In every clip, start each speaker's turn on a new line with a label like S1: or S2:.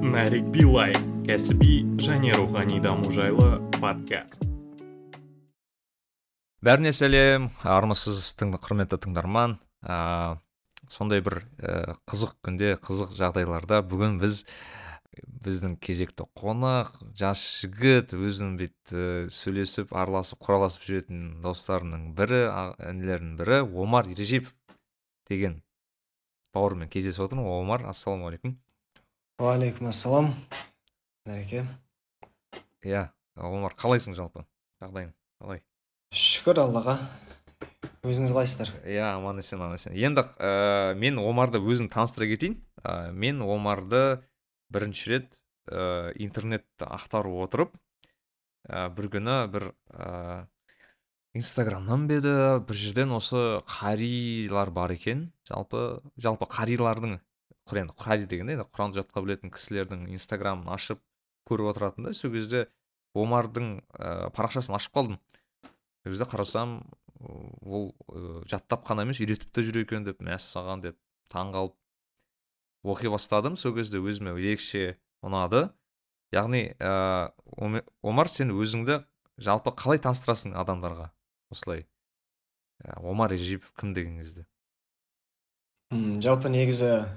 S1: нарик билай кәсіби және рухани даму жайлы подкаст.
S2: Бәріне сәлем армысыз тың, құрметті тыңдарман. Ә, сондай бір ә, қызық күнде қызық жағдайларда бүгін біз біздің кезекті қонақ жас жігіт өзінің бүйтіп ә, сөйлесіп араласып құраласып жүретін достарының бірі інілерінің бірі омар ережепов деген бауырыммен кездесіп отырмын. Омар ассалаумағалейкум
S3: уағалейкум ассалам нәреке
S2: иә омар қалайсың жалпы? Жағдайың қалай?
S3: Шүкір аллаға. Өзіңіз қалайсыздар?
S2: Иә аман есен аман есен. Енді ә, мен омарды өзім таныстыра кетейін. Ә, мен омарды бірінші рет ә, интернетті ақтарып отырып ә, бір күні бір ә, инстаграмнан еді бір жерден осы қарилар бар екен. Жалпы жалпы қарилардың енді қари дегенде енді құран жатқа білетін кісілердің инстаграмын ашып көріп отыратын да сол кезде омардың ә, парақшасын ашып қалдым. Сол кезде қарасам ол ә, жаттап қана емес үйретіп те жүр екен деп мәссаған деп таң қалып оқи бастадым. Сол кезде өзіме ерекше ұнады. Яғни ә, омар сен өзіңді жалпы қалай таныстырасың адамдарға осылай? Омар ержипов кім деген кезде?
S3: Жалпы негізі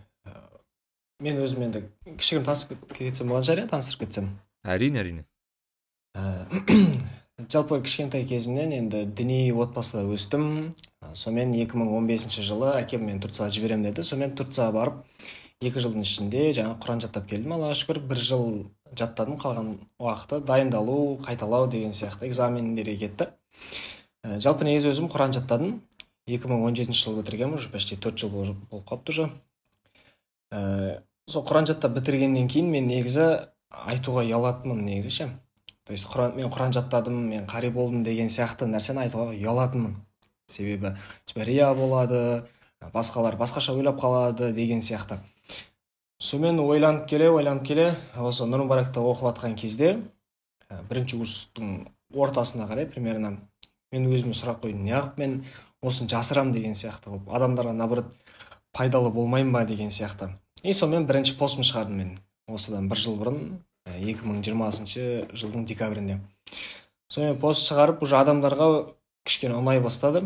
S3: мен өзім енді кішігірім танысып кетсем болған шығар иә таныстырып кетсем.
S2: Әрине әрине.
S3: Жалпы кішкентай кезімнен енді діни отбасыда өстім. Сонымен 2015 жылы әкем мені турцияға жіберемін деді. Сонымен турцияға барып екі жылдың ішінде жаңа құран жаттап келдім. Аллаға шүкір бір жыл жаттадым. Қалған уақыты дайындалу қайталау деген сияқты экзамендерге кетті. Ә, жалпы негізі өзім құран жаттадым. 2017 жылы бітіргенмін. Уже почти төрт жыл болып қалыпты уже. Ә, сол құран жаттап бітіргеннен кейін мен негізі айтуға ұялатынмын негізі ше. То есть құран мен құран жаттадым мен қари болдым деген сияқты нәрсені айтуға ұялатынмын. Себебі рия болады басқалар басқаша ойлап қалады деген сияқты. Сонымен ойланып келе ойланып келе осы нұр мүбаракта оқып жатқан кезде бірінші курстың ортасына қарай примерно мен өзіме сұрақ қойдым. Неғып мен осыны жасырамын деген сияқты қылып адамдарға наоборот пайдалы болмаймын ба деген сияқты. И сонымен бірінші постымды шығардым мен осыдан бір жыл бұрын 2020 жылдың декабрінде. Сонымен пост шығарып уже адамдарға кішкене ұнай бастады.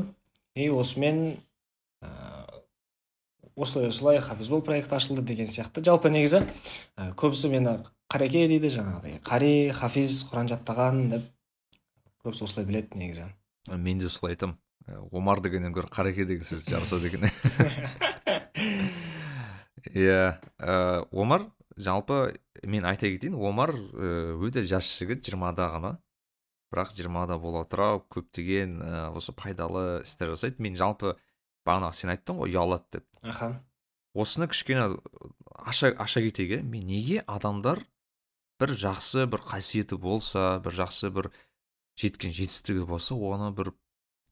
S3: И осымен ә, осылай осылай хафизбол проекті ашылды деген сияқты. Жалпы негізі ә, көбісі мені қареке дейді жаңағыдай қари хафиз құран жаттаған деп көбісі осылай біледі негізі.
S2: Мен де солай айтамын омар дегеннен гөрі қареке деген сөз жарасады екен. иә ә, омар жалпы мен айта кетейін омар э, өте жас жігіт жиырмада ғана. Бірақ жиырмада бола тұра көптеген ә, осы пайдалы істер жасайды. Мен жалпы бағана сен айттың ғой ұялады деп.
S3: Аха.
S2: Осыны кішкене аша, аша кетейік иә мен неге адамдар бір жақсы бір қасиеті болса бір жақсы бір жеткен жетістігі болса оны бір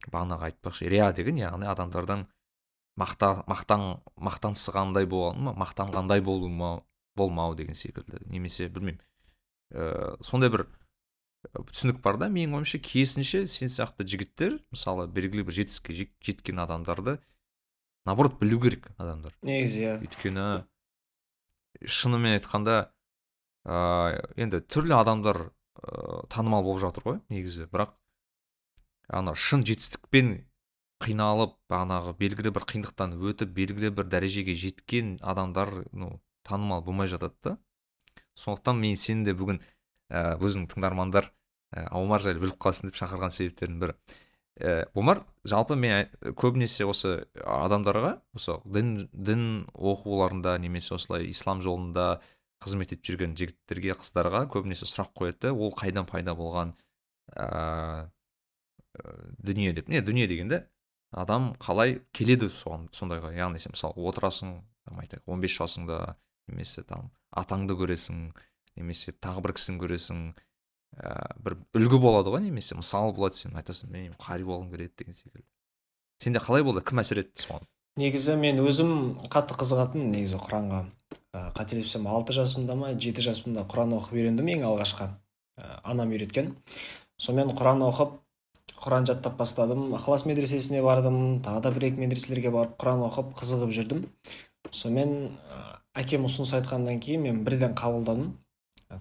S2: бағанағы айтпақшы рия деген яғни адамдардан мақта мақтан мақтансығандай болған ма мақтанғандай болмау болмау деген секілді. Немесе білмеймін. Ә, сондай бір түсінік бар да. Менің ойымша керісінше сен сияқты жігіттер мысалы белгілі бір жетістікке жеткен адамдарды наоборот білу керек адамдар.
S3: Негізі иә.
S2: Өйткені шынымен айтқанда ә, енді түрлі адамдар ә, танымал болып жатыр ғой негізі. Бірақ ана шын жетістікпен қиналып бағанағы белгілі бір қиындықтан өтіп белгілі бір дәрежеге жеткен адамдар ну танымал болмай жатады да. Сондықтан мен сені де бүгін ә, өзің тыңдармандар ә, омар жайлы біліп қалсын деп шақырған себептердің бірі. Ә, омар жалпы мен көбінесе осы адамдарға осы дін дін оқуларында немесе осылай ислам жолында қызмет етіп жүрген жігіттерге қыздарға көбінесе сұрақ қояды. Ол қайдан пайда болған ә, дүние деп. Не дүние дегенде адам қалай келеді соған сондайға. Яғни сен мысалы отырасың там айтайық он бес жасыңда немесе там атаңды көресің немесе тағы бір кісіні көресің ә, бір үлгі болады ғой немесе. Мысал болады сен айтасың мен қари болғым келеді деген секілді. Сенде қалай болды? Кім әсер етті соған?
S3: Негізі мен өзім қатты қызығатынмын негізі құранға ә, қателеспесем алты жасымда ма жеті жасымда құран оқып үйрендім ең алғашқы ә, анам үйреткен. Сонымен құран оқып құран жаттап бастадым. Ықылас медресесіне бардым. Тағы да бір екі медреселерге барып құран оқып қызығып жүрдім. Сонымен әкем ұсыныс айтқаннан кейін мен бірден қабылдадым.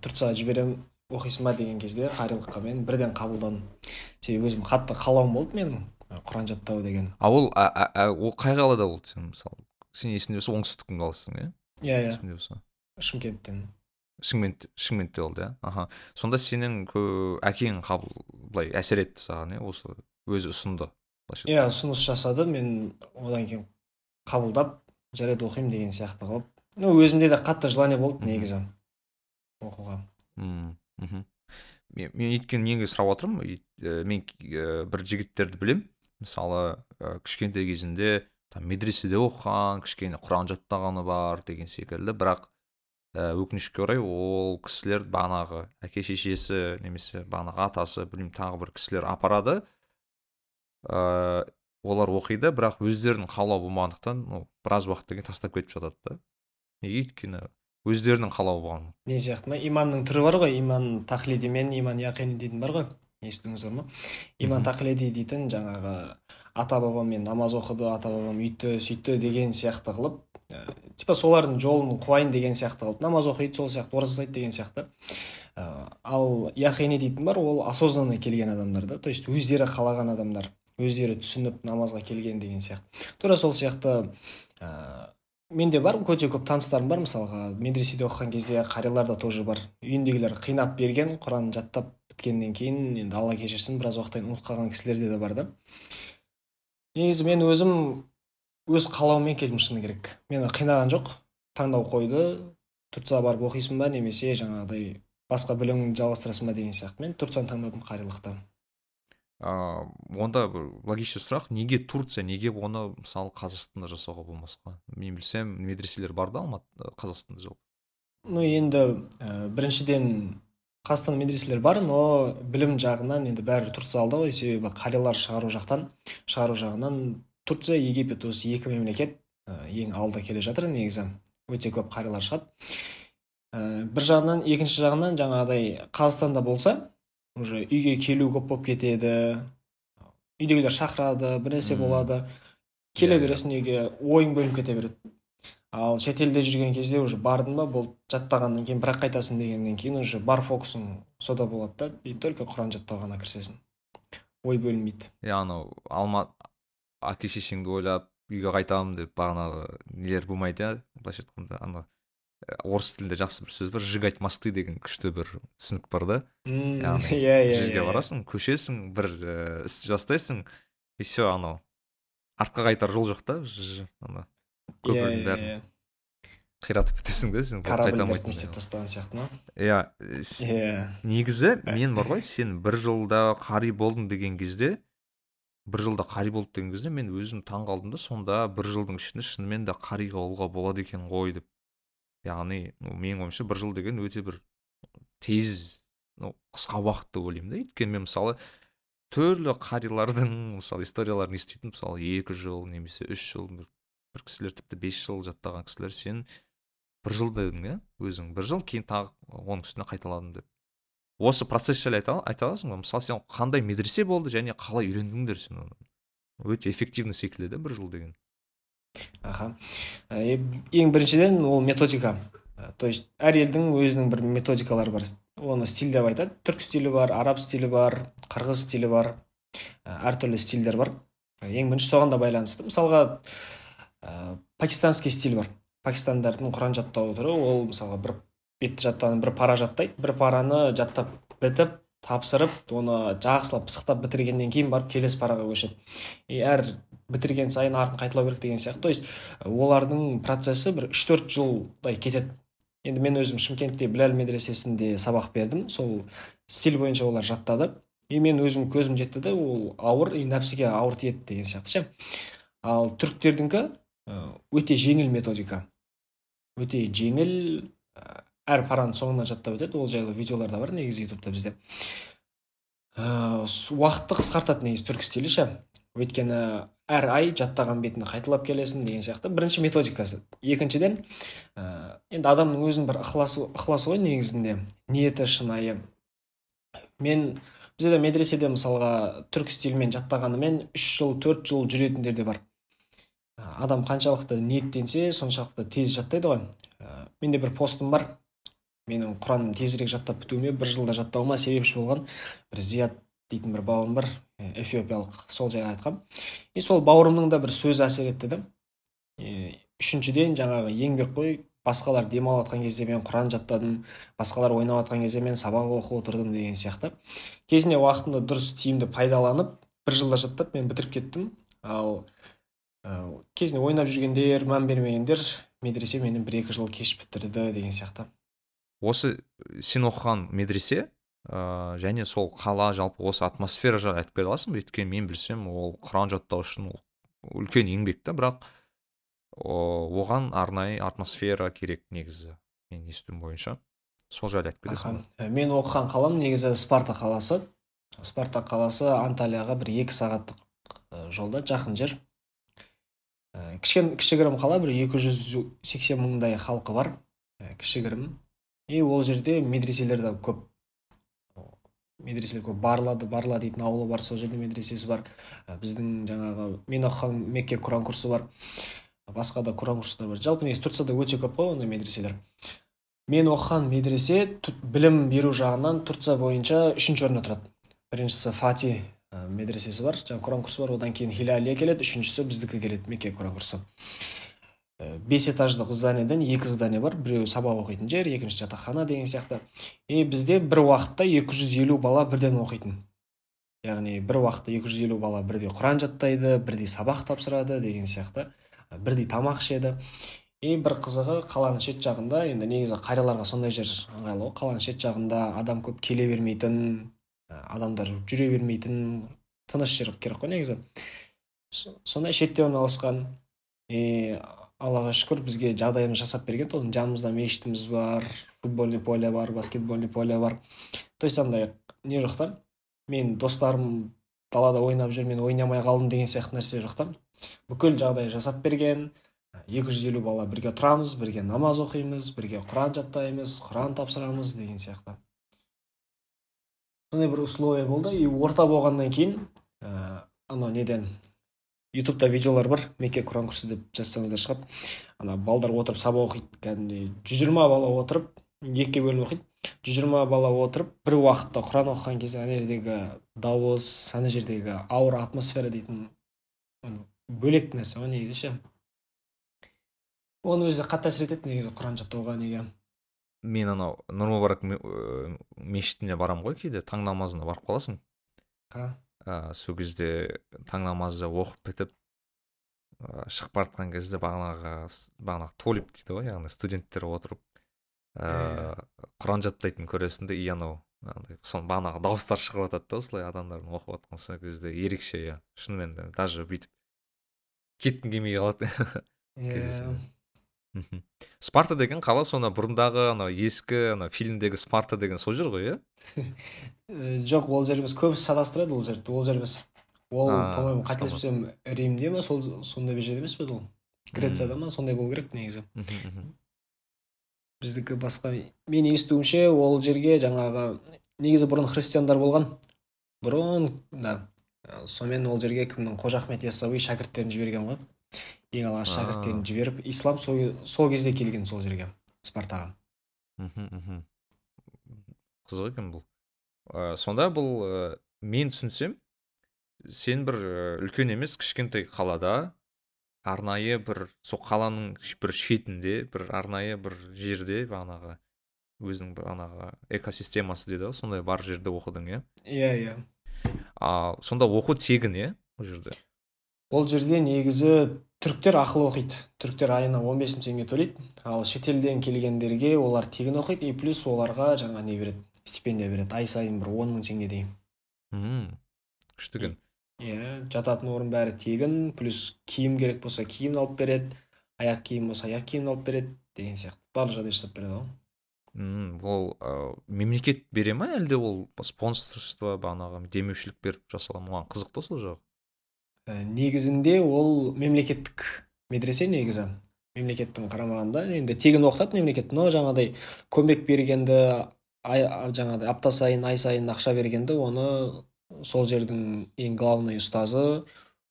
S3: Турцияға жіберем оқисың ба деген кезде қарилыққа мен бірден қабылдадым. Себебі өзім қатты қалауым болды менің құран жаттау деген.
S2: А ол ол қай қалада болды сен мысалы? Сен есіңде болса оңтүстіктің қаласысың иә?
S3: Иә иә.
S2: Есімде болса.
S3: Шымкенттен.
S2: Шымкент шымкентте болды иә аха. Сонда сенің әкең қабыл былай әсер етті саған иә осы өзі ұсынды
S3: иә ұсыныс жасады мен одан кейін қабылдап жарайды оқимын деген сияқты қылып ну өзімде де қатты желание болды негізі оқуға.
S2: Мхм. Мен, өйткені неге сұрап отырмын мен бір жігіттерді білем мысалы ә, кішкентай кезінде там медреседе оқыған кішкене құран жаттағаны бар деген секілді бірақ өкінішке орай ол кісілер бағанағы әке шешесі немесе бағанағы атасы білмеймін тағы бір кісілер апарады. Ә, олар оқиды бірақ өздерінің қалауы болмағандықтан ну біраз уақыттан кейін тастап кетіп жатады да. Неге? Өйткені өздерінің қалауы болған.
S3: Не сияқты ма? Иманның түрі бар ғой. Иман тахлиди мен иман яқини дейтін бар ғой. Естідіңіздер ма? Иман тахлиди дейтін жаңағы ата бабаммен намаз оқыды ата бабам үйтті сөйтті деген сияқты қылып ә, типа солардың жолын қуайын деген сияқты қылып намаз оқиды сол сияқты ораза ұстайды деген сияқты. Ә, ал яқини дейтін бар ол осознанно келген адамдар да то есть өздері қалаған адамдар өздері түсініп намазға келген деген сияқты. Тура сол сияқты ә, менде бар өте көп таныстарым бар мысалға медреседе оқыған кезде қариялар да тоже бар. Үйіндегілер қинап берген құран жаттап біткеннен кейін енді алла кешірсін біраз уақыттан кейін ұмытып қалған кісілерде де бар да. Негізі мен өзім өз қалауыммен келдім шыны керек. Мені қинаған жоқ таңдау қойды турцияға барып оқисың ба немесе жаңағыдай басқа біліміңді жалғастырасың ба деген сияқты. Мен турцияны таңдадым қарилықта
S2: ыыы онда бір логичный сұрақ. Неге турция неге оны мысалы қазақстанда жасауға болмасқа? Мен білсем медреселер бар да алматы қазақстанда жоқ.
S3: Ну енді ә, біріншіден қазақстанда медреселер бар но білім жағынан енді бәрі турция ғой. Себебі қариялар шығару жақтан шығару жағынан турция египет осы екі мемлекет ә, ең алда келе жатыр. Негізі өте көп қариялар шығады. Ә, бір жағынан екінші жағынан жаңағыдай қазақстанда болса уже үйге келу көп болып кетеді. Үйдегілер шақырады бір нәрсе болады. Келе иә, иә. бересің үйге ойың бөлініп кете береді. Ал шетелде жүрген кезде уже бардың ба болды жаттағаннан кейін бірақ қайтасың дегеннен кейін уже бар фокусың сода болады да и только құран жаттауға ғана кірісесің. Ой бөлінбейді.
S2: Иә анау алма әке шешеңді ойлап үйге қайтамын деп бағанағы нелер болмайды иә былайша айтқанда ана орыс тілінде жақсы бір сөз бар сжигать мосты деген күшті бір түсінік бар да.
S3: Иә иә
S2: жерге иә. барасың көшесің бір ііі істі жасайсың и все анау артқа қайтар жол жоқ та ана көпірдің иә, бәрін
S3: иә,
S2: қиратып бітесің да сен
S3: корабльдерді не істеп тастаған сияқты ма?
S2: Иә иә. негізі мен бар ғой сен бір жылда қари болдың деген кезде бір жылда қари болды деген кезде мен өзім таң қалдым да сонда бір жылдың ішінде шынымен де қари болуға болады екен ғой деп. Яғни ну менің ойымша бір жыл деген өте бір тез ну қысқа уақыт деп ойлаймын да. Өйткені мен мысалы түрлі қарилардың мысалы историяларын еститін мысалы екі жыл немесе үш жыл бір, кісілер тіпті бес жыл жаттаған кісілер. Сен бір жыл дедің иә өзің? Бір жыл кейін тағы оның үстіне қайталадым деп. Осы процесс жайлы айта, аласың ба? Мысалы сен қандай медресе болды және қалай үйрендіңдер сен оны? Өте эффективный секілді да бір жыл деген?
S3: Аха. Э, ең біріншіден ол методика. Э, то есть әр елдің өзінің бір методикалары бар. Оны стиль деп айтады. Түрк стилі бар араб стилі бар қырғыз стилі бар. Э, әртүрлі стильдер бар. Ең бірінші соған да байланысты. Мысалға ә, пакистанский стиль бар. Пакистандардың құран жаттау түрі ол мысалға бір бетті жаттаған бір пара жаттайды бір параны жаттап бітіп тапсырып оны жақсылап пысықтап бітіргеннен кейін барып келесі параға көшеді и әр бітірген сайын артын қайталау керек деген сияқты то есть олардың процесі бір үш төрт жылдай кетеді енді мен өзім шымкентте біләл медресесінде сабақ бердім. Сол стиль бойынша олар жаттады. И мен өзім көзім жетті да ол ауыр и нәпсіге ауыр тиеді деген сияқты ше. Ал түріктердікі өте жеңіл методика. Өте жеңіл әр параны соңынан жаттап өтеді. Ол жайлы видеолар да бар негізі ютубта бізде. Уақытты қысқартады негізі түрік стилі ше. Өйткені әр ай жаттаған бетінде қайталап келесің деген сияқты. Бірінші методикасы. Екіншіден ә, енді адамның өзінің бір ықыласы ықыласы ғой негізінде. Ниеті шынайы. Мен бізде де медреседе мысалға түрік стилімен жаттағанымен үш жыл төрт жыл жүретіндер де бар. Адам қаншалықты ниеттенсе соншалықты тез жаттайды ғой. Ә, менде бір постым бар. Менің құранды тезірек жаттап бітуіме бір жылда жаттауыма себепші болған бір зият дейтін бір бауырым бар эфиопиялық сол жайлы айтқам. И сол бауырымның да бір сөзі әсер етті да үшіншіден жаңағы еңбек қой басқалар демалып жатқан кезде мен құран жаттадым басқалар ойнап жатқан кезде мен сабақ оқып отырдым деген сияқты. Кезінде уақытымды дұрыс тиімді пайдаланып бір жылда жаттап мен бітіріп кеттім. Ал ә, кезінде ойнап жүргендер мән бермегендер медресе мені бір екі жыл кеш бітірді деген сияқты.
S2: Осы сен оқыған медресе ә, және сол қала жалпы осы атмосфера жайлы айтып бере аласың ба? Өйткені мен білсем ол құран жаттау үшін ол үлкен еңбек та бірақ оған арнайы атмосфера керек негізі мен естуім бойынша. Сол жайлы айтып кетесің
S3: ба? Мен оқыған қалам негізі спарта қаласы. Спарта қаласы анталияға бір екі сағаттық жолда жақын жер. Кішкен кішігірім қала бір 280 мыңдай халқы бар кішігірім. И ол жерде медреселер де көп. Медреселер көп. Барлады барла дейтін ауылы бар сол жерде медресесі бар. Біздің жаңағы мен оқыған мекке құран курсы бар. Басқа да құран курстар бар. Жалпы негізі турцияда өте көп қой ондай медреселер. Мен оқыған медресе білім беру жағынан турция бойынша үшінші орында тұрады. Біріншісі фати медресесі бар. Жаңағы құран курсы бар. Одан кейін хилалия келеді. Үшіншісі біздікі келеді. Мекке құран курсы. Бес этаждық зданиеден екі здание бар. Біреуі сабақ оқитын жер екінші жатақхана деген сияқты. И бізде бір уақытта 250 бала бірден оқитын. Яғни бір уақытта 250 бала бірдей құран жаттайды бірдей сабақ тапсырады деген сияқты. Бірдей тамақ ішеді. И бір қызығы қаланың шет жағында енді негізі қарияларға сондай жер ыңғайлы ғой. Қаланың шет жағында адам көп келе бермейтін адамдар жүре бермейтін тыныш жер керек қой негізі. Сондай шетте орналасқан и аллаға шүкір бізге жағдайымыз жасап берген. Оның жанымызда мешітіміз бар футбольный поле бар баскетбольный поле бар. То есть андай не жоқ та мен достарым далада ойнап жүр мен ойнамай қалдым деген сияқты нәрсе жоқ та. Бүкіл жағдай жасап берген 250 бала бірге тұрамыз бірге намаз оқимыз бірге құран жаттаймыз құран тапсырамыз деген сияқты. Сондай бір условия болды. И орта болғаннан кейін ә, анау неден ютубта видеолар бар. Мекке құран курсы деп жазсаңыздар шығады ана балдар отырып сабақ оқиды. Кәдімгідей жүз жиырма бала отырып екіге бөлініп оқиды. Жүз жиырма бала отырып бір уақытта құран оқыған кезде ана жердегі дауыс ана жердегі ауыр атмосфера дейтін бөлек нәрсе ғой негізі ше. Оның өзі қатты әсер етеді. Негізі құран жаттауға неге
S2: мен анау нұр мүбарак мешітіне барамын ғой кейде таң намазына барып қаласың. Ә, сол кезде таң намазды оқып бітіп ә, шығып бара жатқан кезде бағанағы бағанағы толип дейді ғой яғни студенттер отырып ә, құран жаттайтын көресің де и анау сон бағанағы дауыстар шығып жатады да осылай адамдардың оқып жатқан сол кезде ерекше иә. шынымен де даже бүйтіп кеткім келмей қалады. Иә. Спарта деген қала сонда? Бұрындағы анау ескі анау фильмдегі спарта деген сол жер ғой иә?
S3: Жоқ ол жер емес. Көбісі шатастырады ол жерді ол жер емес. Ол по моему қателеспесем римде ма сол сондай бір жер емес пе ол? Грецияда ма? Сондай болу керек негізі. Біздікі басқа мен естуімше ол жерге жаңағы негізі бұрын христиандар болған. Бұрын да. Сонымен ол жерге кімнің қожа ахмет яссауи шәкірттерін жіберген ғой. Ең алғаш шәкірттерін жіберіп ислам сол, сол кезде келген сол жерге спартаға.
S2: Мхм қызық екен бұл. Ә, сонда бұл ә, мен түсінсем сен бір үлкен емес кішкентай қалада арнайы бір сол қаланың бір шетінде бір арнайы бір жерде бағанағы өзінің бағанағы экосистемасы дейді ғой сондай бар жерде оқыдың иә?
S3: Иә иә.
S2: А сонда оқу тегін иә ол жерде?
S3: Ол жерде негізі түріктер ақылы оқиды. Түріктер айына 15 бес мың теңге төлейді. Ал шетелден келгендерге олар тегін оқиды. И плюс оларға жаңа не береді стипендия береді. Ай сайын бір он мың теңгедей
S2: мм күшті екен
S3: иә жататын орын бәрі тегін плюс киім керек болса киім алып береді аяқ киім болса аяқ киімін алып береді деген сияқты. Барлық жағдай жасап береді ғой
S2: ол ә, мемлекет бере ма әлде ол спонсорство бағанағы демеушілік беріп жасалған маған қызық та сол жағы.
S3: Негізінде ол мемлекеттік медресе негізі. Мемлекеттің қарамағында енді тегін оқытады мемлекет. Но жаңағыдай көмек бергенді ай, жаңағыдай апта сайын ай сайын ақша бергенді оны сол жердің ең главный ұстазы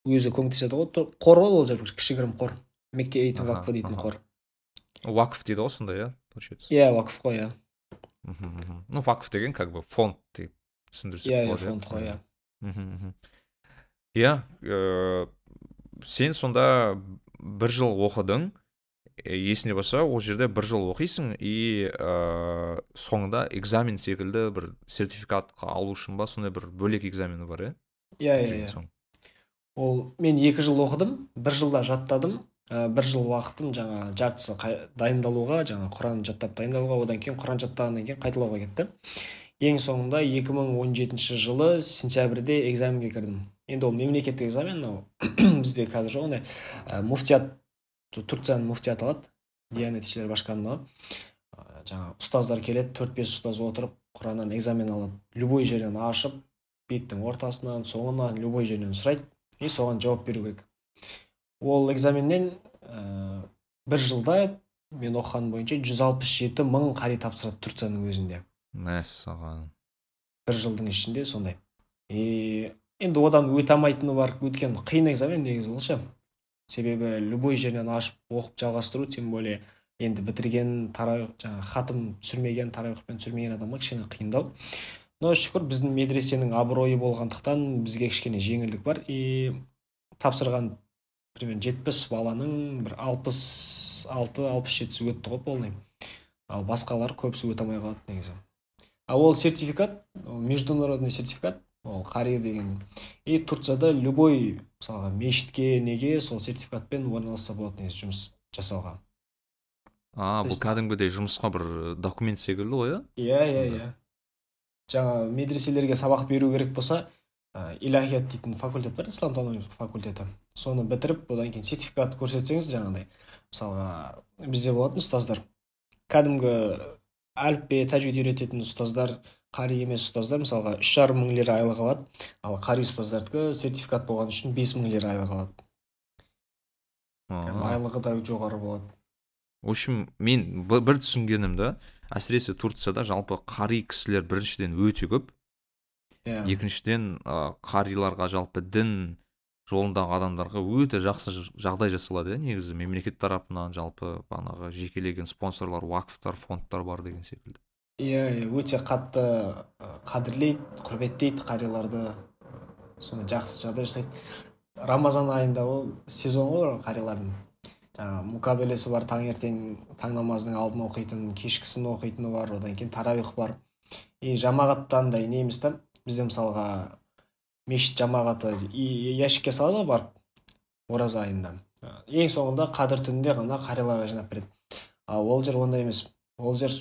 S3: өзі көмектеседі ғой. Қор ғой ол жер кішігірім қор. Мекке вакфы дейтін қор.
S2: Уакф дейді ғой сондай иә получается?
S3: Иә вакф қой иә.
S2: Ну вакф деген как бы фонд деп түсіндірсек
S3: иә иә
S2: болады
S3: фонд қой иә.
S2: Иә э, сен сонда бір жыл оқыдың э, есіңде болса ол жерде бір жыл оқисың и э, соңында экзамен секілді бір сертификатқа алу үшін ба сондай бір бөлек экзамені бар иә?
S3: Иә иә иә. Ол мен екі жыл оқыдым бір жылда жаттадым ә, бір жыл уақытым жаңа жартысы дайындалуға жаңа құран жаттап дайындалуға одан кейін құран жаттағаннан кейін қайталауға кетті. Ең соңында 2017 жылы сентябрьде экзаменге кірдім. Енді ол мемлекеттік экзамен мынау бізде қазір жоқ ондай. Ә, муфтият Ту- турцияның муфтияты алады диянет ишилер башкармалығы Ә, жаңа ұстаздар келеді төрт бес ұстаз отырып құраннан экзамен алады. Любой жерден ашып беттің ортасынан соңынан любой жерден сұрайды и соған жауап беру керек. Ол экзаменнен ә, бір жылда мен оқығаным бойынша 167 мың қари тапсырады турцияның өзінде.
S2: Мәссаған.
S3: Бір жылдың ішінде сондай. И енді одан өте алмайтыны бар. Өйткені қиын экзамен негізі ол ше. Себебі любой жерінен ашып оқып жалғастыру тем более енді бітірген тарауих жаңағы хатым түсірмеген тарауихпен түсірмеген адамға кішкене қиындау. Но шүкір біздің медресенің абыройы болғандықтан бізге кішкене жеңілдік бар. И тапсырған примерно жетпіс баланың бір алпыс алты алпыс жетісі өтті ғой полный. Ал басқалар көбісі өте алмай қалады негізі. А ол сертификат международный сертификат. Ол қари деген. И турцияда любой мысалға мешітке неге сол сертификатпен орналасса болады негізі жұмыс жасауға
S2: а бұл кәдімгідей жұмысқа бір э, документ секілді ғой иә?
S3: Иә иә иә. Жаңа медреселерге сабақ беру керек болса ә, илахият дейтін факультет бар исламтану факультеті. Соны бітіріп одан кейін сертификат көрсетсеңіз жаңағыдай мысалға бізде болатын ұстаздар кәдімгі әліппе тәжвид үйрететін ұстаздар қари емес ұстаздар мысалға үш жарым мың лира айлық алады. Ал қари ұстаздардікі сертификат болған үшін бес мың лира айлық алады. Айлығы да жоғары болады.
S2: В общем мен бір түсінгенім да әсіресе турцияда жалпы қари кісілер біріншіден өте көп.
S3: Иә.
S2: Екіншіден ә, қариларға жалпы дін жолындағы адамдарға өте жақсы жағдай жасалады иә негізі. Мемлекет тарапынан жалпы бағанағы жекелеген спонсорлар уақыфтар фондтар бар деген секілді.
S3: Иә иә өте қатты қадірлейді құрметтейді қариларды ә, сондай жақсы жағдай жасайды. Рамазан айында ол сезон ғой қарилардың. Жаңағы мукабелесі бар таңертең таң намазының алдын оқитын кешкісін оқитыны бар одан кейін таравих бар. И жамағатта андай не емес та бізде мысалға мешіт жамағаты ящикке салады ғой барып ораза айында. Ең соңында қадір түнінде ғана қариларға жинап береді. Ал ол жер ондай емес. Ол жер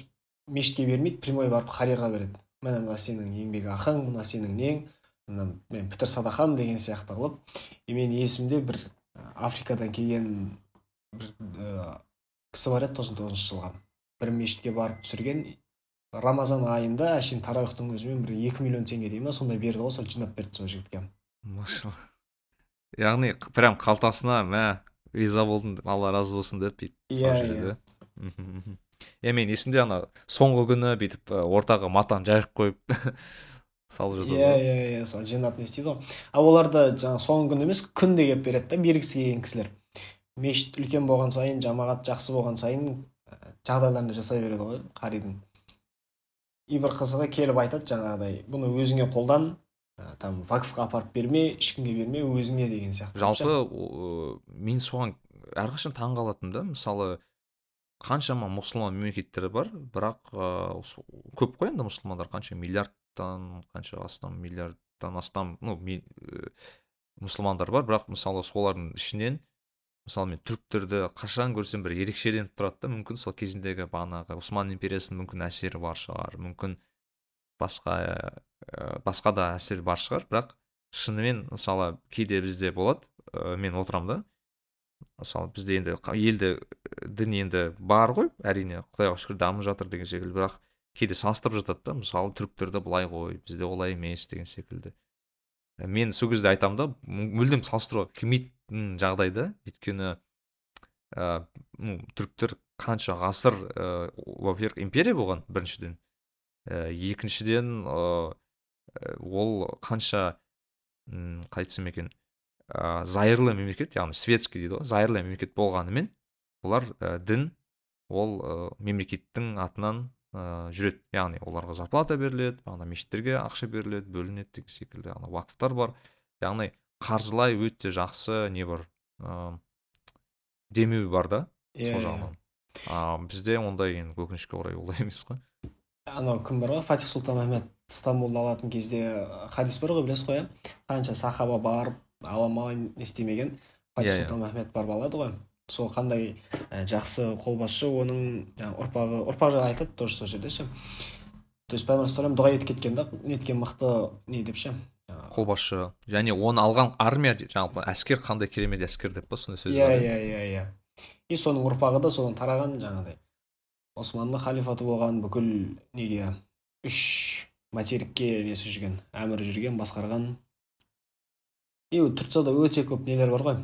S3: мешітке бермейді прямой барып қариға береді. Міне мына сенің еңбек ақың мына сенің нең мына мен пітір садақам деген сияқты қылып и менің есімде бір африкадан келген бір ә, кісі бар еді тоқсан тоғызыншы жылғы. Бір мешітке барып түсірген рамазан айында әшейін тарауихтың өзімен бір екі миллион теңге дей ма? Сондай берді ғой сол жинап берді сол жігітке.
S2: Машалла. Яғни прям қалтасына мә риза болдым алла разы болсын деп бүйтіп
S3: Иә,
S2: иә. мхм, иә мен есімде ана соңғы күні бүйтіп ортаға матаны жайып қойып салып жатады
S3: иә
S2: ғой.
S3: иә иә сол жинап не істейді ғой. А оларды жаңағы соңғы күн емес күнде келіп береді да бергісі келген кісілер. Мешіт үлкен болған сайын жамағат жақсы болған сайын жағдайларын жасай береді ғой қаридың и бір қызығы келіп айтады жаңағыдай бұны өзіңе қолдан ә, там вакфқа апарып берме ешкімге берме өзіңе деген сияқты
S2: жалпы о, мен соған әрқашан таң қалатынмын да. Мысалы қаншама мұсылман мемлекеттер бар бірақ ыыы, көп қой енді мұсылмандар. Қанша миллиардтан қанша астам миллиардтан астам ну ми- э, мұсылмандар бар. Бірақ мысалы солардың ішінен мысалы мен түріктерді қашан көрсем бір ерекшеленіп тұрады да мүмкін сол кезіндегі бағанағы осман империясының мүмкін әсері бар шығар мүмкін басқа ә, басқа да әсер бар шығар. Бірақ шынымен мысалы кейде бізде болады ә, мен отырамын да. Мысалы бізде енді елде ә, дін енді бар ғой әрине құдайға шүкір дамып жатыр деген секілді. Бірақ кейде салыстырып жатады да мысалы түріктерде былай ғой бізде олай емес деген секілді. Мен сол кезде айтамын да мүлдем салыстыруға келмейтін жағдайда өйткені ә, ну, түріктер қанша ғасыр ә, во первых империя болған біріншіден. Ә, екіншіден ә, ол қанша қалай айтсам екен ә, зайырлы мемлекет яғни светский дейді ғой зайырлы мемлекет болғанымен олар ә, дін ол ә, мемлекеттің атынан ә, жүреді. Яғни оларға зарплата беріледі ана мешіттерге ақша беріледі бөлінеді деген секілді ана вакфтар бар. Яғни қаржылай өте жақсы не бар ә, демеу бар да
S3: иә
S2: сол
S3: иә.
S2: жағынан. А бізде ондай енді өкінішке орай олай емес қой.
S3: Анау кім бар ғой? Фатих сұлтан ахмет стамбулды алатын кезде хадис бар ғой білесіз ғой иә? Қанша сахаба барып ала ма не істемеген фатих
S2: Иә, иә.
S3: сұлтан ахмет барып алады ғой. Сол қандай ә, жақсы қолбасшы оның жаңағы ұрпағы ұрпақ жайлы айтады тоже сол жерде ше. То есть пайғамбар дұға етіп кеткен да неткен мықты не деп ше.
S2: Қолбасшы. Және оны алған армия жалпы әскер қандай керемет әскер деп па сондай сөз
S3: иә
S2: бар
S3: иә иә иә. И соның ұрпағы да содан тараған жаңағыдай. Османлы халифаты болған бүкіл неге үш материкке несі жүрген әмір жүрген басқарған. И турцияда өте көп нелер бар ғой.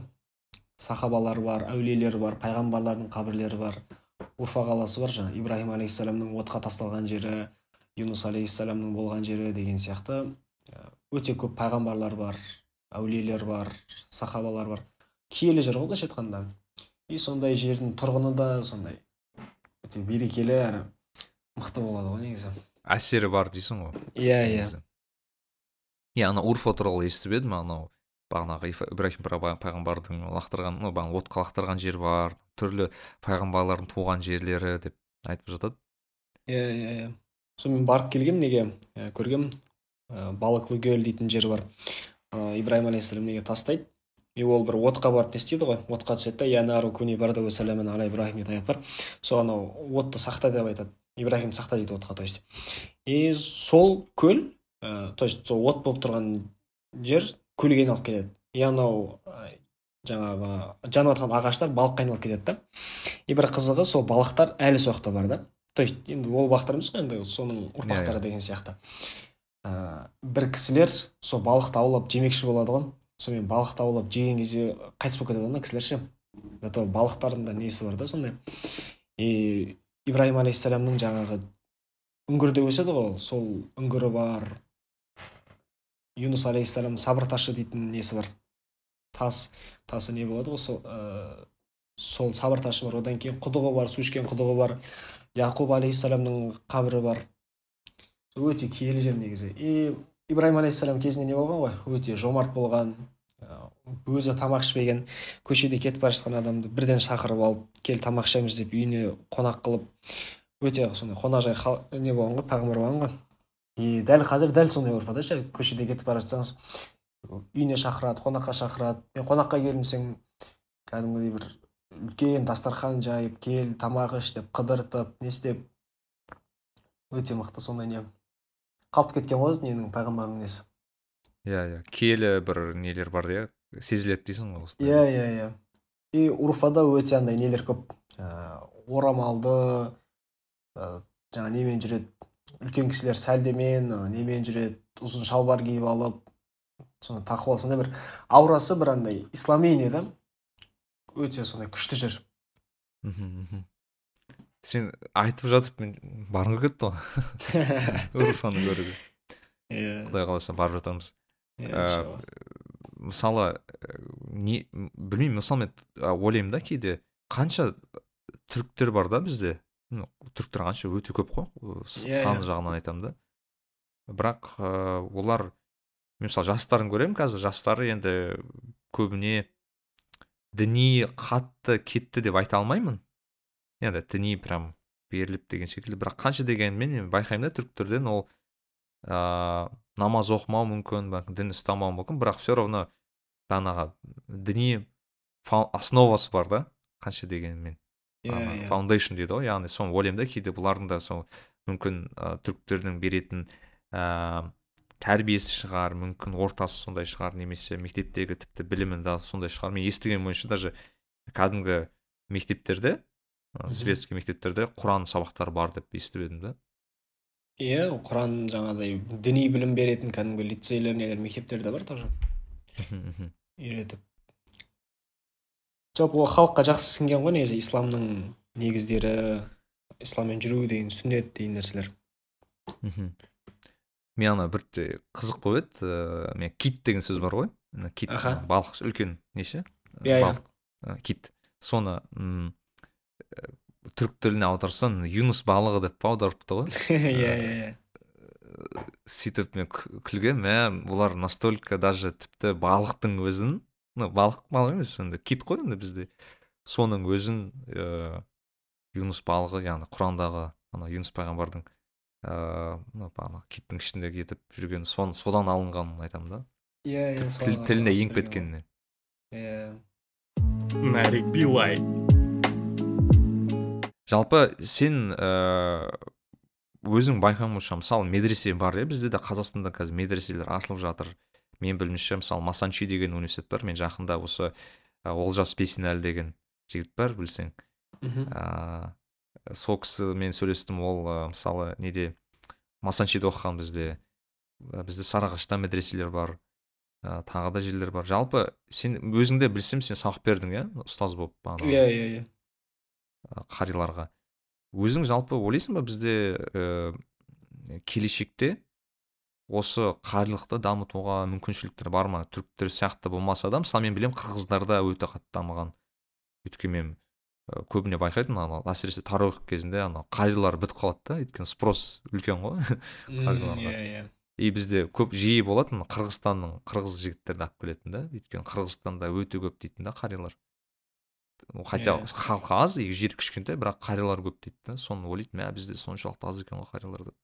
S3: Сахабалар бар әулиелер бар пайғамбарлардың қабірлері бар. Урфа қаласы бар жаңағы ибраһим алейхисаламның отқа тасталған жері юнус алейхисаламның болған жері деген сияқты. Өте көп пайғамбарлар бар әулиелер бар сахабалар бар. Киелі жер ғой былайша айтқанда. И сондай жердің тұрғыны да сондай. Өте берекелі әрі мықты болады ғой негізі.
S2: Әсері бар дейсің ғой.
S3: Иә иә.
S2: Иә ана урфа туралы естіп едім анау бағанағы ибраһим пайғамбардың лақтырған ну бағана отқа лақтырған жер бар түрлі пайғамбарлардың туған жерлері деп айтып жатады.
S3: Иә иә иә. Сонымен барып келгем неге? Көргем ә, балықлы көл дейтін жер бар. Ә, ибраһим алейхисалам неге тастайды? И ол бір отқа барып не істейді ғой? Отқа түседі да куни ибраһим аят бар. Сол анау отты сақта деп айтады. Ибраһим сақта дейді отқа то есть. И сол көл ә, то есть сол от болып тұрған жер көлге айналып кетеді. И анау жаңағы жанып жатқан ағаштар балыққа айналып кетеді да. И бір қызығы сол балықтар әлі сол жақта бар да. То есть енді ол балықтар емес қой енді соның ұрпақтары
S2: Иә,
S3: деген сияқты. Ә, бір кісілер сол балықты аулап жемекші болады ғой. Сонымен балықты аулап жеген кезде қайтыс болып кетеді ана кісілер ше. Зато балықтардың да несі бар да сондай. И ибраһим алейхисаламның жаңағы үңгірде өседі ғой ол, сол үңгірі бар. Юнус алейхисалам сабыр ташы дейтін несі бар? Тас. Тасы не болады ғой? Сол ә, сол сабыр ташы бар. Одан кейін құдығы бар су ішкен құдығы бар. Яқуб алейхисаламның қабірі бар. Өте киелі жер негізі. И ибраһим алейхисалам кезінде не болған ғой? Өте жомарт болған ә, өзі тамақ ішпеген көшеде кетіп бара жатқан адамды бірден шақырып алып кел тамақ ішеміз деп үйіне қонақ қылып өте сондай қонақжай не болған ғой? Пайғамбар болған ғой. И дәл қазір дәл сондай ұрфада ше көшеде кетіп бара жатсаңыз үйіне шақырады қонаққа шақырады. Мен қонаққа келдім десең кәдімгідей бір үлкен дастархан жайып кел тамақ іш деп қыдыртып не істеп. Өте мықты сондай не. Қалып кеткен ғой ненің пайғамбардың несі?
S2: Иә иә. Киелі бір нелер бар иә сезіледі дейсің ғой осындай.
S3: иә иә иә. И урфада өте андай нелер көп. Ә, орамалды ә, жаңа немен жүреді? Үлкен кісілер сәлдемен ана немен жүреді? Ұзын шалбар киіп алып сондай тақуа сондай бір аурасы бір андай ислами не да. Өте сондай күшті жер.
S2: Мхм. Сен айтып жатып мен барғым келіп кетті ғой көруге
S3: иә.
S2: Құдай қаласа барып жатамыз.
S3: Иә, иншалла.
S2: мысалы ә, не білмеймін мысалы мен ойлаймын да кейде қанша түріктер бар да бізде? Түріктер қанша өте көп қой. Ә, с-
S3: Иә,
S2: саны
S3: иә.
S2: жағынан айтамын да. Бірақ ә, олар мен мысалы жастарын көремін қазір. Жастары енді көбіне діни қатты кетті деп айта алмаймын. Енді діни прям беріліп деген секілді. Бірақ қанша дегенмен мен байқаймын да түріктерден ол ыыы намаз оқымау мүмкін бәлкім дін ұстамауы мүмкін. Бірақ все равно жаңағы діни основасы бар да қанша дегенмен.
S3: Иә
S2: ана
S3: иә.
S2: фаундейшн дейді ғой яғни соны ойлаймын да кейде бұлардың да сол мүмкін ә, түріктердің беретін ә, тәрбиесі шығар мүмкін ортасы сондай шығар немесе мектептегі тіпті білімі да сондай шығар. Мен естіген бойынша даже кәдімгі мектептерде ә. Светский мектептерде құран сабақтары бар деп естіп едім да.
S3: Иә құран жаңағыдай діни білім беретін кәдімгі лицейлер нелер мектептер де бар тоже. Үйретіп. Жалпы ол халыққа жақсы сіңген ғой негізі исламның негіздері исламмен жүру деген сүннет деген нәрселер.
S2: Мхм. Мен ана бірде қызық болып еді ыыы мен кит деген сөз бар ғой. Кит балық үлкен неше?
S3: Иә, иә.
S2: балық кит. Соны м, түрік тіліне аударсаң юнус балығы деп аударыпты ғой.
S3: Иә иә иә.
S2: Сөйтіп мен кү- күлгенмін мә бұлар настолько даже тіпті балықтың өзін ну балық балық емес енді кит қой енді бізде. Соның өзін ыыы юнус балығы яғни құрандағы ана юнус пайғамбардың ыыы ну ана киттің ішінде кетіп жүрген сон содан алынғанын айтамын да.
S3: Иә иә
S2: тіліне еніп кеткеніне.
S3: иә.
S1: Нарик билай
S2: жалпы сен ыыы өзің байқауыңша мысалы медресе бар иә бізде де қазақстанда қазір медреселер ашылып жатыр. Мен білуімше мысалы масанчи деген университет бар мен жақында осы ә, олжас бейсенәлі деген жігіт бар білсең.
S3: Мхм.
S2: Ыыы сол кісімен сөйлестім ол ә, мысалы неде масанчиде оқыған бізде. Ә, бізде сарыағашта медреселер бар ә, тағы да жерлер бар. жалпы сен өзің де білсем сен сабақ бердің иә ұстаз болып
S3: иә иә иә.
S2: ә, қариларға. Өзің жалпы ойлайсың ба бізде ә, келешекте осы қарилықты дамытуға мүмкіншіліктер бар ма? Түріктер сияқты болмаса да мысалы мен білемін қырғыздарда өте қатты дамыған. Өйткені мен ә, көбіне байқайтынмын ана әсіресе тарауих кезінде ана қарилар бітіп қалады да өйткені спрос үлкен ғой Қариларға.
S3: иә иә.
S2: И бізде көп жиі болатын қырғызстанның қырғыз жігіттерді алып келетін да өйткені қырғызстанда өте көп дейтін да қарилар. Хотя
S3: Иә.
S2: халқы аз и жері кішкентай бірақ қарилар көп дейді да соны ойлайтын мә бізде соншалықты аз екен ғой қарилар деп.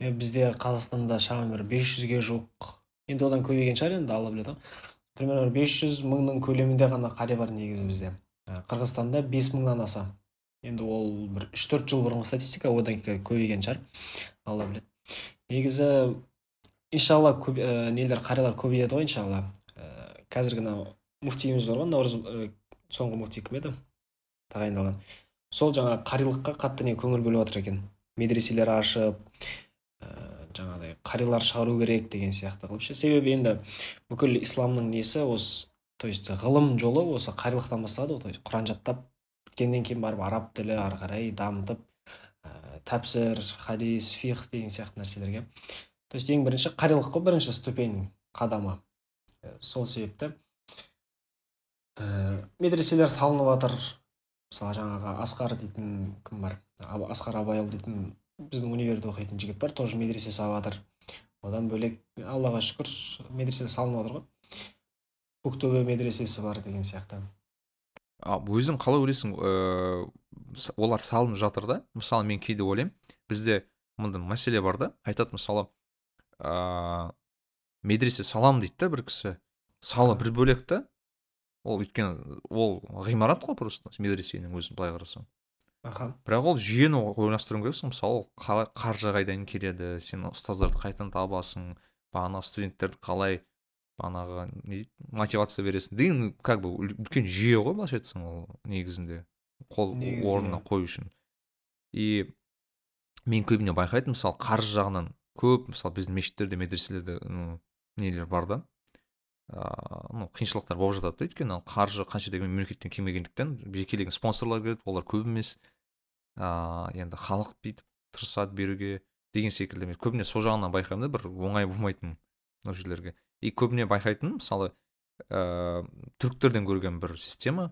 S3: Е, бізде қазақстанда шамамен бір 500-ге жуық енді одан көбейген шығар енді алла біледі. Ғой примерно бір 500 мыңның көлемінде ғана қария бар негізі бізде. Ә, қырғызстанда 5 мыңнан аса. Енді ол бір 3-4 жыл бұрынғы статистика одан кейін көбейген шығар алла біледі. Негізі иншалла көп, ә, нелер қариялар көбейеді ғой иншалла. Ә, қазіргі мынау муфтиіміз бар ғой наурыз соңғы муфти кім еді. Тағайындалған. Сол жаңа қарилыққа қатты не көңіл бөліп жатыр екен. Медреселер ашып ә, жаңағыдай қарилар шығару керек деген сияқты. Қылып ше? Себебі енді бүкіл исламның несі осы то есть ғылым жолы осы қарилықтан басталады ғой. То есть құран жаттап біткеннен кейін барып араб тілі ары қарай дамытып ә, тәпсір хадис фих деген сияқты нәрселерге. То есть ең бірінші қарилық қой бірінші ступень қадамы. Ә, сол себепті ә, медреселер салынып жатыр мысалы жаңағы асқар дейтін кім бар? Асқар абайұлы дейтін біздің универде оқитын жігіт бар тоже медресе салып жатыр одан бөлек аллаға шүкір медресе салынып жатыр ғой. Көктөбе медресесі бар деген сияқты.
S2: А өзің қалай ойлайсың ыыы с- олар салынып жатыр да? Мысалы мен кейде ойлаймын бізде мындай мәселе бар да? Айтады мысалы ыыы медресе саламын дейді да бір кісі. Салы бір бөлек та. Ол өйткені ол ғимарат қой просто медресенің өзін былай қарасаң.
S3: Аха.
S2: Бірақ ол жүйені ойластыруың керексің мысалы қалай қаржы қайдан келеді сен ұстаздарды қайдан табасың бағанағы студенттерді қалай бағанағы не дейді мотивация бересің деген как бы үл- үлкен жүйе ғой былайша айтсаң ол негізінде қол
S3: Негізі,
S2: орнына қою үшін. И мен көбіне байқайтынмын мысалы қаржы жағынан көп мысалы біздің мешіттерде медреселерде нелер бар да. Ыыы ну қиыншылықтар болып жатады да өйткені қаржы қанша дегенмен мемлекеттен келмегендіктен жекелеген спонсорлар келеді олар көп емес. Ыыы енді халық бүйтіп тырысады беруге деген секілді. Мен көбіне сол жағынан байқаймын да бір оңай болмайтын ол жерлерге. И көбіне байқайтыным мысалы ыыы түріктерден көрген бір система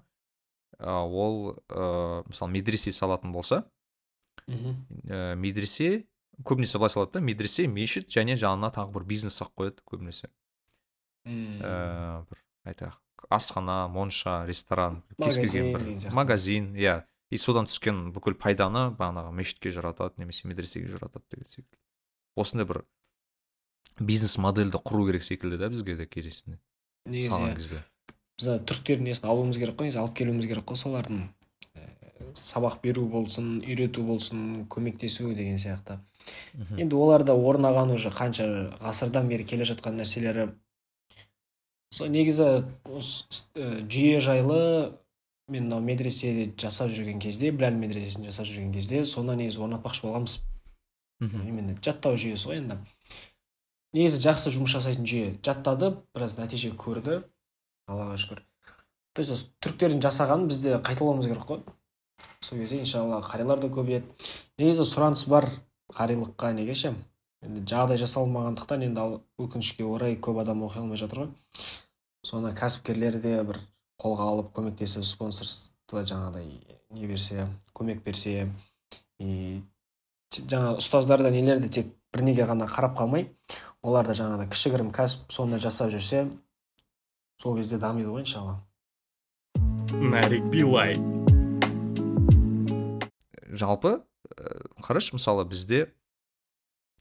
S2: ы ол ыыы мысалы медресе салатын болса
S3: мхм
S2: ә, медресе көбінесе былай салады да медресе мешіт және жанына тағы бір бизнес салып қояды көбінесе.
S3: М,
S2: ә, бір айтайық асхана монша ресторан кез келген бір магазин иә. И содан түскен бүкіл пайданы бағанағы мешітке жаратады немесе медресеге жаратады деген секілді. Осындай бір бизнес модельді құру керек секілді да бізге де керісінде
S3: негізі
S2: салған кезде.
S3: біз түріктердің несін алуымыз керек қой негізі алып келуіміз керек қой солардың ә, сабақ беру болсын үйрету болсын көмектесу деген сияқты. Енді олар да орнаған уже қанша ғасырдан бері келе жатқан нәрселері сол негізі осы ә, жүйе жайлы мен мынау медресе жасап жүрген кезде біләл медресесін жасап жүрген кезде соны негізі орнатпақшы болғанбыз.
S2: Мхм.
S3: именно жаттау жүйесі ғой енді. Негізі жақсы жұмыс жасайтын жүйе. Жаттады біраз нәтиже көрді. Аллаға шүкір. То есть осы түріктердің жасағанын бізде қайталауымыз керек қой. Сол кезде иншалла қарилар да көбейеді негізі сұраныс бар қарилыққа неге ше? Енді жағдай жасалмағандықтан енді ал өкінішке орай көп адам оқи алмай жатыр ғой. Соны кәсіпкерлер де бір қолға алып көмектесіп спонсорство жаңағыдай не берсе көмек берсе и жаңа ұстаздар да нелер де тек бір неге ғана қарап қалмай олар да жаңағыдай кішігірім кәсіп соны жасап жүрсе сол кезде дамиды ғой иншалла.
S1: Нарик билай
S2: жалпы ә, қарашы мысалы бізде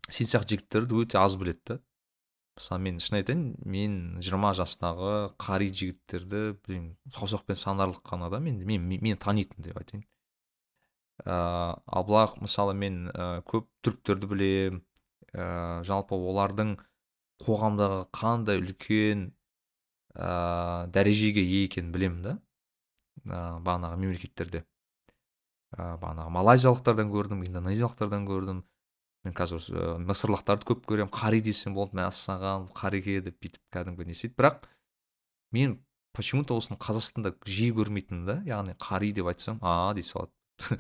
S2: сен сияқты жігіттерді өте аз біледі да. Мысалы мен шын айтайын мен жиырма жастағы қари жігіттерді білмеймін саусақпен санарлық қана да мен мен мен танитын деп айтайын. Ыыы ал мысалы мен ә, көп түріктерді білемін. Ә, жалпы олардың қоғамдағы қандай үлкен ә, дәрежеге ие екенін білемін да. Ә, бағанағы мемлекеттерде. Ә, бағанағы малайзиялықтардан көрдім индонезиялықтардан көрдім. Мен қазір ә, мысырлықтарды көп көремін. Қари десем болды мәссаған қареке деп бүйтіп кәдімгі не істейді. Бірақ мен почему то осыны қазақстанда жиі көрмейтінмін да. Яғни қари деп айтсам а дей салады.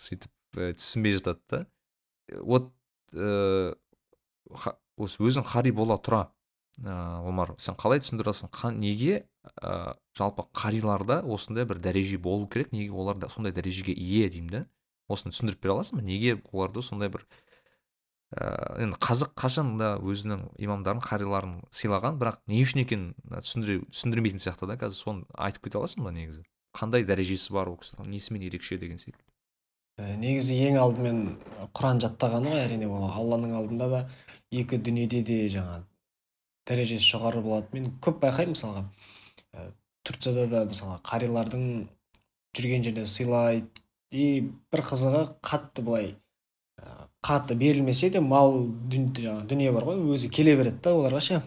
S2: Сөйтіп ә, түсінбей жатады да. Вот ә, осы өзің қари бола тұра ә, омар. Сен қалай түсіндіресің? Неге ә, жалпы қариларда осындай бір дәреже болу керек? Неге олар да сондай дәрежеге ие деймін да? Осыны түсіндіріп бере аласың ба? Неге оларды сондай бір ә, енді қазақ қашан да өзінің имамдарын қариларын сыйлаған бірақ не үшін екенін түсіндіре түсіндірмейтін сияқты да қазір соны айтып кете аласың ба негізі? Қандай дәрежесі бар ол кісі несімен ерекше деген секілді?
S3: Ә, негізі ең алдымен құран жаттағаны ғой әрине ол. Алланың алдында да екі дүниеде де жаңа дәрежесі жоғары болады. Мен көп байқаймын мысалға. Ә, турцияда да мысалға қарилардың жүрген жерде сыйлайды. И бір қызығы қатты былай ә, қатты берілмесе де мал жаңағы дүние бар ғой өзі келе береді да оларға ше.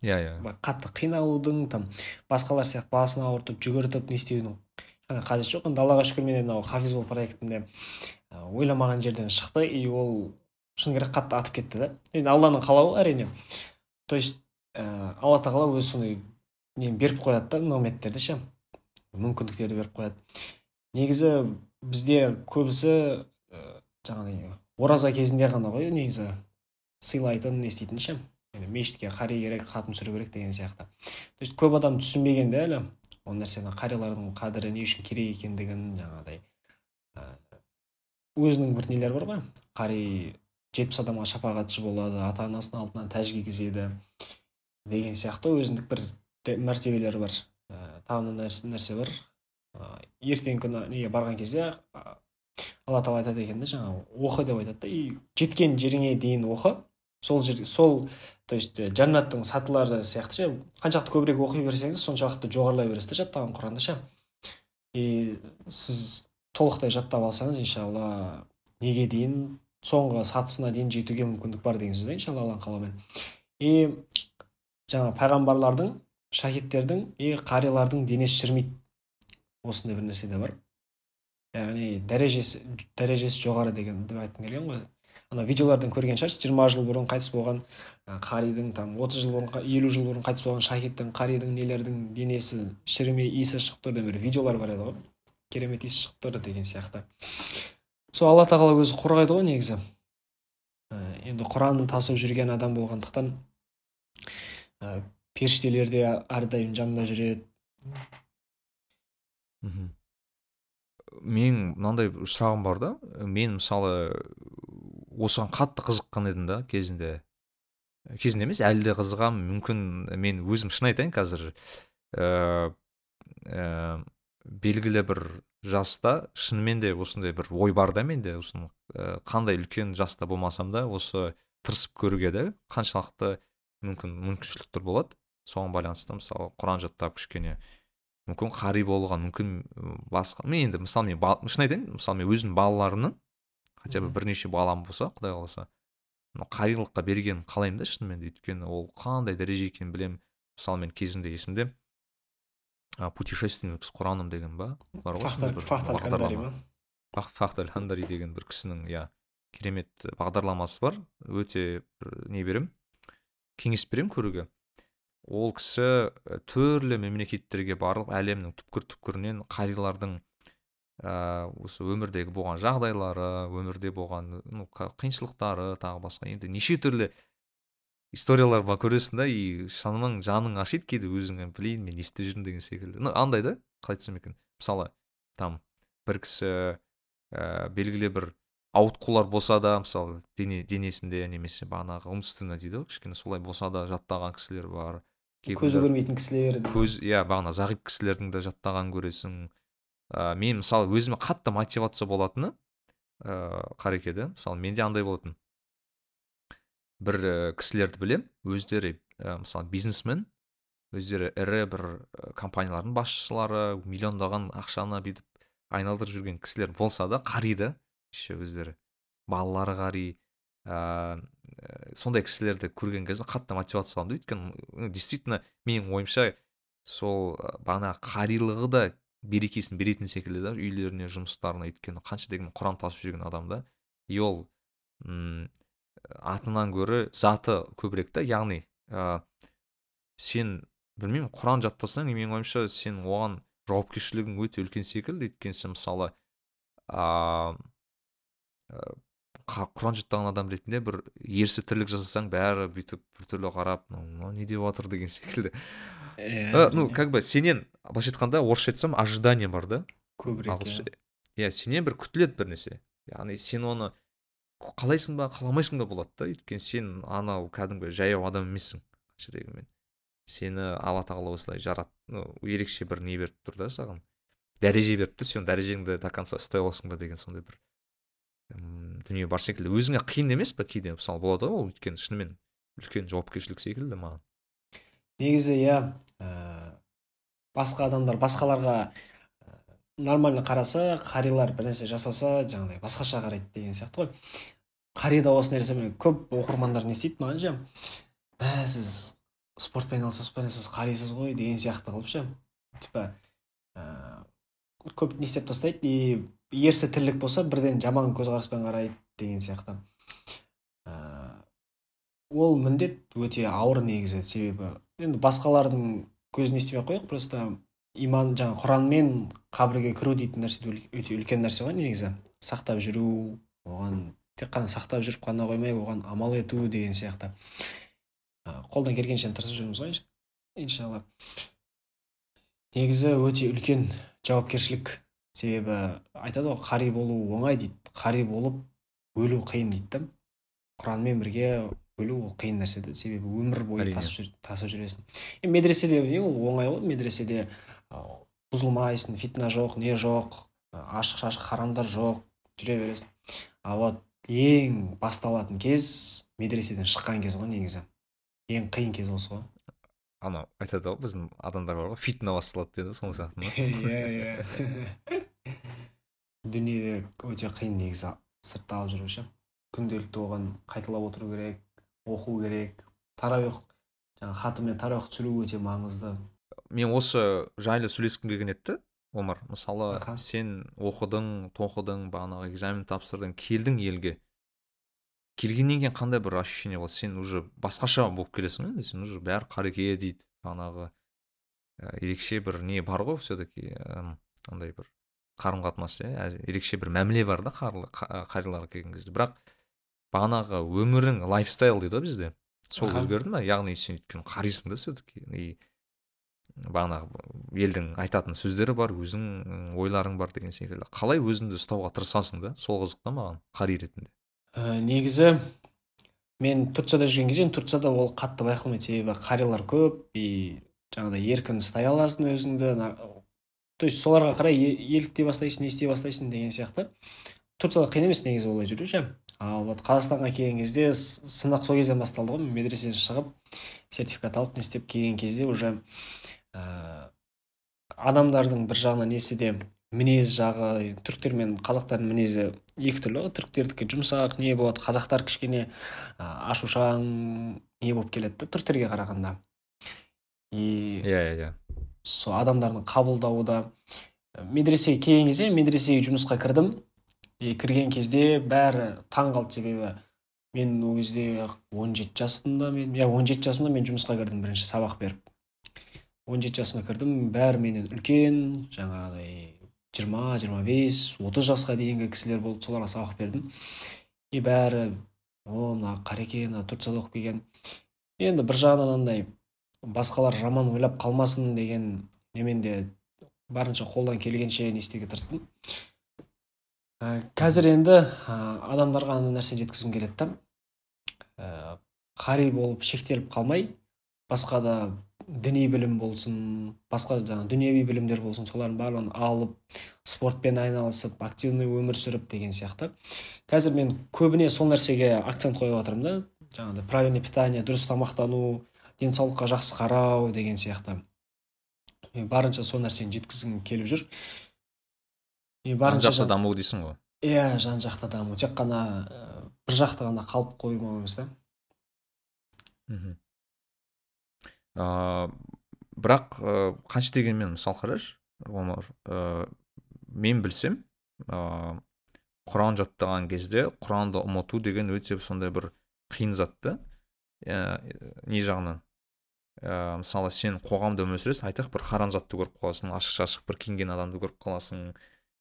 S2: Иә иә.
S3: Қатты қиналудың там басқалар сияқты басын ауыртып жүгіртіп не істеудің. Қажеті жоқ енді аллаға шүкір мен мынау хафиз бол проектінде ойламаған жерден шықты и ол шыны керек қатты атып кетті да. Енді алланың қалауы әрине. То есть ә, алла тағала өзі сондай нені беріп қояды да нығметтерді ше мүмкіндіктерді беріп қояды. Негізі бізде көбісі ә, жаңағыдай ораза кезінде ғана ғой негізі сыйлайтын не істейтін ше? Мешітке қари керек хатым түсіру керек деген сияқты. То есть көп адам түсінбеген де әлі. Ол нәрсені қариялардың қадірі не үшін керек екендігін жаңағыдай өзінің бір нелері бар ғой. Қари жетпіс адамға шапағатшы болады ата анасының алдынан тәж кигізеді деген сияқты өзіндік бір мәртебелері бар. Ә, тағы нәрсе, нәрсе бар. Ә, ертеңгі күні неге барған кезде алла тағала айтады екен да жаңағы оқы деп айтады да и жеткен жеріңе дейін оқы. Сол жерде сол то есть жәннаттың сатылары сияқты ше қаншалықты көбірек оқи берсеңіз соншалықты жоғарылай бересіз да жаттаған құранды ше. И сіз толықтай жаттап алсаңыз иншалла неге дейін соңғы сатысына дейін жетуге мүмкіндік бар деген сөз да иншалла алланың қалауымен. И жаңа пайғамбарлардың шахидтердің и қарилардың денесі шірімейді. Осындай бір нәрсе де бар. Яғни дәрежесі дәрежесі жоғары деген деп айтқым келген ғой. Ана видеолардан көрген шығарсыз жиырма жыл бұрын қайтыс болған қаридің там отыз жыл бұрын елу жыл бұрын қайтыс болған шахидтің қаридің нелердің денесі шірімей иісі шығып тұр деген бір видеолар бар еді ғой. Керемет иіс шығып тұр деген сияқты. Сол алла тағала өзі қорғайды ғой негізі. Енді құранын тасып жүрген адам болғандықтан періштелер де әрдайым жанында жүреді.
S2: Мхм. Мен мынандай сұрағым бар да. Мен мысалы осыған қатты қызыққан едім да кезінде. Кезінде емес әлі де қызығамын мүмкін мен өзім шын айтайын қазір ә, ә, белгілі бір жаста шынымен де осындай бір ой бар да менде. Осыны ә, қандай үлкен жаста болмасам да осы тырысып көруге де қаншалықты мүмкін мүмкіншіліктер болады. Соған байланысты мысалы құран жаттап кішкене мүмкін қари болған мүмкін басқа мен енді мысалы мен шын айтайын мысалы мен өзімнің балаларымның хотя бы бірнеше балам болса құдай қаласа қарилыққа бергенін қалаймын да шынымен де өйткені ол қандай дәреже екенін білемін. Мысалы мен кезінде есімде путешественник с құраным деген ба бар ғой фахталь хандари деген бір кісінің иә керемет бағдарламасы бар. Өте не беремін кеңес беремін көруге. Ол кісі түрлі мемлекеттерге барып әлемнің түпкір түпкірінен қарилардың ә, осы өмірдегі болған жағдайлары өмірде болған ну қиыншылықтары тағы басқа енді неше түрлі историялар бар көресің да и шынымен жаның ашиды кейде өзіңе. Блин мен не істеп жүрмін деген секілді. Ну андай да қалай айтсам екен. Мысалы там бір кісі ә, белгілі бір ауытқулар болса да мысалы дене денесінде немесе бағанағы умственно дейді ғой кішкене солай болса да жаттаған кісілер бар.
S3: Көзі көрмейтін кісілер
S2: көз иә бағана зағип кісілердің де жаттағанын көресің. Ә, мен мысалы өзіме қатты мотивация болатыны ә, қареке да мысалы менде андай болатын. Бір ә, кісілерді білем өздері ә, мысалы бизнесмен өздері ірі бір компаниялардың басшылары миллиондаған ақшаны бүйтіп айналдырып жүрген кісілер болса да қариды. Еще өздері балалары қари ә, сондай кісілерді көрген кезде қатты мотивация аламын да. Өйткені действительно менің ойымша сол бағана қарилығы да берекесін беретін секілді да үйлеріне жұмыстарына өйткені қанша дегенмен құран тасып жүрген адам да. И ол м атынан гөрі заты көбірек та. Яғни ә, сен білмеймін құран жаттасаң менің ойымша сен оған жауапкершілігің өте үлкен секілді. Өйткені сен мысалы ыыы құран жаттаған адам ретінде бір ерсі тірлік жасасаң бәрі бүйтіп біртүрлі қарап мынау не деп жатыр деген секілді. Иә ну как бы сенен былайша айтқанда орысша айтсам ожидание бар да?
S3: Көбірек
S2: иә. Сенен бір күтіледі бір нәрсе яғни сен оны қалайсың ба қаламайсың ба болады да? Өйткені сен анау кәдімгі жаяу адам емессің дегенмен. Сені алла тағала осылай жарат ну ерекше бір не беріп тұр да саған? Дәреже беріпті сен дәрежеңді до конца ұстай аласың ба деген сондай бір дүние бар секілді. Өзіңе қиын емес па кейде? Мысалы болады ғой ол өйткені шынымен үлкен жауапкершілік секілді маған.
S3: Негізі иә ә, басқа адамдар басқаларға ә, нормально қараса қарилар бір нәрсе жасаса жаңағыдай басқаша қарайды деген сияқты ғой. Қарида осы нәрсе көп оқырмандар не істейді маған ше? Мә сіз спортпен айналысасыз қарисыз ғой? деген сияқты қылып ше? Типа ыыы көп не істеп тастайды и ерсі тірлік болса бірден жаман көзқараспен қарайды деген сияқты. Ыыы ол міндет өте ауыр негізі себебі. Енді басқалардың көзін естімей ақ қояйық просто иман жаңа құранмен қабірге кіру дейтін нәрсе өте үлкен нәрсе ғой негізі. Сақтап жүру оған тек қана сақтап жүріп қана қоймай оған амал ету деген сияқты. Қолдан келгенше тырысып жүрміз ғой иншалла. Негізі өте үлкен жауапкершілік себебі айтады ғой қари болу оңай дейді. Қари болып өлу қиын дейді да. Құранмен бірге өлу ол қиын нәрсе да себебі өмір бойы тасып, тасып жүресің. Е медреседе не ол оңай ғой? Медреседе бұзылмайсың фитна жоқ не жоқ ашық шашық харамдар жоқ жүре бересің. А вот ең басталатын кез медреседен шыққан кез ғой негізі. Ең қиын кез осы ғой.
S2: Анау айтады ғой біздің адамдар бар ғой фитна басталады дейді сол сияқты ма?
S3: Иә иә. Дүние өте қиын негізі сыртта алып жүру ше күнделікті оған қайталап отыру керек оқу керек. Таравих жаңағы хатымен таравих түсіру өте маңызды.
S2: Мен осы жайлы сөйлескім келген еді омар. Мысалы сен оқыдың тоқыдың бағанағы экзамен тапсырдың келдің елге. Келгеннен кейін қандай бір ощущение болады? Сен уже басқаша болып келесің ғой сен уже бәрі қареке дейді бағанағы. Ә, ерекше бір не бар ғой все таки андай бір қарым қатынас иә ерекше бір мәміле бар да қариларға келген кезде. Бірақ бағанағы өмірің лайфстайл дейді ғой бізде. Сол өзгерді ма яғни сен өйткені қарисың да все таки и бағанағы елдің айтатын сөздері бар өзің ойларың бар деген секілді. Қалай өзіңді ұстауға тырысасың да? Сол қызық та маған қари ретінде.
S3: Ә, негізі мен турцияда жүрген кезде турцияда ол қатты байқалмайды себебі қариялар көп. И жаңағыдай еркін ұстай аласың өзіңді то есть соларға қарай еліктей бастайсың не істей бастайсың деген сияқты. Турцияда қиын емес негізі олай жүру ше. Ал вот қазақстанға келген кезде сынақ сол кезден басталды ғой. Медреседен шығып сертификат алып не істеп келген кезде уже ә, адамдардың бір жағынан несі де мінез жағы түріктер мен қазақтардың мінезі екі түрлі ғой. Түріктердікі жұмсақ не болады қазақтар кішкене ашушаң не болып келеді да түріктерге қарағанда.
S2: И иә иә иә.
S3: Сол адамдардың қабылдауы да медресеге келген кезде медресеге жұмысқа кірдім. И кірген кезде бәрі таң қалды себебі мен ол кезде он жеті жасымда мен иә он жеті жасымда мен жұмысқа кірдім бірінші сабақ беріп. он жеті жасымда кірдім. Бәрі менен үлкен жаңағыдай жиырма жиырма бес отыз жасқа дейінгі кісілер болды соларға сабақ бердім. И бәрі о мына қареке мына турцияда оқып келген енді бір жағынан андай басқалар жаман ойлап қалмасын деген немен де барынша қолдан келгенше не істеуге тырыстым. Ә, қазір енді ә, адамдарға ана нәрсені жеткізгім келеді да. Ә, қари болып шектеліп қалмай басқа да діни білім болсын басқа жаңағы дүниеви білімдер болсын солардың барлығын алып спортпен айналысып активный өмір сүріп деген сияқты. Қазір мен көбіне сол нәрсеге акцент қойып жатырмын да. Жаңағыдай правильный питание дұрыс тамақтану денсаулыққа жақсы қарау деген сияқты. Мен барынша сол нәрсені жеткізгім келіп жүр.
S2: И барынша жақты даму дейсің ғой.
S3: Иә жан жақты даму. Тек қана бір жақты ғана қалып қоймау емес та
S2: мхм. Ә, бірақ ә, қанша дегенмен мысал қарашы омар ә, мен білсем ә, құран жаттаған кезде құранды ұмыту деген өте сондай бір қиын зат та ә, не жағынан? Ә, мысалы сен қоғамда өмір сүресің айтайық бір харам затты көріп қаласың ашық шашық бір киінген адамды көріп қаласың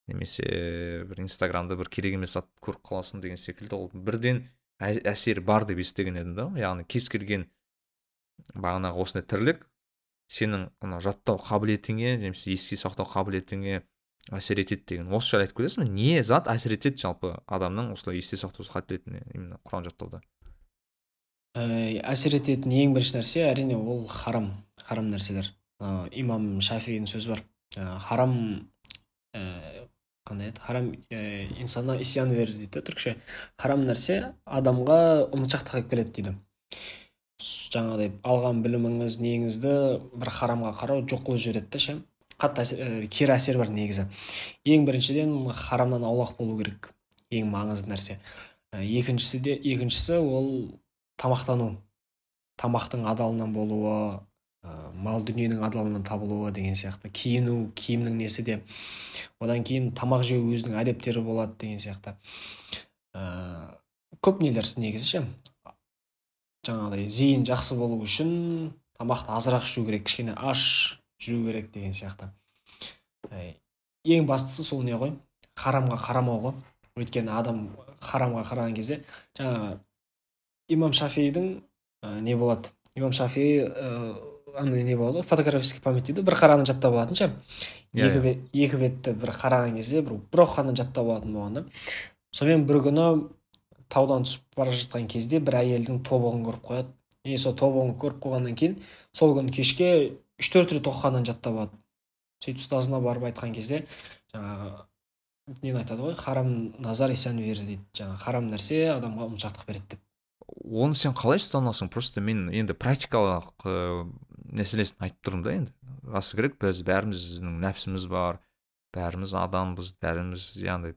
S2: немесе бір инстаграмда бір керек емес затты көріп қаласың деген секілді. Ол бірден әсері бар деп естіген едім да. Яғни кез келген бағанағы осындай тірлік сенің ана жаттау қабілетіңе немесе еске сақтау қабілетіңе әсер етеді деген. Осы жайлы айтып кетесің бе? Не зат әсер етеді жалпы адамның осылай есте сақтау қабілетіне именно құран жаттауда?
S3: Ә, әсер ететін ең бірінші нәрсе әрине ол харам харам нәрселер. Ә, имам шафидің сөзі бар. Ә, харам ә, қандай еді? Харам ә, инсана вер дейді түркше харам нәрсе адамға ұмытшақтық алып келеді дейді. Жаңағыдай алған біліміңіз неңізді бір харамға қарау жоқ қылып жібереді да ше. Қатты әсер, ә, кері әсер бар негізі. Ең біріншіден харамнан аулақ болу керек. Ең маңызды нәрсе. Екіншісі де екіншісі ол тамақтану тамақтың адалынан болуы ә, мал дүниенің адалынан табылуы деген сияқты. Киіну киімнің несі де. Одан кейін тамақ жеу өзінің әдептері болады деген сияқты. Ә, көп нелер негізі ше? Жаңағыдай зейін жақсы болу үшін тамақты азырақ жеу керек кішкене аш жеу керек деген сияқты. Ең бастысы сол не ғой? Харамға қарамау ғой. Өйткені адам харамға қараған кезде жаңағы имам шафидің ә, не болады. Имам шафи ә, андай не болады ғой фотографический память дейді. Бір қараны жаттап алатын ше yeah, екі, бет, екі бетті бір қараған кезде бір бір оқығаннан жаттап алатын болған да сонымен бір күні таудан түсіп бара жатқан кезде бір әйелдің тобығын көріп қояды. И сол тобығын көріп қойғаннан кейін сол күні кешке үш төрт рет оқығаннан жаттап алады. Сөйтіп ұстазына барып айтқан кезде жаңағы нені айтады ғой? Харам назар исән вер дейді. Жаңағы харам нәрсе адамға ұмытшақтық береді деп.
S2: Оны сен қалай ұстанасың просто мен енді практикалық ә, мәселесін айтып тұрмын да енді. Расы керек біз бәріміздің нәпсіміз бар бәріміз адамбыз бәріміз яғни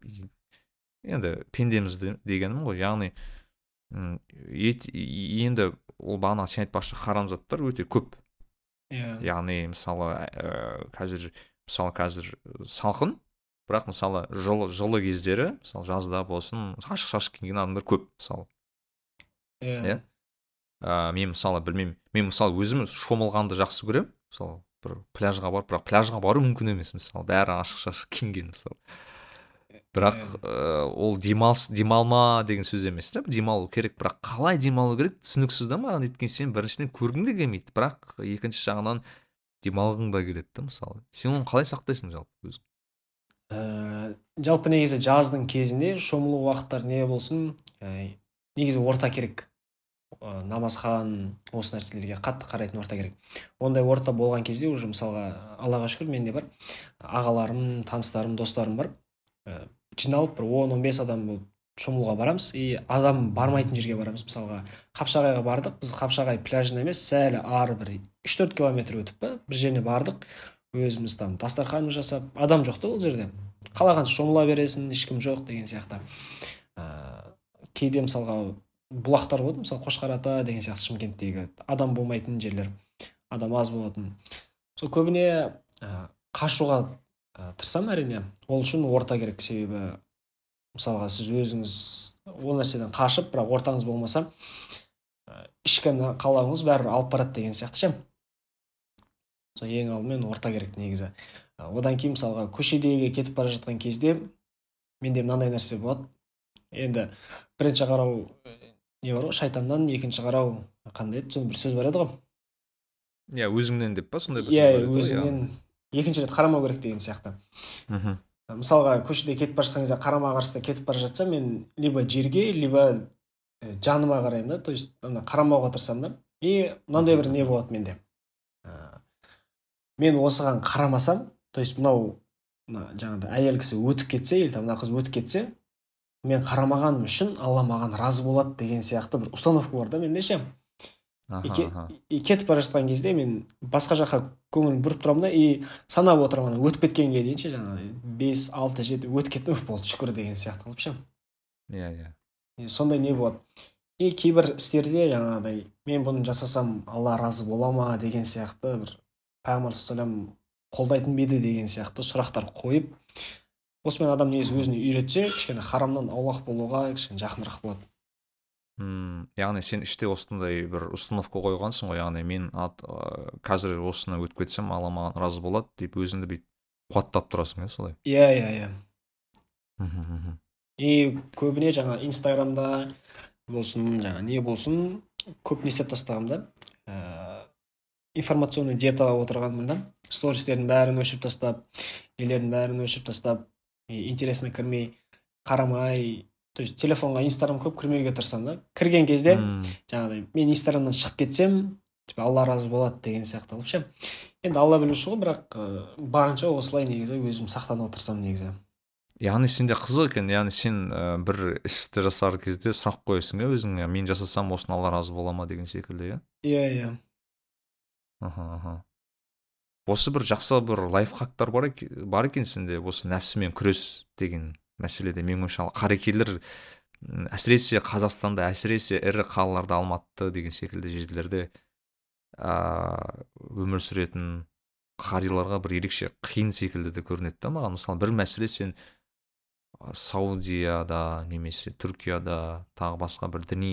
S2: енді пендеміз дегенім ғой. Яғни ет, енді ол бағана сен айтпақшы харам заттар өте көп.
S3: Иә. Yeah.
S2: яғни мысалы ә, қазір мысалы қазір салқын бірақ мысалы жылы жылы кездері мысалы жазда болсын ашық шашық киген адамдар көп мысалы.
S3: Иә. Yeah.
S2: ә, мен мысалы білмеймін. Мен мысалы өзім шомылғанды жақсы көремін. Мысалы бір пляжға барып бірақ пляжға бару мүмкін емес мысалы. Бәрі ашық шашық киінген мысалы. Бірақ ә, ол демалыс демалма деген сөз емес та демалу керек бірақ қалай демалу керек түсініксіз да маған өйткені сен біріншіден көргің де келмейді бірақ екінші жағынан демалғың да келеді да мысалы. Сен оны қалай сақтайсың жалпы өзің?
S3: Ә, жалпы негізі жаздың кезінде шомылу уақыттары не болсын ә, негізі орта керек. Ә, намазхан осы нәрселерге қатты қарайтын орта керек. Ондай орта болған кезде уже мысалға аллаға шүкір менде бар ағаларым таныстарым достарым бар. Ә, жиналып бір он он адам болып шомылуға барамыз. И адам бармайтын жерге барамыз. Мысалға қапшағайға бардық. Біз қапшағай пляжына емес сәл ары бір үш төрт километр өтіп па бір жеріне бардық. Өзіміз там дастархан жасап адам жоқ та ол жерде. Қалағанша шомыла бересің ешкім жоқ деген сияқты. Ә, кейде мысалға бұлақтар болады мысалы қошқар ата деген сияқты шымкенттегі адам болмайтын жерлер адам аз болатын. Сол көбіне ә, қашуға ә, тырысамын әрине. Ол үшін орта керек себебі мысалға сіз өзіңіз ол нәрседен қашып бірақ ортаңыз болмаса ә, ішкі қалауыңыз бәрібір алып барады деген сияқты ше. Сол ең алдымен орта керек негізі. Одан кейін мысалға көшедегі кетіп бара жатқан кезде менде мынандай нәрсе болады. Енді бірінші қарау не бар ғой шайтаннан екінші қарау. Қандай еді? Сондай бір сөз бар еді ғой.
S2: Иә өзіңнен деп па? Сондай бір
S3: иә
S2: ғой,
S3: өзіңнен екінші рет қарамау керек деген сияқты.
S2: Мхм.
S3: Мысалға көшеде кетіп бара кезде қарама қарсы кетіп бара жатсам мен либо жерге либо жаныма қараймын да. То есть ана қарамауға тырысамын да. И мынандай бір не болады менде. Мен осыған қарамасам то есть мынау мына жаңағыдай әйел кісі өтіп кетсе или там мына қыз өтіп кетсе мен қарамағаным үшін алла маған разы болады деген сияқты бір установка бар да менде ше. И, кетіп бара жатқан кезде мен басқа жаққа көңілім бұрып тұрамын да и санап отырамын ана өтіп кеткенге дейін ше жаңағы бес алты жеті өтіп кеттім уф болды шүкір деген сияқты қылып ше.
S2: Иә иә.
S3: Сондай не болады. И кейбір істерде жаңағыдай мен бұны жасасам алла разы бола ма деген сияқты бір пайғамбар қолдайтын ба еді деген сияқты сұрақтар қойып осымен адам негізі өзіне үйретсе кішкене харамнан аулақ болуға кішкене жақынырақ болады.
S2: Мм яғни сен іште осындай бір установка қойғансың ғой яғни мен ат, ә, қазір осыны өтіп кетсем алла маған разы болады деп өзіңді бүйтіп қуаттап тұрасың иә солай?
S3: Иә иә иә. И көбіне жаңа инстаграмда болсын жаңа не болсын көп не істеп тастағанмын да ә, информационный диетаға отырғанмын да. Стористердің бәрін өшіріп тастап нелердің бәрін өшіріп тастап интересно кірмей қарамай то есть телефонға инстаграм көп кірмеуге тырысамын да. Кірген кезде жаңағыдай мен инстаграмнан шығып кетсем типа алла разы болады деген сияқты қылып ше. Енді алла білуші ғой бірақ ә, барынша осылай негізі өзім сақтануға тырысамын негізі.
S2: Яғни сенде қызық екен яғни сен ә, бір істі жасар кезде сұрақ қоясың иә өзіңе мен жасасам осыны алла разы бола ма? деген секілді иә?
S3: Иә иә.
S2: Аха аха. Осы бір жақсы бір лайфхактар бар, бар екен сенде? осы нәпсімен күрес деген мәселеде. Менің ойымша қарекелер әсіресе қазақстанда әсіресе ірі қалаларда алматы деген секілді жерлерде ыыы өмір сүретін қарияларға бір ерекше қиын секілді де көрінеді да маған мысалы бір мәселе сен саудияда немесе түркияда тағы басқа бір діни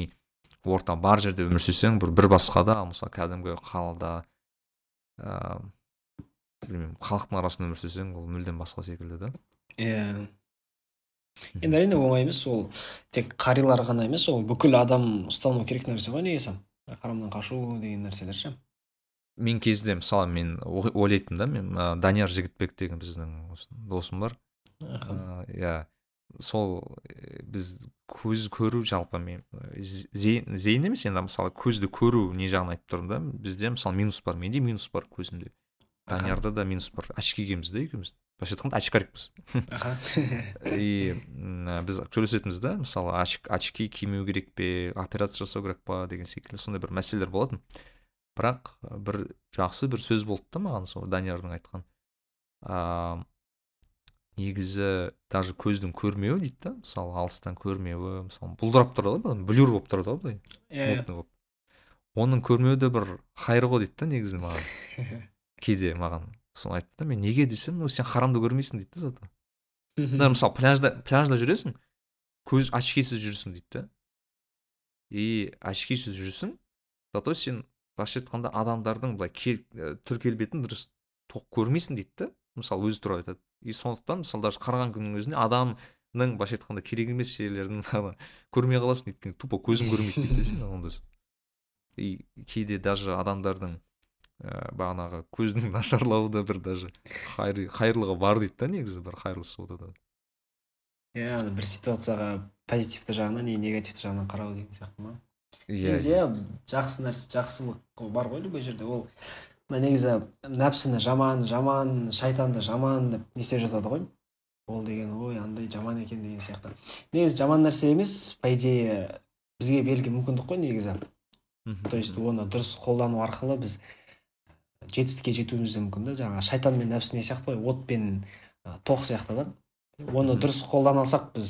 S2: орта бар жерде өмір сүрсең бір бір басқада ал мысалы кәдімгі қалада білмеймін халықтың арасында өмір сүрсең ол мүлдем басқа секілді да.
S3: Иә. Енді әрине оңай емес ол тек қарилар ғана емес ол бүкіл адам ұстану керек нәрсе ғой негізі. Харамнан қашу деген нәрселер ше.
S2: Мен кезде мысалы мен ой- ойлайтынмын да мен ә, данияр жігітбек деген біздің осы досым бар. Иә. Сол э, біз көз көру жалпы мен э, зейін емес енді мысалы көзді көру не жағын айтып тұрмын да. Бізде мысалы минус бар менде минус бар көзімде. Даниярда да минус бар очки киеміз да екеуміз. Былайша айтқанда очкарикпіз и біз сөйлесетінбіз да мысалы оч- очки кимеу керек пе операция жасау керек па деген секілді сондай бір мәселелер болатын. Бірақ бір жақсы бір сөз болды да маған сол даниярдың айтқан. А, негізі даже көздің көрмеуі дейді да мысалы алыстан көрмеуі мысалы бұлдырап тұрады ғой блюр болып тұрады ғой былай.
S3: Иә иә.
S2: Оның көрмеуі де бір хайыр ғой дейді да негізі маған. кейде маған соны айтты да мен неге десем ну сен харамды көрмейсің дейді да зато да мысалы пляжда пляжда жүресің көз очкисіз жүрсің дейді да и очкисіз жүрсің зато сен былайша айтқанда адамдардың былай кел, ә, түр келбетін дұрыс тоқ көрмейсің дейді да мысалы өзі туралы айтады. И сондықтан мысалы даже қараған күннің өзінде адамның былайша айтқанда керек емес жерлерін көрмей қаласың өйткені тупо көзің көрмейді дейді да сен онда и кейде даже адамдардың ә, бағанағы көзінің нашарлауы да бір даже хайыр, хайырлығы бар дейді да негізі бір хайырлысы ода да.
S3: Иә ана бір ситуацияға позитивті жағынан не негативті жағынан қарау деген сияқты ма?
S2: Иә
S3: негізі иә. жақсы нәрсе жақсылық бар ғой любой жерде. Ол мына негізі нәпсіні жаман жаман шайтанды жаман деп не істеп жатады ғой? Ол деген ой андай жаман екен деген сияқты. Негізі жаман нәрсе емес по идее бізге берілген мүмкіндік қой негізі. То есть оны дұрыс қолдану арқылы біз жетістікке жетуіміз де мүмкін да. жаңағы шайтан мен нәпсі не сияқты ғой от пен тоқ сияқты да оны дұрыс қолдана алсақ біз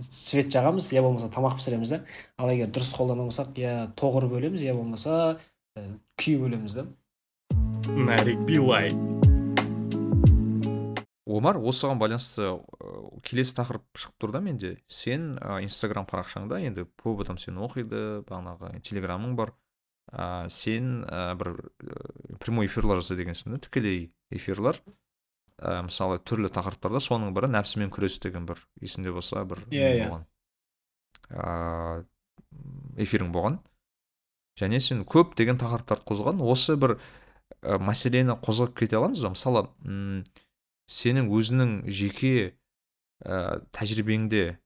S3: свет жағамыз я болмаса тамақ пісіреміз да. Ал егер дұрыс қолдана алмасақ я тоқ ұрып өлеміз я болмаса ы, күйіп өлеміз да.
S1: Нарик билай.
S2: Омар осыған байланысты ә, келесі тақырып шығып тұр да менде. Сен инстаграм парақшаңда енді көп адам сені оқиды бағанағы телеграмың бар. Ә, сен ә, бір ә, прямой эфирлар жасайды екенсің да тікелей эфирлар. Ә, мысалы түрлі тақырыптарда соның бірі нәпсімен күрес деген бір есіңде болса бір
S3: Иә, иә.
S2: болған ә, эфирің болған. Және сен көп деген тақырыптарды қозғаған осы бір ә, мәселені қозғап кете аламыз ба? Мысалы м, сенің өзінің жеке ә, тәжірибеңде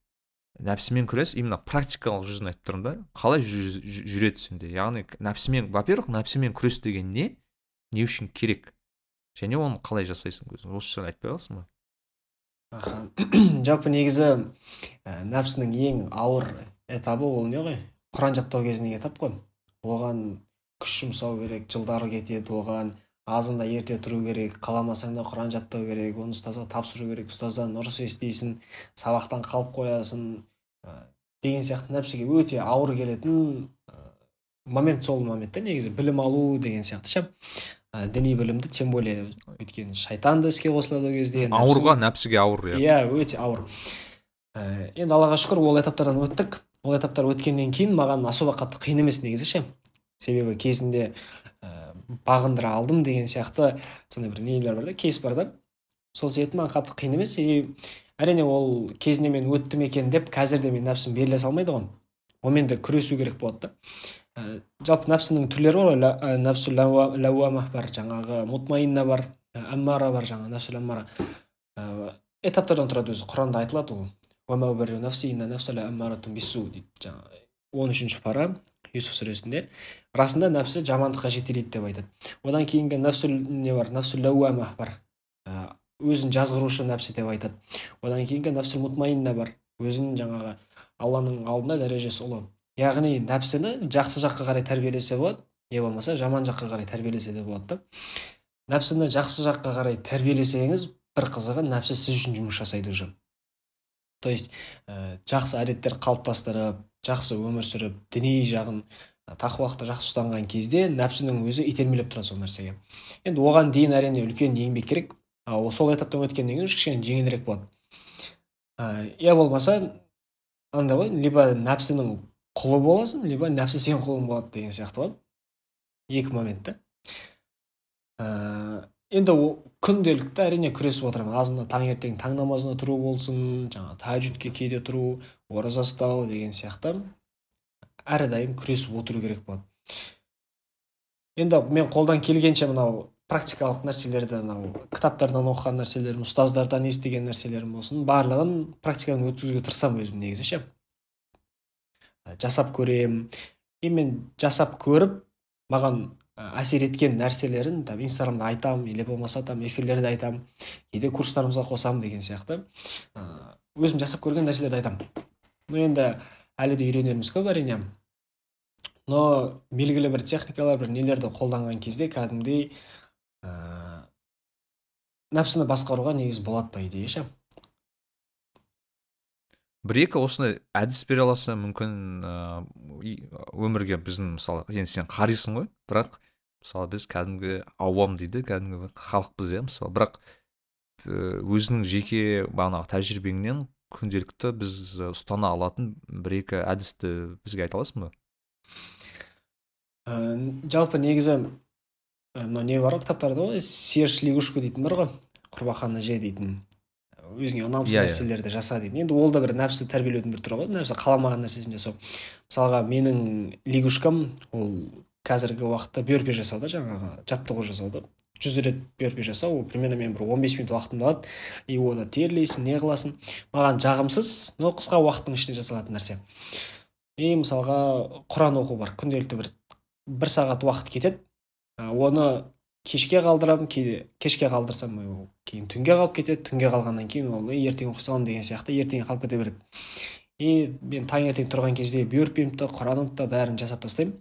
S2: нәпсімен күрес именно практикалық жүзін айтып тұрмын да қалай жүреді сенде? Яғни нәпсімен во первых нәпсімен күрес деген не? Не үшін керек? Және оны қалай жасайсың өзің? Осы жайлы айтпай қаласың ба?
S3: Аха жалпы негізі ә, нәпсінің ең ауыр этабы ол не ғой? Құран жаттау кезіндегі этап қой. Оған күш жұмсау керек жылдары кетеді оған азында ерте тұру керек қаламасаң да құран жаттау керек оны ұстазға тапсыру керек ұстаздан ұрыс естисің сабақтан қалып қоясың ә, деген сияқты нәпсіге өте ауыр келетін ә, момент сол момент та негізі білім алу деген сияқты ше. Ә, діни білімді тем более өйткені шайтан да іске қосылады ол кезде
S2: ауырға нәпсіге ауыр иә.
S3: Иә өте ауыр. Ә, енді аллаға шүкір ол этаптардан өттік. Ол этаптар өткеннен кейін маған особо қатты қиын емес негізі ше. Себебі кезінде бағындыра алдым деген сияқты сондай бір нелер бар да кейс бар да. Сол себепті маған қатты қиын емес. И әрине ол кезінде мен өттім екен деп қазір де мен нәпсім беріле салмайды ғой. Онымен де күресу керек болады да. Ә, жалпы нәпсінің түрлері бар ғой ә, нәпсу лауама бар жаңағы мутмаинна бар әммара бар жаңағы нәпсу әммара ә, этаптардан тұрады өзі. Құранда айтылады ол. Он үшінші пара. Юсуф сүресінде. Расында нәпсі жамандыққа жетелейді деп айтады. Одан кейінгі нәпсүл не бар? Нәпсүл лауама бар. Ә, өзін жазғырушы нәпсі деп айтады. Одан кейінгі нәпсүл мутмаинна бар. Өзін жаңағы алланың алдында дәрежесі ұлы. Яғни нәпсіні жақсы жаққа қарай тәрбиелесе болады не болмаса жаман жаққа қарай тәрбиелесе де болады да. Нәпсіні жақсы жаққа қарай тәрбиелесеңіз бір қызығы нәпсі сіз үшін жұмыс жасайды уже. То есть ә, жақсы әдеттер қалыптастырып жақсы өмір сүріп діни жағын тақуалықты жақсы ұстанған кезде нәпсінің өзі итермелеп тұрады сол нәрсеге. Енді оған дейін әрине үлкен еңбек керек. Ал сол этаптан өткеннен кейін кішкене жеңілірек болады. Ә, я болмаса андай ғой либо нәпсінің құлы боласың либо нәпсі сенің құлың болады деген сияқты ғой. Екі момент та. Енді күнделікті әрине күресіп отырамын азында таңертең таң намазына тұру болсын жаңағы тәжүдке кейде тұру ораза ұстау деген сияқты әрдайым күресіп отыру керек болады. Енді мен қолдан келгенше мынау практикалық нәрселерді мынау кітаптардан оқыған нәрселерім ұстаздардан естіген нәрселерім болсын барлығын практикадан өткізуге тырысамын өзім негізі ше жасап көремін и мен жасап көріп маған әсер еткен нәрселерін там инстаграмда айтамын или болмаса там эфирлерде айтамын кейде курстарымызға қосамын деген сияқты. Ә, өзім жасап көрген нәрселерді айтамын но енді әлі де үйренеріміз көп әрине. Но белгілі бір техникалар бір нелерді қолданған кезде кәдімгідей ә, нәпсіні басқаруға негізі болады по идее ше?
S2: Бір екі осындай әдіс бере аласа мүмкін ыыы, өмірге біздің мысалы енді сен қарисың ғой бірақ мысалы біз кәдімгі ауам дейді кәдімгі халықпыз иә мысалы. Бірақ өзінің жеке бағанағы тәжірибеңнен күнделікті біз ұстана алатын бір екі әдісті бізге айта аласың ба?
S3: Ә, жалпы негізі мынау не бар ғой кітаптарда ғой? Серж лягушка дейтін бар ғой. Құрбақаны же дейтін. Өзіңе ұнамсыз
S2: Иә, иә.
S3: нәрселерді жаса дейтін енді ол да бір нәпсі тәрбиелеудің бір түрі ғой. Нәпсі қаламаған нәрсесін жасау мысалға менің лягушкам ол қазіргі уақытта бөрпе жасау да жаңағы жаттығу жасау да жүз рет бөрпе жасау ол примерно мен бір 15 минут уақытымды алады и оны терлейсің не қыласың. Маған жағымсыз но қысқа уақыттың ішінде жасалатын нәрсе. И мысалға құран оқу бар. Күнделікті бір бір сағат уақыт кетеді. Оны кешке қалдырамын кейде кешке қалдырсам ол кейін түнге қалып кетеді түнге қалғаннан кейін ол «Ей, ертең оқи саламын деген сияқты ертеңге қалып кете береді. И мен таңертең тұрған кезде бөрпемді де құранымды да бәрін жасап тастаймын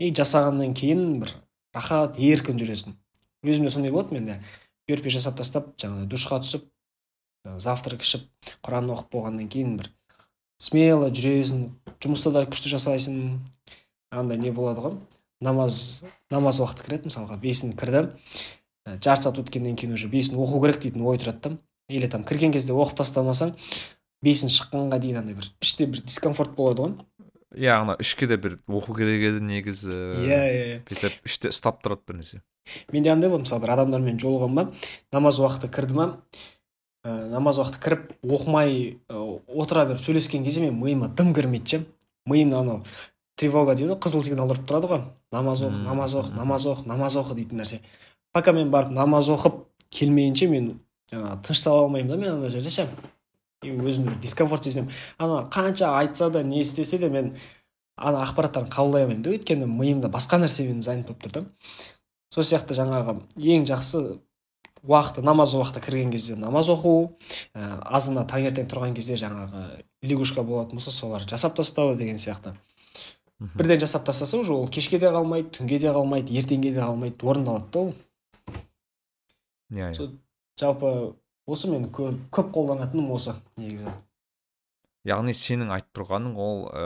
S3: и жасағаннан кейін бір рахат еркін жүресің өзімде сондай болады менде. Бөрпе жасап тастап жаңағы душқа түсіп завтрак ішіп құран оқып болғаннан кейін бір смело жүресің жұмысты да күшті жасайсың. Андай не болады ғой намаз намаз уақыты кіреді мысалға бесін кірді ә, жарты сағат өткеннен кейін уже бесін оқу керек дейтін ой тұрады да или там кірген кезде оқып тастамасаң бесін шыққанға дейін андай бір іште бір дискомфорт болады ғой.
S2: Иә ана ішке де бір оқу керек еді негізі.
S3: Иә иә иә.
S2: Бүйтіп іште ұстап тұрады бір нәрсе.
S3: Менде андай болды мысалы бір адамдармен жолығамын ба намаз уақыты кірді ма ә, намаз уақыты кіріп оқымай ә, отыра беріп сөйлескен кезде мен миыма дым кірмейді ше. Миымда анау тревога дейді ғой қызыл сигнал ұрып тұрады ғой. Намаз оқы намаз оқы намаз оқы намаз оқы дейтін нәрсе. Пока мен барып намаз оқып келмейінше мен жаңағы тыныштала алмаймын да мен ана жерде ше. И өзімді дискомфорт сезінемін. Ана қанша айтса да не істесе де мен ана ақпараттарын қабылдай алмаймын да. Өйткені миымда басқа нәрсемен занят болып тұр да. Сол сияқты жаңағы ең жақсы уақыты намаз уақыты кірген кезде намаз оқу ә, азына таңертең тұрған кезде жаңағы лягушка болатын болса соларды жасап тастау деген сияқты. Бірден жасап тастаса уже ол кешке де қалмайды түнге де қалмайды ертеңге де қалмайды орындалады да ол.
S2: Иә
S3: сол жалпы осы мен көп, көп қолданатыным осы негізі.
S2: Яғни сенің айтып тұрғаның ол ә,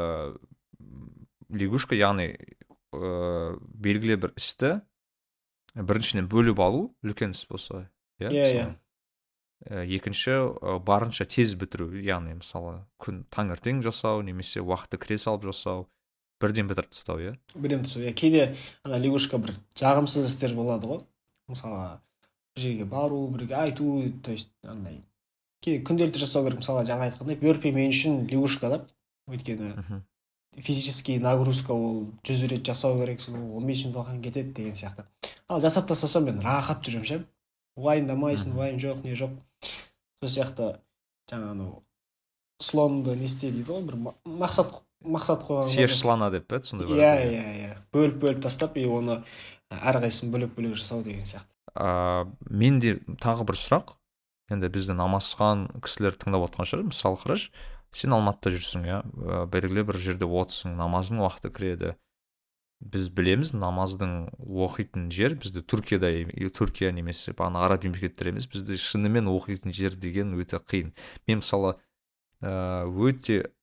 S2: лягушка яғни ә, белгілі бір істі біріншіден бөліп алу үлкен іс болса иә
S3: иә иә.
S2: Ә, екінші ә, барынша тез бітіру яғни мысалы күн таңертең жасау немесе уақытты кіре салып жасау бірден бітіріп тастау иә?
S3: Бірден тастау. Иә кейде ана лягушка бір жағымсыз істер болады ғой. Мысалы бір жерге бару бірге айту то есть андай. Кейде күнделікті жасау керек мысалға жаңа айтқандай бөрпе мен үшін лягушка да. Өйткені физический нагрузка ол жүз рет жасау керек сол он бес минут уақытың кетеді деген сияқты. Ал жасап тастасам мен рахат жүремін ше. Уайымдамайсың уайым жоқ не жоқ. Сол сияқты жаңағы анау слонды не істе дейді ғой бір ма- мақсат мақсат қойған
S2: слона деп пе сондай
S3: иә иә иә. Бөліп бөліп тастап и оны әрқайсысын бөлек бөлек жасау деген сияқты.
S2: Ә, менде тағы бір сұрақ. Енді бізді намазхан кісілер тыңдап отқан шығар. Мысалы қарашы сен алматыда жүрсің иә? Ә, белгілі бір жерде отырсың намаздың уақыты кіреді. Біз білеміз намаздың оқитын жер бізді түркияда түркия немесе бағана араб мемлекеттер емес бізді шынымен оқитын жер деген өте қиын. Мен мысалы ә, өте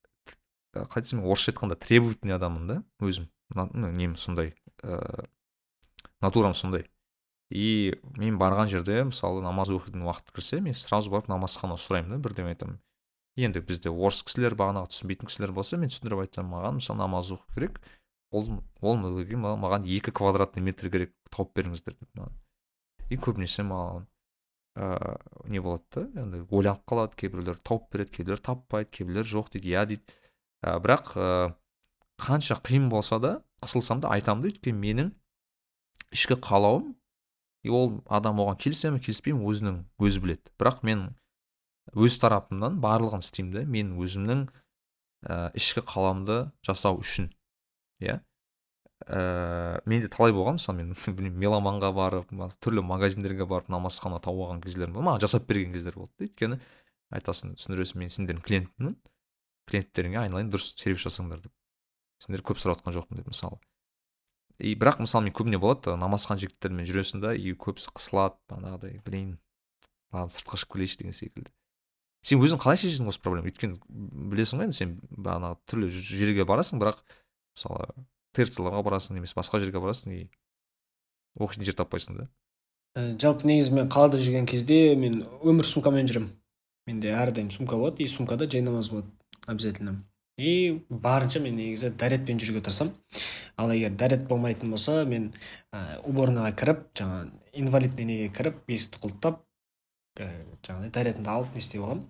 S2: қалай десем орысша айтқанда требовательный адаммын да өзім. Нем сондай ә, натурам сондай. И мен барған жерде мысалы намаз оқитын уақыт кірсе мен сразу барып намазхана сұраймын да бірдеме айтамын. Енді бізде орыс кісілер бағанағы түсінбейтін кісілер болса мен түсіндіріп айтамын маған мысалы намаз оқу керек ол ол маған екі квадратный метр керек тауып беріңіздер деп маған. И көбінесе маған ыыы не болады да енді ойланып қалады кейбіреулер тауып береді кейбіреулер таппайды кейбіреулер жоқ дейді иә дейді. Ә, бірақ ыыы қанша қиын болса да қысылсам да айтамын да өйткені менің ішкі қалауым ол адам оған келісе ме келіспей ме өзінің өзі біледі. Бірақ мен өз тарапымнан барлығын істеймін да мен өзімнің ә, ішкі қаламды жасау үшін иә. Ә, менде талай болған мысалы мен білмеймін меломанға барып түрлі магазиндерге барып намазхана тауып алған кездерім болды маған жасап берген кездер болды өйткені айтасың түсіндіресің мен сендердің клиентпін клиенттеріңе айналайын дұрыс сервис жасаңдар деп. Сендер көп сұрап жатқан жоқпын деп мысалы. И бірақ мысалы мен көбіне болады намазхан жігіттермен жүресің да и көбісі қысылады бағанағыдай блин ладно сыртқа шығып келейінші деген секілді. Сен өзің қалай шешесің осы проблеманы өйткені білесің ғой енді сен бағанағы түрлі жерге барасың бірақ мысалы терцияларға барасың немесе басқа жерге барасың и оқитын жер таппайсың да.
S3: Ә, жалпы негізі мен қалада жүрген кезде мен өмір сумкамен жүремін менде әрдайым сумка болады и сумкада жай намаз болады. Обязательно. И барынша мен негізі дәретпен жүруге тырысамын ал егер дәрет болмайтын болса мен ә, уборныйға кіріп жаңа инвалидный неге кіріп есікті құлыптап ә, жаңағыдай дәретімді алып не істеп аламын.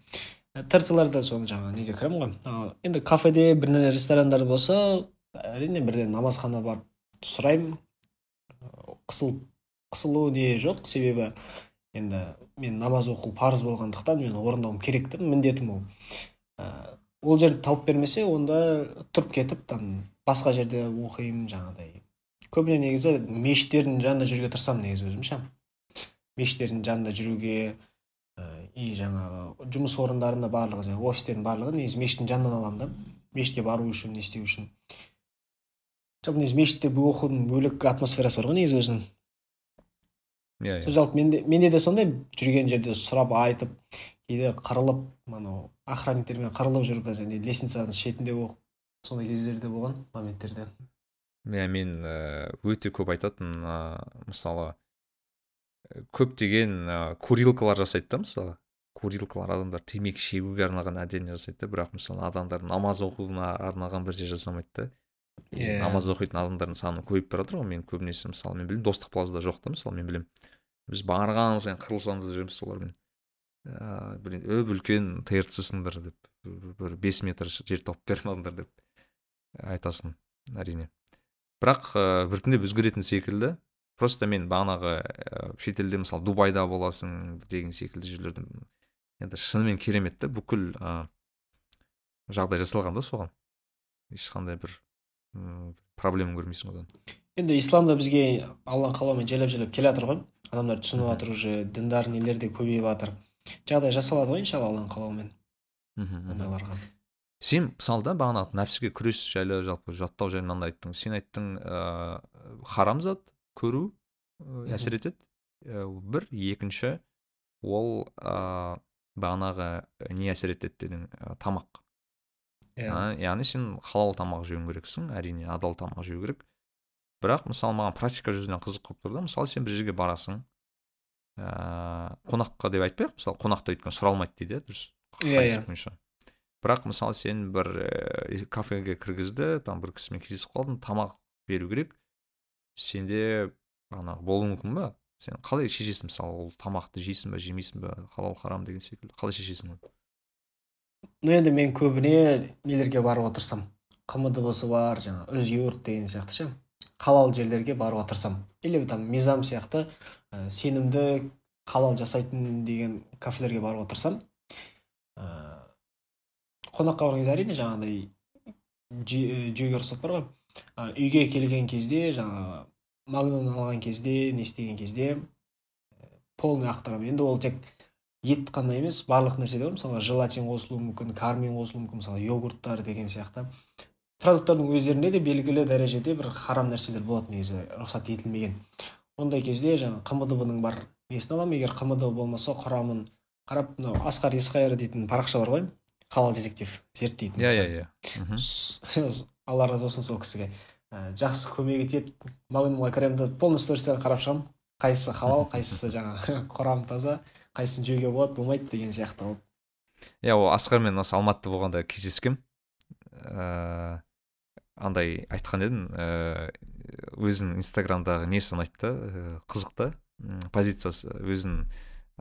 S3: Ә, соны жаңағы неге кіремін ғой? Ал енді кафеде бір ресторандар болса әрине бірден намазхана барып сұраймын. Қысыл қысылу не жоқ себебі енді мен намаз оқу парыз болғандықтан мен орындауым керек та міндетім ол. Ә, ол жерді тауып бермесе онда тұрып кетіп там басқа жерде оқимын жаңағыдай. Көбіне негізі мешіттердің жанында жүруге тырысамын негізі өзім ше. Мешіттердің жанында жүруге ә, и жаңағы жұмыс орындарында барлығы жаңағы офистердің барлығы негізі мешіттің жанынан аламын да. Мешітке бару үшін не істеу үшін. Жалпы негізі мешітте оқудың бөлек атмосферасы бар ғой негізі өзінің.
S2: Иә
S3: сол
S2: иә.
S3: Жалпы менде менде де сондай жүрген жерде сұрап айтып кейде қырылып анау охранниктермен қырылып жүріп және лестницаның шетінде оқып сондай кездер де болған моменттерде
S2: иә мен ә, өте көп айтатын мысалы ә, көптеген ә, курилкалар жасайды да мысалы. Курилкалар адамдар темекі шегуге арналған отдельно жасайды да бірақ мысалы адамдар намаз оқуына арналған бір жер жасамайды да.
S3: Иә.
S2: намаз оқитын адамдардың саны көбейіп бара жатыр ғой. Мен көбінесе мысалы мен білемін достық плазада жоқ та мысалы мен білемін. Біз барған сайын қырылысамыз жүреміз солармен. Ыыы блин өп үлкен трцсыңдар деп бір бес метр жер тауып беріп алдыңдар деп айтасың әрине. Бірақ ыыы біртіндеп өзгеретін секілді просто мен бағанағы ә, шетелде мысалы дубайда боласың деген секілді жерлерде енді шынымен керемет та бүкіл ә, жағдай жасалған да соған. Ешқандай бір проблема көрмейсің одан.
S3: Енді ислам да бізге алланың қалауымен жайлап жайлап келе жатыр ғой. Адамдар түсініп жатыр уже діндар нелер де көбейіп жатыр жағдай жасалады ғой иншалла алланың қалауымен.
S2: Мхм
S3: ондайларға.
S2: Сен мысалы да бағанағы нәпсіге күрес жайлы жалпы жаттау жайлы мынандай айттың. Сен айттың ыыы харам зат көру әсер етеді. Ә, бір екінші ол ыыы бағанағы не әсер етеді дедің ә, тамақ.
S3: Иә.
S2: Яғни сен халал тамақ жеуің керексің әрине адал тамақ жеу керек. Бірақ мысалы маған практика жүзінен қызық болып тұр да мысалы сен бір жерге барасың ыыы қонаққа деп айтпайық мысалы қонақта өйткені сұралмайды дейді иә дұрыс.
S3: Иә, иә.
S2: бойынша бірақ мысалы сен бір ііі кафеге кіргізді там бір кісімен кездесіп қалдың тамақ беру керек. Сенде бағанағы болуы мүмкін ба сен қалай шешесің мысалы ол тамақты жейсің ба жемейсің ба халал харам деген секілді? Қалай шешесің оны?
S3: Ну енді мен көбіне нелерге барып отырсам қмдбсы бар жаңағы өзге деген сияқты ше халал жерлерге баруға тырысамын или там мизам сияқты ә, сенімді халал жасайтын деген кафелерге баруға тырысамын ә, қонаққа барған кезде әрине жаңағыдай жеу- жеуге рұқсат бар ғой. Ә, үйге келген кезде жаңағы магнум алған кезде не істеген кезде полный ақтарамын енді ол тек ет қана емес барлық нәрседе бар. Мысалы желатин қосылуы мүмкін кармин қосылуы мүмкін мысалы йогурттар деген сияқты. Продукттардың өздерінде де белгілі дәрежеде бір харам нәрселер болады негізі рұқсат етілмеген. Ондай кезде жаңағы қмдб ның бар несін аламын. егер қмдб болмаса құрамын қарап мынау асқар есқайыр дейтін парақша бар ғой халал детектив зерттейтін
S2: иә иә иә.
S3: Алла разы болсын сол кісіге. Ә, жақсы көмек етеді магнумға кіремін полный стористерін қарап шығамын. Қайсысы халал қайсысы жаңағы құрамы таза қайсысын жеуге болады болмайды деген сияқты ол.
S2: Иә ол асқармен осы алматыда болғанда кездескем ыыы андай айтқан едім ііі өзінің инстаграмдағы несі ұнайды да ііі қызық та. М, позициясы өзін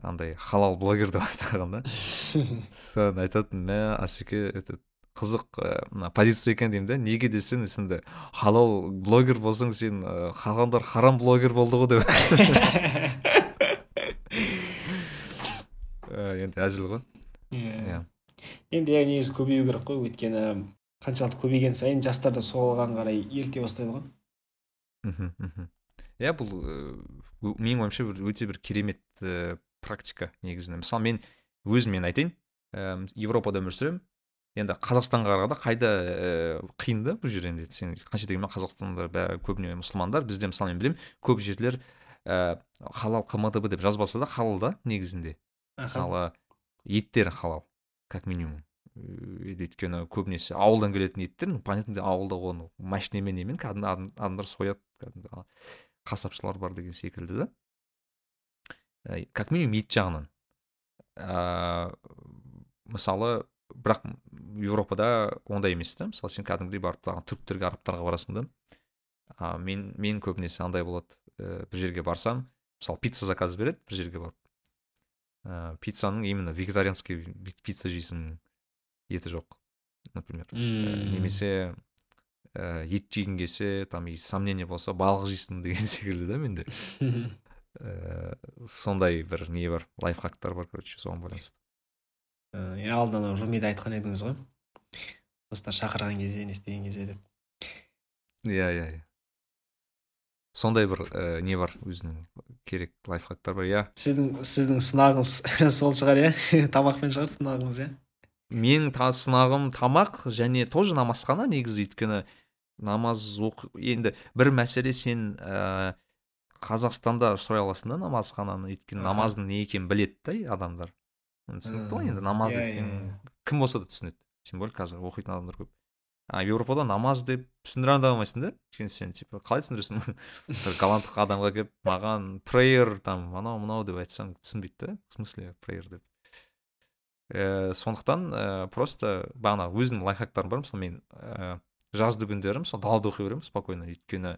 S2: андай халал блогер деп айтқан да. Соны айтатын мә асеке этот қызық ііі, мына позиция екен деймін да. Неге десең сенде халал блогер болсаң сен қалғандар харам блогер болды ғой деп. Енді әзіл ғой.
S3: Иә.
S2: Иә.
S3: Енді иә негізі көбею керек қой өйткені қаншалықты көбейген сайын жастар да соған қарай еліте бастайды ғой.
S2: Мхм мхм. Иә бұл менің ойымша бір өте бір керемет ііі практика негізінде. Мысалы мен өзім мен айтайын ііі европада өмір сүремін. Енді қазақстанға қарағанда қайда ііі қиын да бұл жер енді. Сен қанша дегенмен қазақстанда бәрі көбіне мұсылмандар. Бізде мысалы мен білемін көп жерлер ііі халал қмдб деп жазбаса да халал да негізінде. Мысалы еттер халал как минимум. Ііі, өйткені көбінесе ауылдан келетін еттер ну понятно ауылда оны машинамен немен кәдімгі адам- адамдар сояды кәдімгі қасапшылар бар деген секілді да. Ә, как минимум ет жағынан. Ыыы мысалы бірақ еуропада ондай емес та мысалы сен кәдімгідей барып тағы түріктерге арабтарға барасың да. А мен мен көбінесе андай болады ііі бір жерге барсам мысалы пицца заказ береді бір жерге барып. Ыыы пиццаның именно вегетарианский пицца жейсің еті жоқ например. Ә, немесе ә, ет жегің келсе там и сомнение болса балық жейсің деген секілді да менде ә, сондай бір не бар лайфхактар бар короче соған байланысты.
S3: Иә алдында анау румида айтқан едіңіз ғой. Достар шақырған кезде не істеген кезде деп.
S2: Иә иә иә. Сондай бір ә, не бар өзінің керек лайфхактар бар иә?
S3: Сіздің сіздің сынағыңыз сол шығар иә? Тамақпен шығар сынағыңыз иә?
S2: Менің та сынағым тамақ және тоже намазхана негізі өйткені намаз оқы енді бір мәселе сен ә, қазақстанда сұрай аласың да намазхананы өйткені намаздың не екенін біледі да адамдар. Түсінікті ғой енді сен
S3: иә, иә.
S2: кім болса да түсінеді. Тем более қазір оқитын адамдар көп. А еуропада намаз деп түсіндіре алмайсың да өйткені сен типа қалай түсіндіресің? Бір голландық адамға келіп маған prayer там анау мынау деп айтсаң түсінбейді да в смысле prayer деп. Ііі сондықтан ііі просто бағанағы өзімнің лайфхактарым бар. Мысалы мен ііі жазды күндері мысалы далада оқи беремін спокойно. Өйткені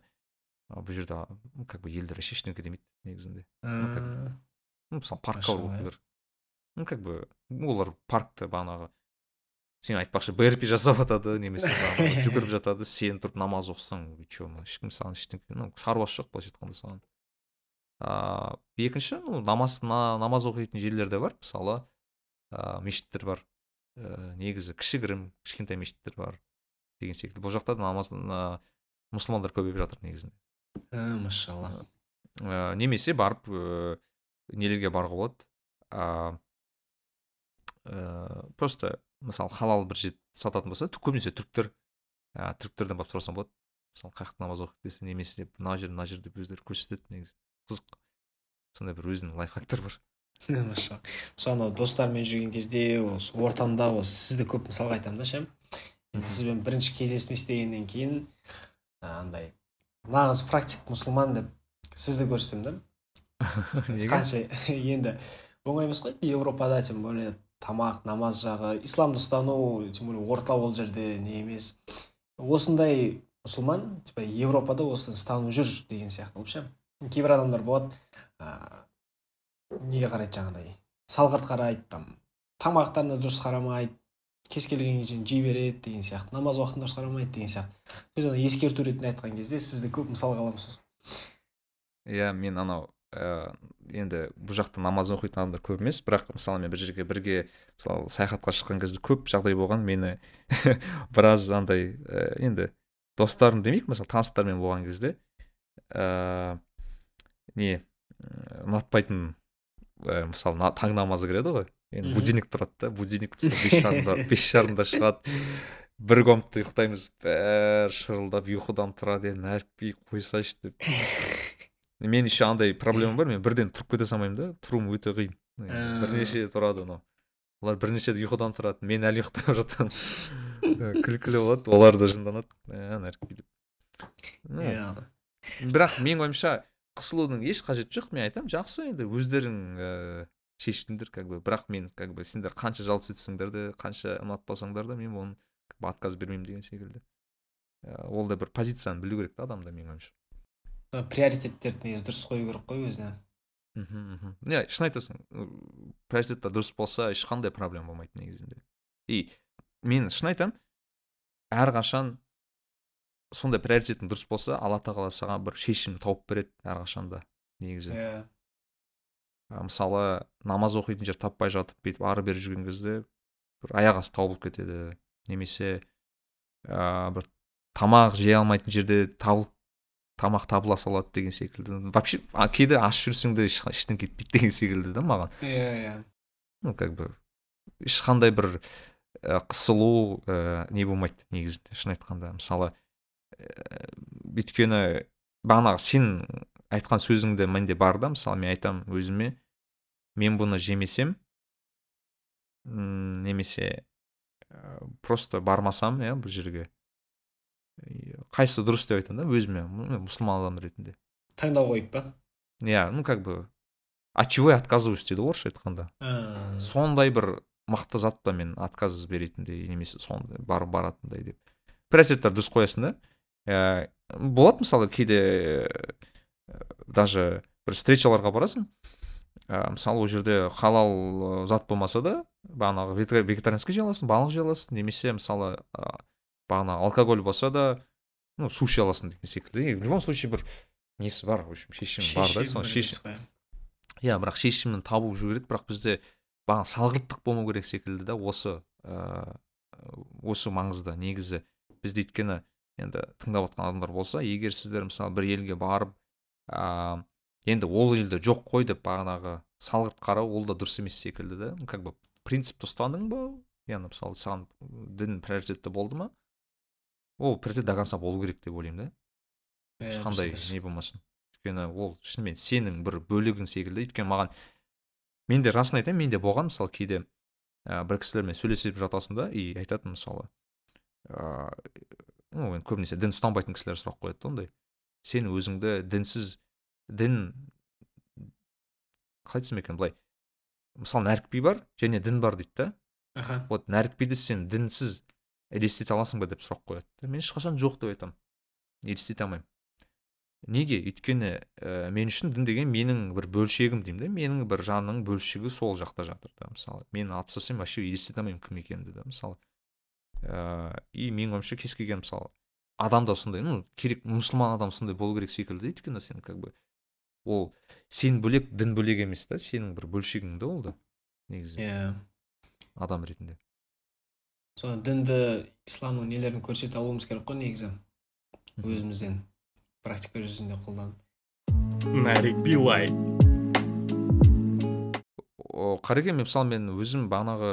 S2: бұл жерде как бы елдер вообще ештеңке демейді негізінде. Как ну мысалы паркқа барып бер ну как бы олар паркта бағанағы сен айтпақшы брп жасап жатады немесе жүгіріп жатады сен тұрып намаз оқысаң че ешкім саған ештеңке ну шаруасы жоқ былайша айтқанда саған. Ыыы екінші ну намаз на, намаз оқитын жерлер де бар. Мысалы ыыы мешіттер бар. Ыыы негізі кішігірім кішкентай мешіттер бар деген секілді. Бұл жақта да намаз на- мұсылмандар көбейіп жатыр негізінде.
S3: Машалла.
S2: Ә, немесе барып ә, нелерге баруға болады. А, ә, просто мысалы халал бір жер сататын болса көбінесе түріктер ә, түріктерден барып сұрасаң болады. Мысалы қай жақта намаз оқиды десе немесе мына жер мына жер деп өздері көрсетеді негізі. Қызық. Сондай бір өзінің лайфхактар бар.
S3: Сол анау достармен жүрген кезде осы ортамда осы сізді көп мысалға айтамын да ше сізбен бірінші кездесіп естегеннен кейін андай нағыз практик мұсылман деп сізді көрсем да. Қанша енді оңай емес қой европада тем более тамақ намаз жағы исламды ұстану тем более орта ол жерде не емес. Осындай мұсылман типа европада осыны ұстанып жүр деген сияқты болып ше кейбір адамдар болады неге қарайды жаңағыдай? Салғырт қарайды там тамақтарына дұрыс қарамайды кез келген жерін жей береді деген сияқты намаз уақытында дұрыс қарамайды деген сияқты. Біз оны ескерту ретінде айтқан кезде сізді көп мысалға аламыз
S2: иә мен анау ә, енді бұл жақта намаз оқитын адамдар көп емес бірақ мысалы мен бір жерге бірге мысалы саяхатқа шыққан кезде көп жағдай болған мені біраз андай ә, енді достарым демейік мысалы таныстармен болған кезде ә, не ұнатпайтын ә, мысалы на- таң намазы кіреді ғой. Енді будильник тұрады да будильник бес жарымда бес жарымда шығады. Бір комнатта ұйықтаймыз. Бәрі шырылдап ұйқыдан тұрады. Енді нәрікпей қойсайшы деп. Мен еще андай проблема бар. Мен бірден тұрып кете салмаймын да. Тұруым өте қиын. Бірнеше тұрады анау. Олар бірнеше рет ұйқыдан тұрады. Мен әлі ұйықтап жатамын. Күлкілі болады. Олар да жынданады. Ә, деп. Ну,
S3: иә
S2: бірақ менің ойымша қысылудың еш қажеті жоқ мен айтамын жақсы енді өздерің ііі шештіңдер как бы. Бірақ мен как бы сендер қанша жалпы етсеңдер де қанша ұнатпасаңдар да мен оны отказ бермеймін деген секілді. Ә, ол да бір позицияны білу керек та адамда менің ойымша.
S3: Приоритеттерді негізі дұрыс қою керек қой өзіне.
S2: Мхм мхм. Иә шын айтасың приоритеттер дұрыс болса ешқандай проблема болмайды негізінде. И мен шын айтамын әрқашан сондай приоритетің дұрыс болса алла тағала саған бір шешім тауып береді әрқашанда негізі.
S3: Иә.
S2: Ә, мысалы намаз оқитын жер таппай жатып бүйтіп ары бері жүрген кезде бір аяқ асты табылып кетеді немесе ә, бір тамақ жей алмайтын жерде табылып тамақ табыла салады деген секілді. Вообще кейде аш жүрсең де ештеңе кетпейді деген секілді да маған.
S3: Иә иә.
S2: Ну как бы ешқандай бір ә, қысылу ә, не болмайды негізінде шын айтқанда. Мысалы ә, өйткені бағанағы сен айтқан сөзіңде менде бар да мысалы мен айтамын өзіме мен бұны жемесем немесе ә, просто бармасам иә бұл жерге. Қайсысы дұрыс деп айтамын да өзіме мұсылман адам ретінде.
S3: Таңдау қойып па?
S2: Иә ну как бы от чего я отказываюсь дейді ғой орысша айтқанда. Сондай бір мықты зат па мен отказ беретіндей немесе сондай барып баратындай деп. Приоритеттер дұрыс қоясың да? Ә, болады мысалы кейде ә, даже бір встречаларға барасың ә, мысалы ол жерде халал зат болмаса да бағанағы вегета- вегетарианский жей аласың балық жей аласың немесе мысалы ә, бағанағы алкоголь болса да ну суши аласың деген секілді. В любом случае бір несі бар в общем шешімі бар да соны шешім. иә бірақ шешімін табу жүру керек бірақ бізде бағана салғырттық болмау керек секілді да осы ә, осы маңызды негізі. Бізде өйткені енді тыңдап отқан адамдар болса егер сіздер мысалы бір елге барып ә, енді ол елде жоқ қой деп бағанағы салғырт қарау ол да дұрыс емес секілді да. Как бы принципті ұстандың ба? Яғни мысалы саған дін приоритетті болды ма? Ол приоритет до конца болу керек деп ойлаймын да. Ешқандай не болмасын. Өйткені ол шынымен сенің бір бөлігің секілді. Өйткені маған мен де расын айтайын менде болған мысалы кейде ә, бір кісілермен сөйлесіп жатасың да и айтады мысалы ыыы ну енді көбінесе дін ұстанбайтын кісілер сұрақ қояды да ондай. Сен өзіңді дінсіз дін қалай айтсам екен былай? Мысалы нәрікби бар және дін бар дейді да.
S3: Аха.
S2: Вот нәрікбиді сен дінсіз елестете аласың ба деп сұрақ қояды мен ешқашан жоқ деп айтамын. Елестете алмаймын. Неге? Өйткені ә, мен үшін дін деген менің бір бөлшегім деймін да. Менің бір жанның бөлшегі сол жақта жатыр да мысалы. Мен алып тастасам вообще елестете алмаймын кім екенімді да мысалы. Ә, и менің ойымша кез келген мысалы адам да сондай ну керек мұсылман адам сондай болу керек секілді өйткені сен как бы ол сен бөлек дін бөлек емес та сенің бір бөлшегің да ол да негізі.
S3: Иә.
S2: Адам ретінде.
S3: Соны дінді исламның нелерін көрсете алуымыз керек қой негізі өзімізден практика жүзінде қолданып.
S1: Нарик билай
S2: О, қареке мен мысалы мен өзім бағанағы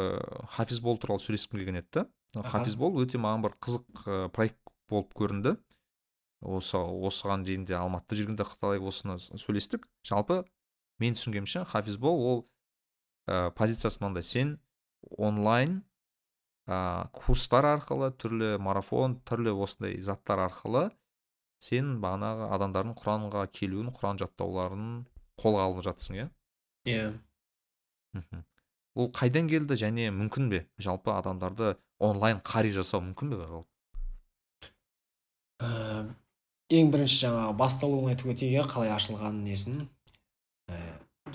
S2: хафиз болу туралы сөйлескім келген еді да. Хафиз болу өте маған бір қызық ә, проект болып көрінді. Осы осыған дейін де алматыда жүргенде талай осыны сөйлестік. Жалпы мен түсінгенімше хафиз бол ол ә, позициясы мынандай. Сен онлайн ә, курстар арқылы түрлі марафон түрлі осындай заттар арқылы сен бағанағы адамдардың құранға келуін құран жаттауларын қолға алып жатсың иә?
S3: Иә.
S2: Ол қайдан келді және мүмкін бе? Жалпы адамдарды онлайн қари жасау мүмкін бе жалпы
S3: Ә, ең бірінші жаңағы басталуын айтып өтейік иә қалай ашылғанын несін. Ә,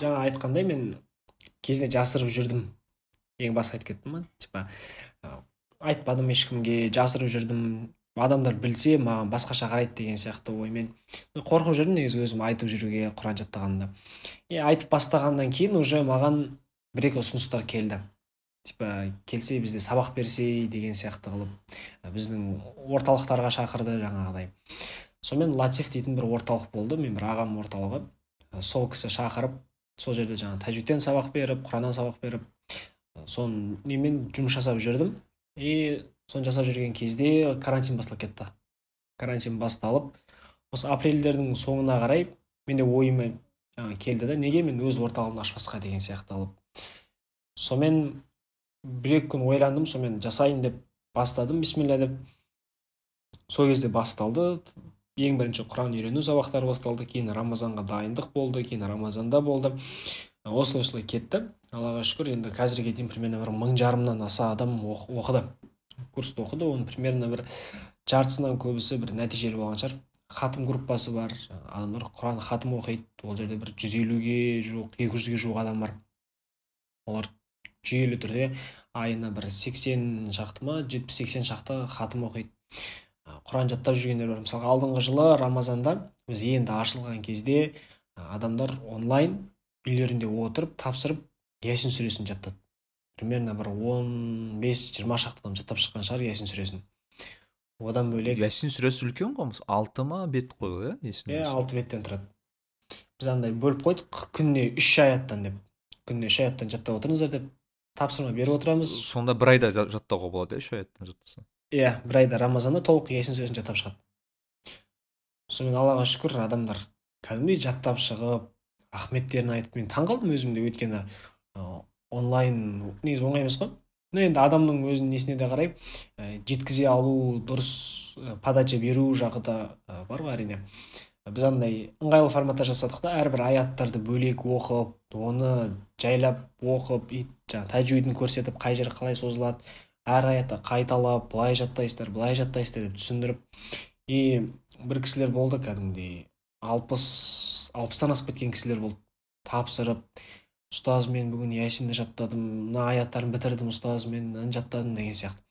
S3: жаңа айтқандай мен кезінде жасырып жүрдім. Ең баста айтып кеттім ғой типа ә, айтпадым ешкімге жасырып жүрдім. Адамдар білсе маған басқаша қарайды деген сияқты оймен. Қорқып жүрдім негізі өзім айтып жүруге құран жаттағанда и айтып бастағаннан кейін уже маған бір екі ұсыныстар келді. Типа келсе бізде сабақ берсе деген сияқты қылып біздің орталықтарға шақырды жаңағыдай. Сонымен латиф дейтін бір орталық болды мен бір ағам орталығы. Сол кісі шақырып сол жерде жаңағы тәжвидтен сабақ беріп құраннан сабақ беріп соны немен жұмыс жасап жүрдім. И соны жасап жүрген кезде карантин басталып кетті. Карантин басталып осы апрельдердің соңына қарай менде ойыма жаңағы келді да неге мен өз орталығымды ашпасқа деген сияқты алып сонымен бір екі күн ойландым сонымен жасайын деп бастадым бисмилля деп сол кезде басталды ең бірінші құран үйрену сабақтары басталды кейін рамазанға дайындық болды кейін рамазанда болды осылай осылай кетті аллаға шүкір енді қазірге дейін примерно бір мың жарымнан аса адам оқ- оқыды курсты оқыды оның примерно бір жартысынан көбісі бір нәтижелі болған шығар хатым группасы бар адамдар құран хатым оқиды ол жерде бір жүз елуге жуық екі жүзге жуық адам бар олар жүйелі түрде айына бір сексен шақты ма жетпіс сексен шақты хатым оқиды. Құран жаттап жүргендер бар. Мысалға алдыңғы жылы рамазанда біз енді ашылған кезде адамдар онлайн үйлерінде отырып тапсырып ясин сүресін жаттады. Примерно бір он бес жиырма шақты адам жаттап шыққан шығар ясин сүресін. Одан бөлек
S2: ясин сүресі үлкен ғой алты ма бет қой ғой иә ясин
S3: иә алты беттен тұрады. Біз андай бөліп қойдық күніне үш аяттан деп. Күніне үш аяттан жаттап отырыңыздар деп. Тапсырма беріп отырамыз.
S2: Сонда бір айда жа- жаттауға болады иә үш аяттан жаттаса?
S3: Иә бір айда рамазанда толық ясин сүресін жаттап шығады сонымен аллаға шүкір адамдар кәдімгідей жаттап шығып рахметтерін айтып мен таңқалдым өзім де өйткені онлайн негізі оңай емес қой. Ну енді адамның өзінің несіне де қарай жеткізе алу дұрыс подача беру жағы да бар ғой әрине. Біз андай ыңғайлы форматта жасадық та әрбір аяттарды бөлек оқып оны жайлап оқып и жаңағы тәжвидін көрсетіп қай жері қалай созылады әр аятты қайталап былай жаттайсыздар былай жаттайсыздар деп түсіндіріп. И бір кісілер болды кәдімгідей алпыс алпыстан асып кеткен кісілер болды тапсырып ұстаз мен бүгін ясинді жаттадым мына аяттарын бітірдім ұстаз мен мынаны жаттадым деген сияқты.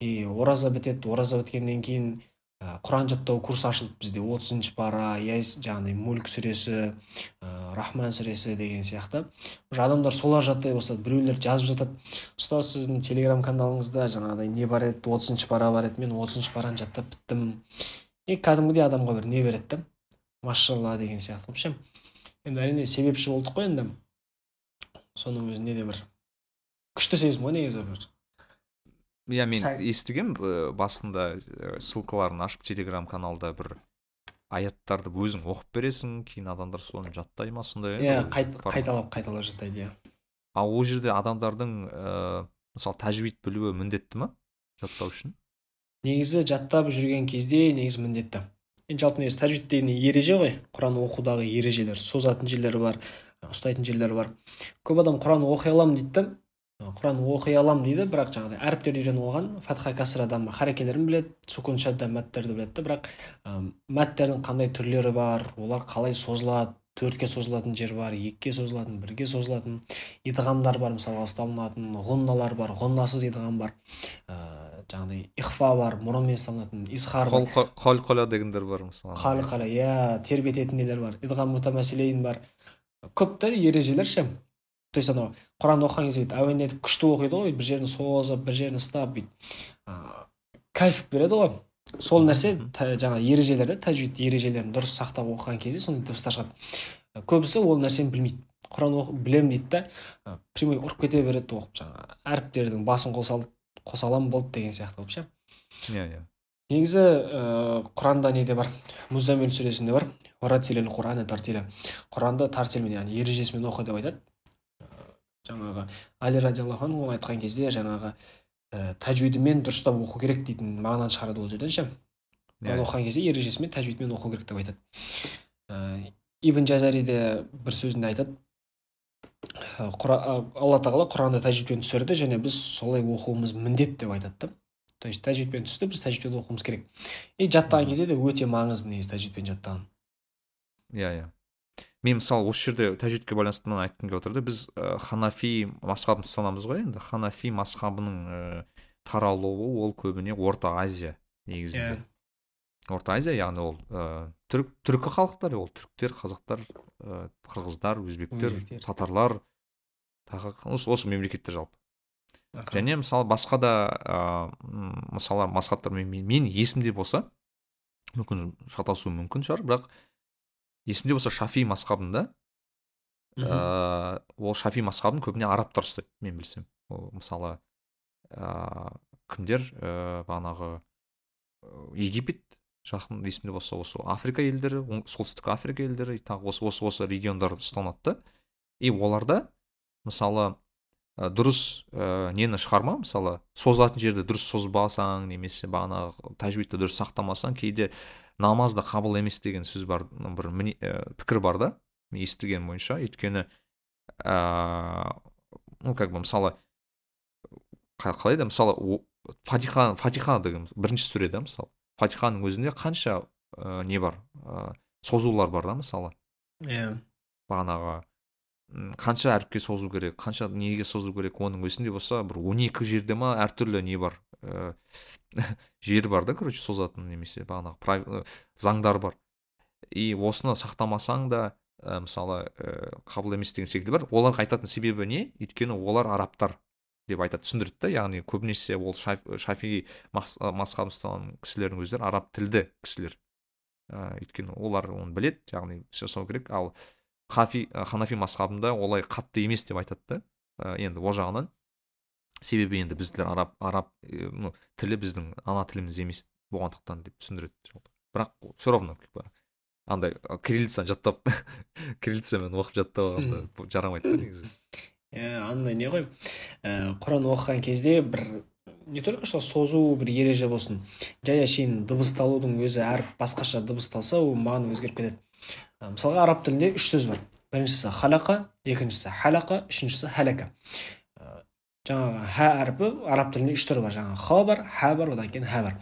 S3: И ораза бітеді ораза біткеннен кейін құран жаттау курсы ашылды бізде отызыншы пара яс жаңағыдай мүлк сүресі ә, рахман сүресі деген сияқты. Уже адамдар солар жаттай бастады біреулер жазып жатады. Ұстаз сіздің телеграм каналыңызда жаңағыдай не бар еді? отызыншы пара бар еді мен отызыншы параны жаттап біттім. И кәдімгідей адамға бір не береді да машалла деген сияқты. Общем енді әрине себепші болдық қой енді. Соның өзінде де бір күшті сезім ғой негізі бір.
S2: Иә мен естігем басында ә, ссылкаларын ашып телеграм каналда бір аяттарды өзің оқып бересің кейін адамдар соны жаттай ма сондай
S3: иә қайталап қайталап жаттайды иә.
S2: Ал ол жерде адамдардың ә, мысалы тәжвид білуі міндетті ма жаттау үшін?
S3: Негізі жаттап жүрген кезде негізі міндетті. Енді жалпы негізі тәжвид деген ереже ғой құран оқудағы ережелер созатын жерлері бар ұстайтын жерлері бар. Көп адам құран оқи аламын дейді да құран оқи аламын дейді бірақ жаңағыдай әріптерді үйреніп алған фатха касрадан харекелерін біледі сукун шаддан мәттерді біледі да бірақ мәттердің қандай түрлері бар олар қалай созылады төртке созылатын жер бар екіге созылатын бірге созылатын идғамдар бар мысалға ұсталынатын ғұнналар бар ғұннасыз идғам бар ә, жаңағыдай ихфа бар мұрынмен ұсталынатын изхар бар.
S2: Қалқала дегендер бар мысалы.
S3: Қалқала иә тербететін нелер бар идғам мутамасилейн бар. Көп та ережелер ше. То есть анау құранды оқыған кезде бүйтіп әуендетіп күшті оқиды ғой бір жерін созып бір жерін ұстап бүйтіп кайф береді ғой сол нәрсе жаңа ережелер да тәжвид ережелерін дұрыс сақтап оқыған кезде сондай дыбыстар шығады көбісі ол нәрсені білмейді. Құран оқып білемін дейді да прямой ұрып кете береді оқып жаңағы әріптердің басын қоса қоса аламын болды деген сияқты қылып ше.
S2: Иә иә.
S3: Негізі ыыы құранда неде бар? Музамил сүресінде бар. Құранды тартилмен яғни ережесімен оқы деп айтады. Жаңағы али радиаллаху анху айтқан кезде жаңағы ә, тәжвидімен дұрыстап оқу керек дейтін мағынаны шығарады ол жерден ше? Yeah. Иә. оқыған кезде ережесімен тәжвидмен оқу керек деп айтады. Ә, ибн жазари де бір сөзінде айтады. Алла тағала құранды тәжвидпен түсірді және біз солай оқуымыз міндет деп айтады да. То есть тәжвидпен түсті біз тәжвидпен оқуымыз керек. И жаттаған кезде де өте маңызды негізі тәжвидпен жаттаған.
S2: Иә иә. Мен мысалы осы жерде тәжвидке байланысты мынаны айтқым келіп отыр да біз ә, ханафи масхабын ұстанамыз ғой енді. Ханафи масхабының ә, таралуы ол көбіне орта азия негізінде. Yeah. Иә. орта азия яғни ол ә, түрік түркі халықтар ол түріктер қазақтар ә, қырғыздар өзбектер татарлар тағы осы, осы мемлекеттер жалпы. Және мысалы басқа да ә, мысалы масхабтар мен, мен есімде болса мүмкін шатасуым мүмкін шығар. Бірақ есімде болса шафи масхабында ыыы ол шафи масхабын көбіне арабтар ұстайды мен білсем. Ол мысалы ыыы кімдер? Ыыы бағанағы египет жақын есімде болса осы африка елдері солтүстік африка елдері тағы осы осы осы региондар ұстанады да. И оларда мысалы ә, дұрыс ә, нені шығарма? Мысалы созатын жерді дұрыс созбасаң немесе бағанағы тәжвидті дұрыс сақтамасаң кейде намаз да қабыл емес деген сөз бар бір міне, ә, пікір бар да мен естігенім бойынша. Өйткені ә, ну как бы мысалы қалай да мысалы фатиха фатиха деген бірінші сүре да мысалы. Фатиханың өзінде қанша ә, не бар ә, созулар бар да мысалы.
S3: Иә. Yeah.
S2: бағанағы қанша әріпке созу керек қанша неге созу керек оның өзінде болса бір он екі жерде ма әртүрлі не бар. Ә, жері бар да короче созатын немесе бағанағы заңдар бар. И осыны сақтамасаң да ә, мысалы ә, қабыл емес деген секілді бар. Оларға айтатын себебі не? Өйткені олар арабтар деп айтады түсіндіреді да яғни көбінесе ол шафи масхабын ұстанған кісілердің өздері араб тілді кісілер. Ә, өйткені олар оны біледі яғни жасау керек. Ал хафи ханафи масхабында олай қатты емес деп айтады да. Енді ол жағынан. Себебі енді біздер араб араб ну тілі біздің ана тіліміз емес болғандықтан деп түсіндіреді жалпы. Бірақ все равно андай кириллицаны жаттап кириллицамен оқып жаттап алғанда жарамайды да негізі.
S3: Иә андай не ғой? Ә, құран оқыған кезде бір не только что созу бір ереже болсын жай әшейін дыбысталудың өзі әріп басқаша дыбысталса ол мағына өзгеріп кетеді. Мысалға араб тілінде үш сөз бар. Біріншісі халақа екіншісі халақа үшіншісі халяка жаңағы ха әрпі араб тілінде үш түрі бар. жаңағы х бар ха бар одан кейін ха бар.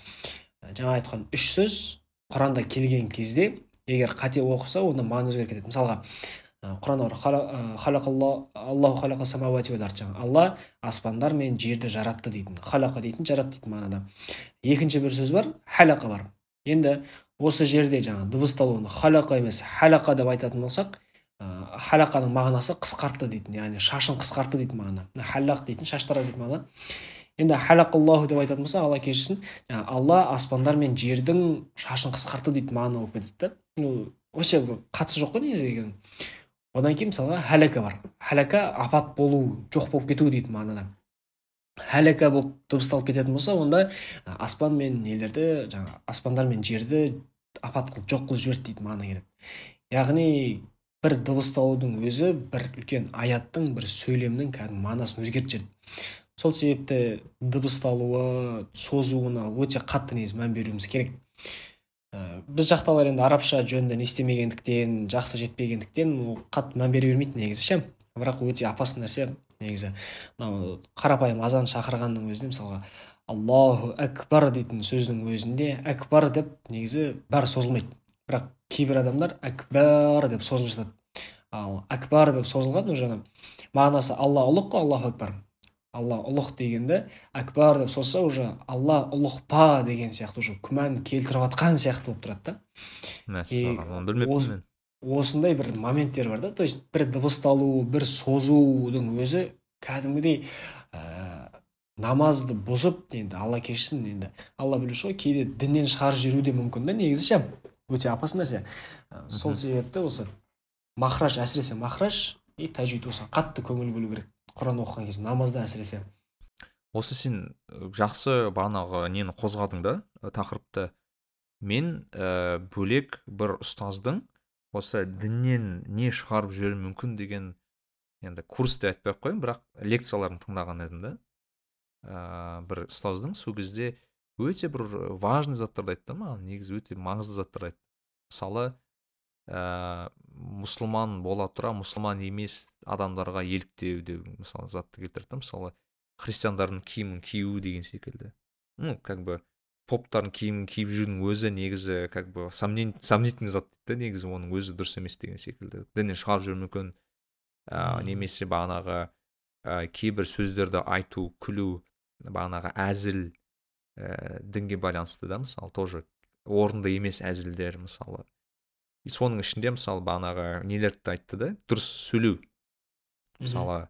S3: Жаңа айтқан үш сөз құранда келген кезде егер қате оқыса онда мағына өзгеріп кетеді. Мысалға құранда бар жаңағы алла аспандар мен жерді жаратты дейтін. Халақа дейтін жаратты дейтін мағынада. Екінші бір сөз бар халақа бар. Енді осы жерде жаңағы дыбысталуын халақа емес халақа деп айтатын болсақ ә, халақаның мағынасы қысқартты дейтін яғни шашын қысқартты дейтін мағына. Халақ дейтін шаштараз дейтін мағына. Енді халақаллаху деп айтатын болса алла кешірсін алла аспандар мен жердің шашын қысқартты дейтін мағына болып кетеді да ну вообще қатысы жоқ қой негізі одан кейін мысалға халака бар. Халака апат болу жоқ болып кету дейтін мағынада. Халака болып дыбысталып кететін болса онда аспан мен нелерді жаңағы аспандар мен жерді апат қылып жоқ қылып жіберді дейтін мағына келеді. Яғни бір дыбысталудың өзі бір үлкен аяттың бір сөйлемнің кәдімгі мағынасын өзгертіп жібереді сол себепті дыбысталуы созуына өте қатты негізі мән беруіміз керек. Ә, біз жақтағылар енді арабша жөнді не істемегендіктен жақсы жетпегендіктен ол қатты мән бере бермейді негізі ше. Бірақ өте опасный нәрсе негізі. Мынау қарапайым азан шақырғанның өзінде мысалға аллаху әкбар дейтін сөздің өзінде әкбар деп негізі бәрі созылмайды. Бірақ кейбір адамдар әкбар деп созылып жатады ал әкбар деп созылған уже мағынасы алла ұлық қой аллаху акбар алла ұлық дегенді әкбар деп созса уже алла ұлық па деген сияқты уже күмән келтіріп жатқан сияқты болып тұрады да.
S2: Мәссаған оны білмеппін мен.
S3: осындай бір моменттер бар да. То есть бір дыбысталу бір созудың өзі кәдімгідей ә, намазды бұзып енді алла кешірсін енді алла білуші ғой кейде діннен шығарып жіберуі де мүмкін да негізі ше. Өте опасный нәрсе. Ә, сол себепті осы махраж әсіресе махраж и тәжвид осыған қатты көңіл бөлу керек құран оқыған кезде намазда әсіресе.
S2: Осы сен жақсы бағанағы нені қозғадың да тақырыпты. Мен ә, бөлек бір ұстаздың осы діннен не шығарып жіберуі мүмкін деген енді курс деп айтпай ақ қояйын бірақ лекцияларын тыңдаған едім да. Ә, бір ұстаздың сол кезде өте бір важный заттарды айтты маған негізі өте маңызды заттар айтты. Мысалы ә, мұсылман бола тұра мұсылман емес адамдарға еліктеу деп мысалы затты келтірді мысалы христиандардың киімін кию деген секілді. Ну как бы поптардың киімін киіп жүрудің өзі негізі как бы сомнительный зат дейді негізі оның өзі дұрыс емес деген секілді. Діннен шығарып жіберуі мүмкін ә, немесе бағанағы ә, кейбір сөздерді айту күлу бағанағы әзіл ә, дінге байланысты да мысалы тоже орынды емес әзілдер мысалы. И соның ішінде мысалы бағанағы нелерді айтты да дұрыс сөйлеу. Мысалы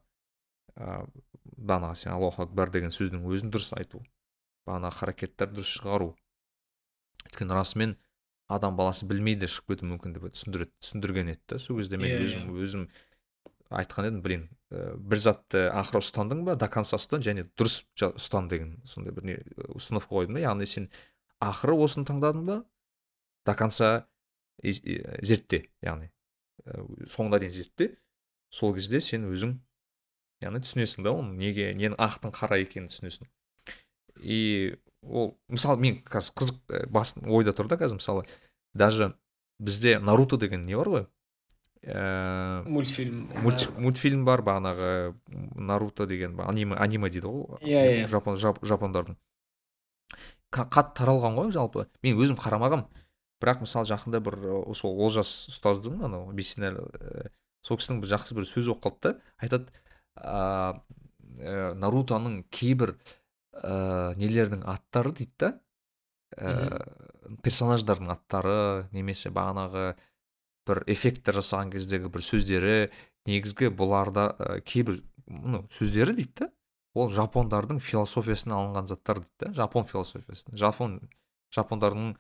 S2: ә, бағанағы сен аллаху акбар деген сөздің өзін дұрыс айту. Бағана харакеттер дұрыс шығару. Өйткені расымен адам баласы білмейді шығып кетуі мүмкін деп түсіндіреді түсіндірген еді да. Сол кезде мен yeah, өзім yeah. өзім айтқан едім блин бір затты ақыры ұстандың ба? До конца ұстан және дұрыс ұстан деген сондай бір не установка қойдым да яғни сен ақыры осыны таңдадың ба? До конца зертте яғни. Ә, соңына дейін зертте. Сол кезде сен өзің яғни түсінесің да оны неге ненің ақтың қара екенін түсінесің. И ол мысалы мен қазір қызық э, бас ойда тұр да қазір мысалы даже бізде наруто деген не бар ғой?
S3: Ә, мультфильм
S2: мультфильм бар бағанағы наруто деген аниме аниме дейді ғой
S3: иә иә.
S2: Жапон жапондардың. Қатты таралған ғой жалпы. Мен өзім қарамағам бірақ мысалы жақында бір сол олжас ұстаздың анау бейсенәлі сол кісінің бір жақсы бір сөзі оқып қалды да. Айтады ә, нарутоның кейбір ә, нелердің аттары дейді да. Ә, персонаждардың аттары немесе бағанағы бір эффекттер жасаған кездегі бір сөздері негізгі бұларда ә, кейбір ну сөздері дейді да ол жапондардың философиясынан алынған заттар дейді да жапон философиясынан жапон жапондардың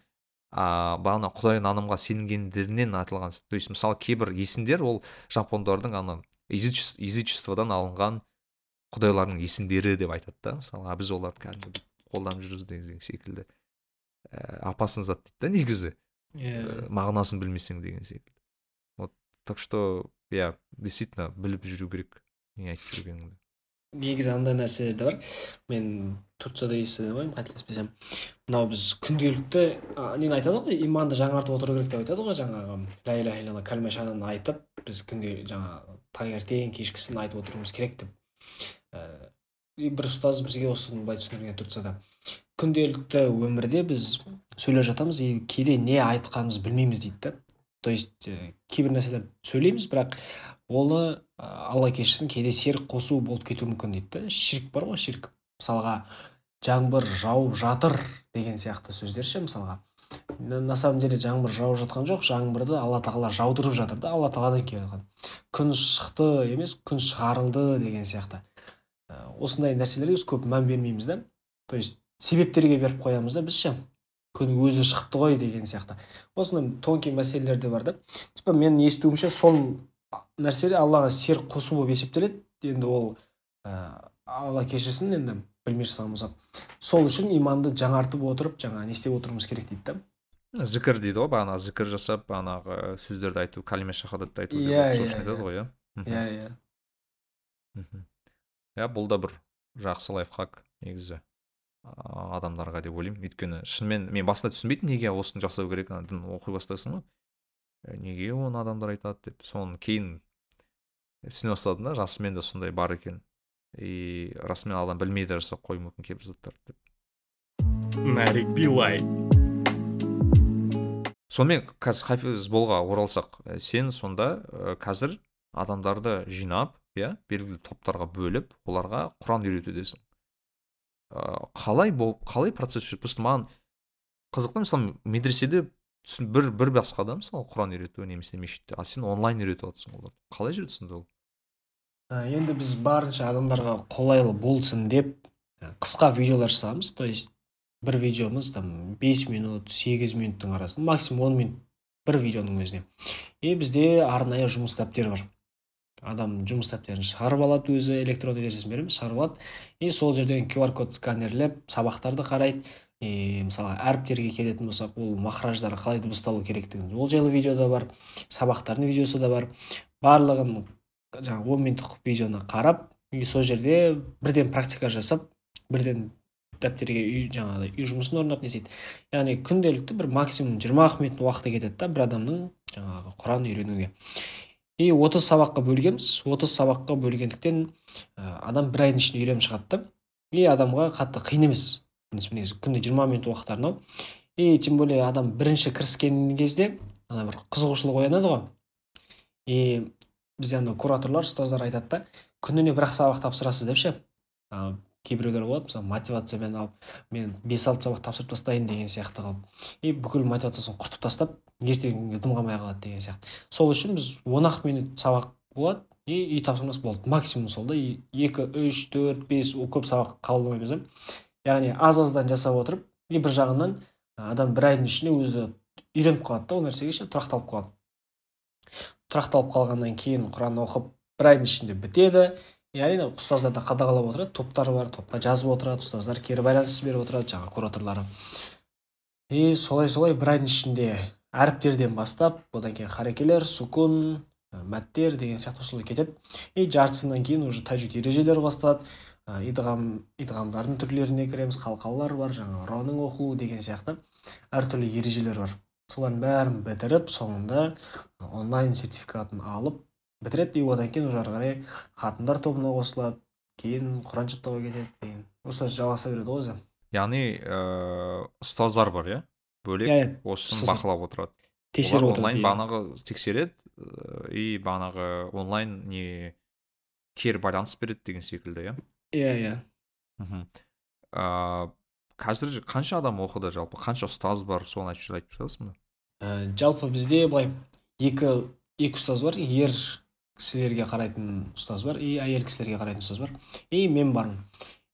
S2: а бағана құдай нанымға сенгендерінен айтылған то есть мысалы кейбір есімдер ол жапондардың ана язычестводан алынған құдайлардың есімдері деп айтады да. Мысалы а біз оларды кәдімгі қолданып жүрміз деген секілді ә, опасный зат дейді да негізі.
S3: Иә.
S2: Yeah. мағынасын білмесең деген секілді. Так что иә действительно біліп жүру керек не айтып жүргеніңді
S3: негізі андай нәрселер де бар мен турцияда естіген ғой қателеспесем мынау біз күнделікті нені айтады ғой иманды жаңартып отыру керек деп айтады ғой жаңағы ля иляха илlalла кәлме айтып біз күнде жаңағы таңертең кешкісін айтып отыруымыз керек деп. І бір ұстаз бізге осыны былай түсіндірген турцияда. Күнделікті өмірде біз сөйлеп жатамыз и кейде не айтқанымызды білмейміз дейді да то есть кейбір нәрселер сөйлейміз бірақ оны алла кешірсін кейде серік қосу болып кетуі мүмкін дейді да ширк бар ғой ширк. Мысалға жаңбыр жауып жатыр деген сияқты сөздер ше мысалға. На самом деле жаңбыр жауып жатқан жоқ жаңбырды алла тағала жаудырып жатыр да алла тағаладан келіп күн шықты емес күн шығарылды деген сияқты. Осындай нәрселерге біз көп мән бермейміз да то есть себептерге беріп қоямыз да біз ше. Күн өзі шығыпты ғой деген сияқты. Осындай тонкий мәселелер де бар да. Типа менің естуімше сол нәрсе аллаға серік қосу болып есептеледі. Енді ол ә, алла кешірсін енді білмей жасаған сол үшін иманды жаңартып отырып жаңа не істеп отыруымыз керек дейді
S2: да. Зікір дейді ғой бағана зікір жасап бағанағы сөздерді айту кәлиме шахадатты айту иә иә айтады ғой иә?
S3: Иә иә.
S2: Иә бұл да бір жақсы лайфхак негізі. Адамдарға деп ойлаймын. Өйткені шынымен мен басында түсінбейтінмін неге осыны жасау керек дін оқи бастайсың ғой. Неге оны адамдар айтады деп. Соны кейін түсіне бастадым да расымен де сондай бар екен. И расымен адам білмей де жасап қоюы мүмкін кейбір заттарды деп.
S1: Нарик билай
S2: сонымен қазір хафиз болға оралсақ сен сонда қазір адамдарды жинап иә белгілі топтарға бөліп оларға құран үйретудесің ә, қалай бол қалай процесс жүреді? Просто маған қызық та мысалы медреседе бір бір басқа да мысалы құран үйрету немесе мешітте. Ал сен онлайн үйретіп жатрсың оларды. Қалай жүреді сонда ол?
S3: Ә, енді біз барынша адамдарға қолайлы болсын деп ә, қысқа видеолар жасағанбыз. То есть бір видеомыз там 5 минут 8 минуттың арасында максимум 10 минут бір видеоның өзіне. И бізде арнайы жұмыс дәптері бар. Адам жұмыс дәптерін шығарып алады өзі электронды версиясын береміз шығарып алады. И сол жерден qr код сканерлеп сабақтарды қарайды. И мысалы әріптерге келетін болсақ ол махраждар қалай дыбысталу керектігін ол жайлы видео да бар сабақтардың видеосы да бар. Барлығын жаңағы он минуттық видеоны қарап и сол жерде бірден практика жасап бірден дәптерге үй жаңағыдай үй жұмысын орындап не істейді яғни күнделікті бір максимум жиырма ақ минут уақыты кетеді да бір адамның жаңағы құран үйренуге. И отыз сабаққа бөлгенбіз. Отыз сабаққа бөлгендіктен ә, адам бір айдың ішінде үйреніп шығады да. И адамға қатты қиын емес. Негізі күнде жиырма минут уақыт арнау и тем более адам бірінші кіріскен кезде ана бір қызығушылық оянады ғой. И бізде ана кураторлар ұстаздар айтады да күніне бір ақ сабақ тапсырасыз деп ше. Кейбіреулер болады мысалы мотивациямен алып мен бес алты сабақ тапсырып тастайын деген сияқты қылып и бүкіл мотивациясын құртып тастап ертеңгі күнге дым қалмай қалады деген сияқты. Сол үшін біз он ақ минут сабақ болады и үй тапсырмасы болды. Максимум сол да екі үш төрт бес көп сабақ қабылдамаймыз да яғни аз аздан жасап отырып и бір жағынан адам бір айдың ішінде өзі үйреніп қалады да ол нәрсеге ше тұрақталып қалады. Тұрақталып қалғаннан кейін құран оқып бір айдың ішінде бітеді и әрине ұстаздар да қадағалап отырады топтар бар топқа жазып отырады ұстаздар кері байланыс беріп отырады жаңағы кураторлары и солай солай бір айдың ішінде әріптерден бастап одан кейін харекелер сукун мәттер деген сияқты осылай кетеді и жартысынан кейін уже тәжвид ережелері басталады идғам идғамдардың түрлеріне кіреміз қалқалар бар жаңағы роның оқылуы деген сияқты әртүрлі ережелер бар солардың бәрін бітіріп соңында онлайн сертификатын алып бітіреді и одан кейін уже ары қарай хатымдар тобына қосылады кейін құран жаттауға кетеді деген осылай жалғаса береді ғой өзі.
S2: Яғни ыыы ұстаздар бар иә? Бөлек
S3: иә
S2: осыны бақылап отырады.
S3: Тексеріп
S2: олар онлайн
S3: отырады
S2: бағанағы тексереді ыыы, и бағанағы онлайн не кері байланыс береді деген секілді иә?
S3: Иә иә.
S2: Мхм. Ыыы қазір қанша адам оқыды жалпы? Қанша ұстаз бар? Соны айтып айтып жатасың ба?
S3: Жалпы бізде былай екі екі ұстаз бар. Ер кісілерге қарайтын ұстаз бар и әйел кісілерге қарайтын ұстаз бар. И мен бармын.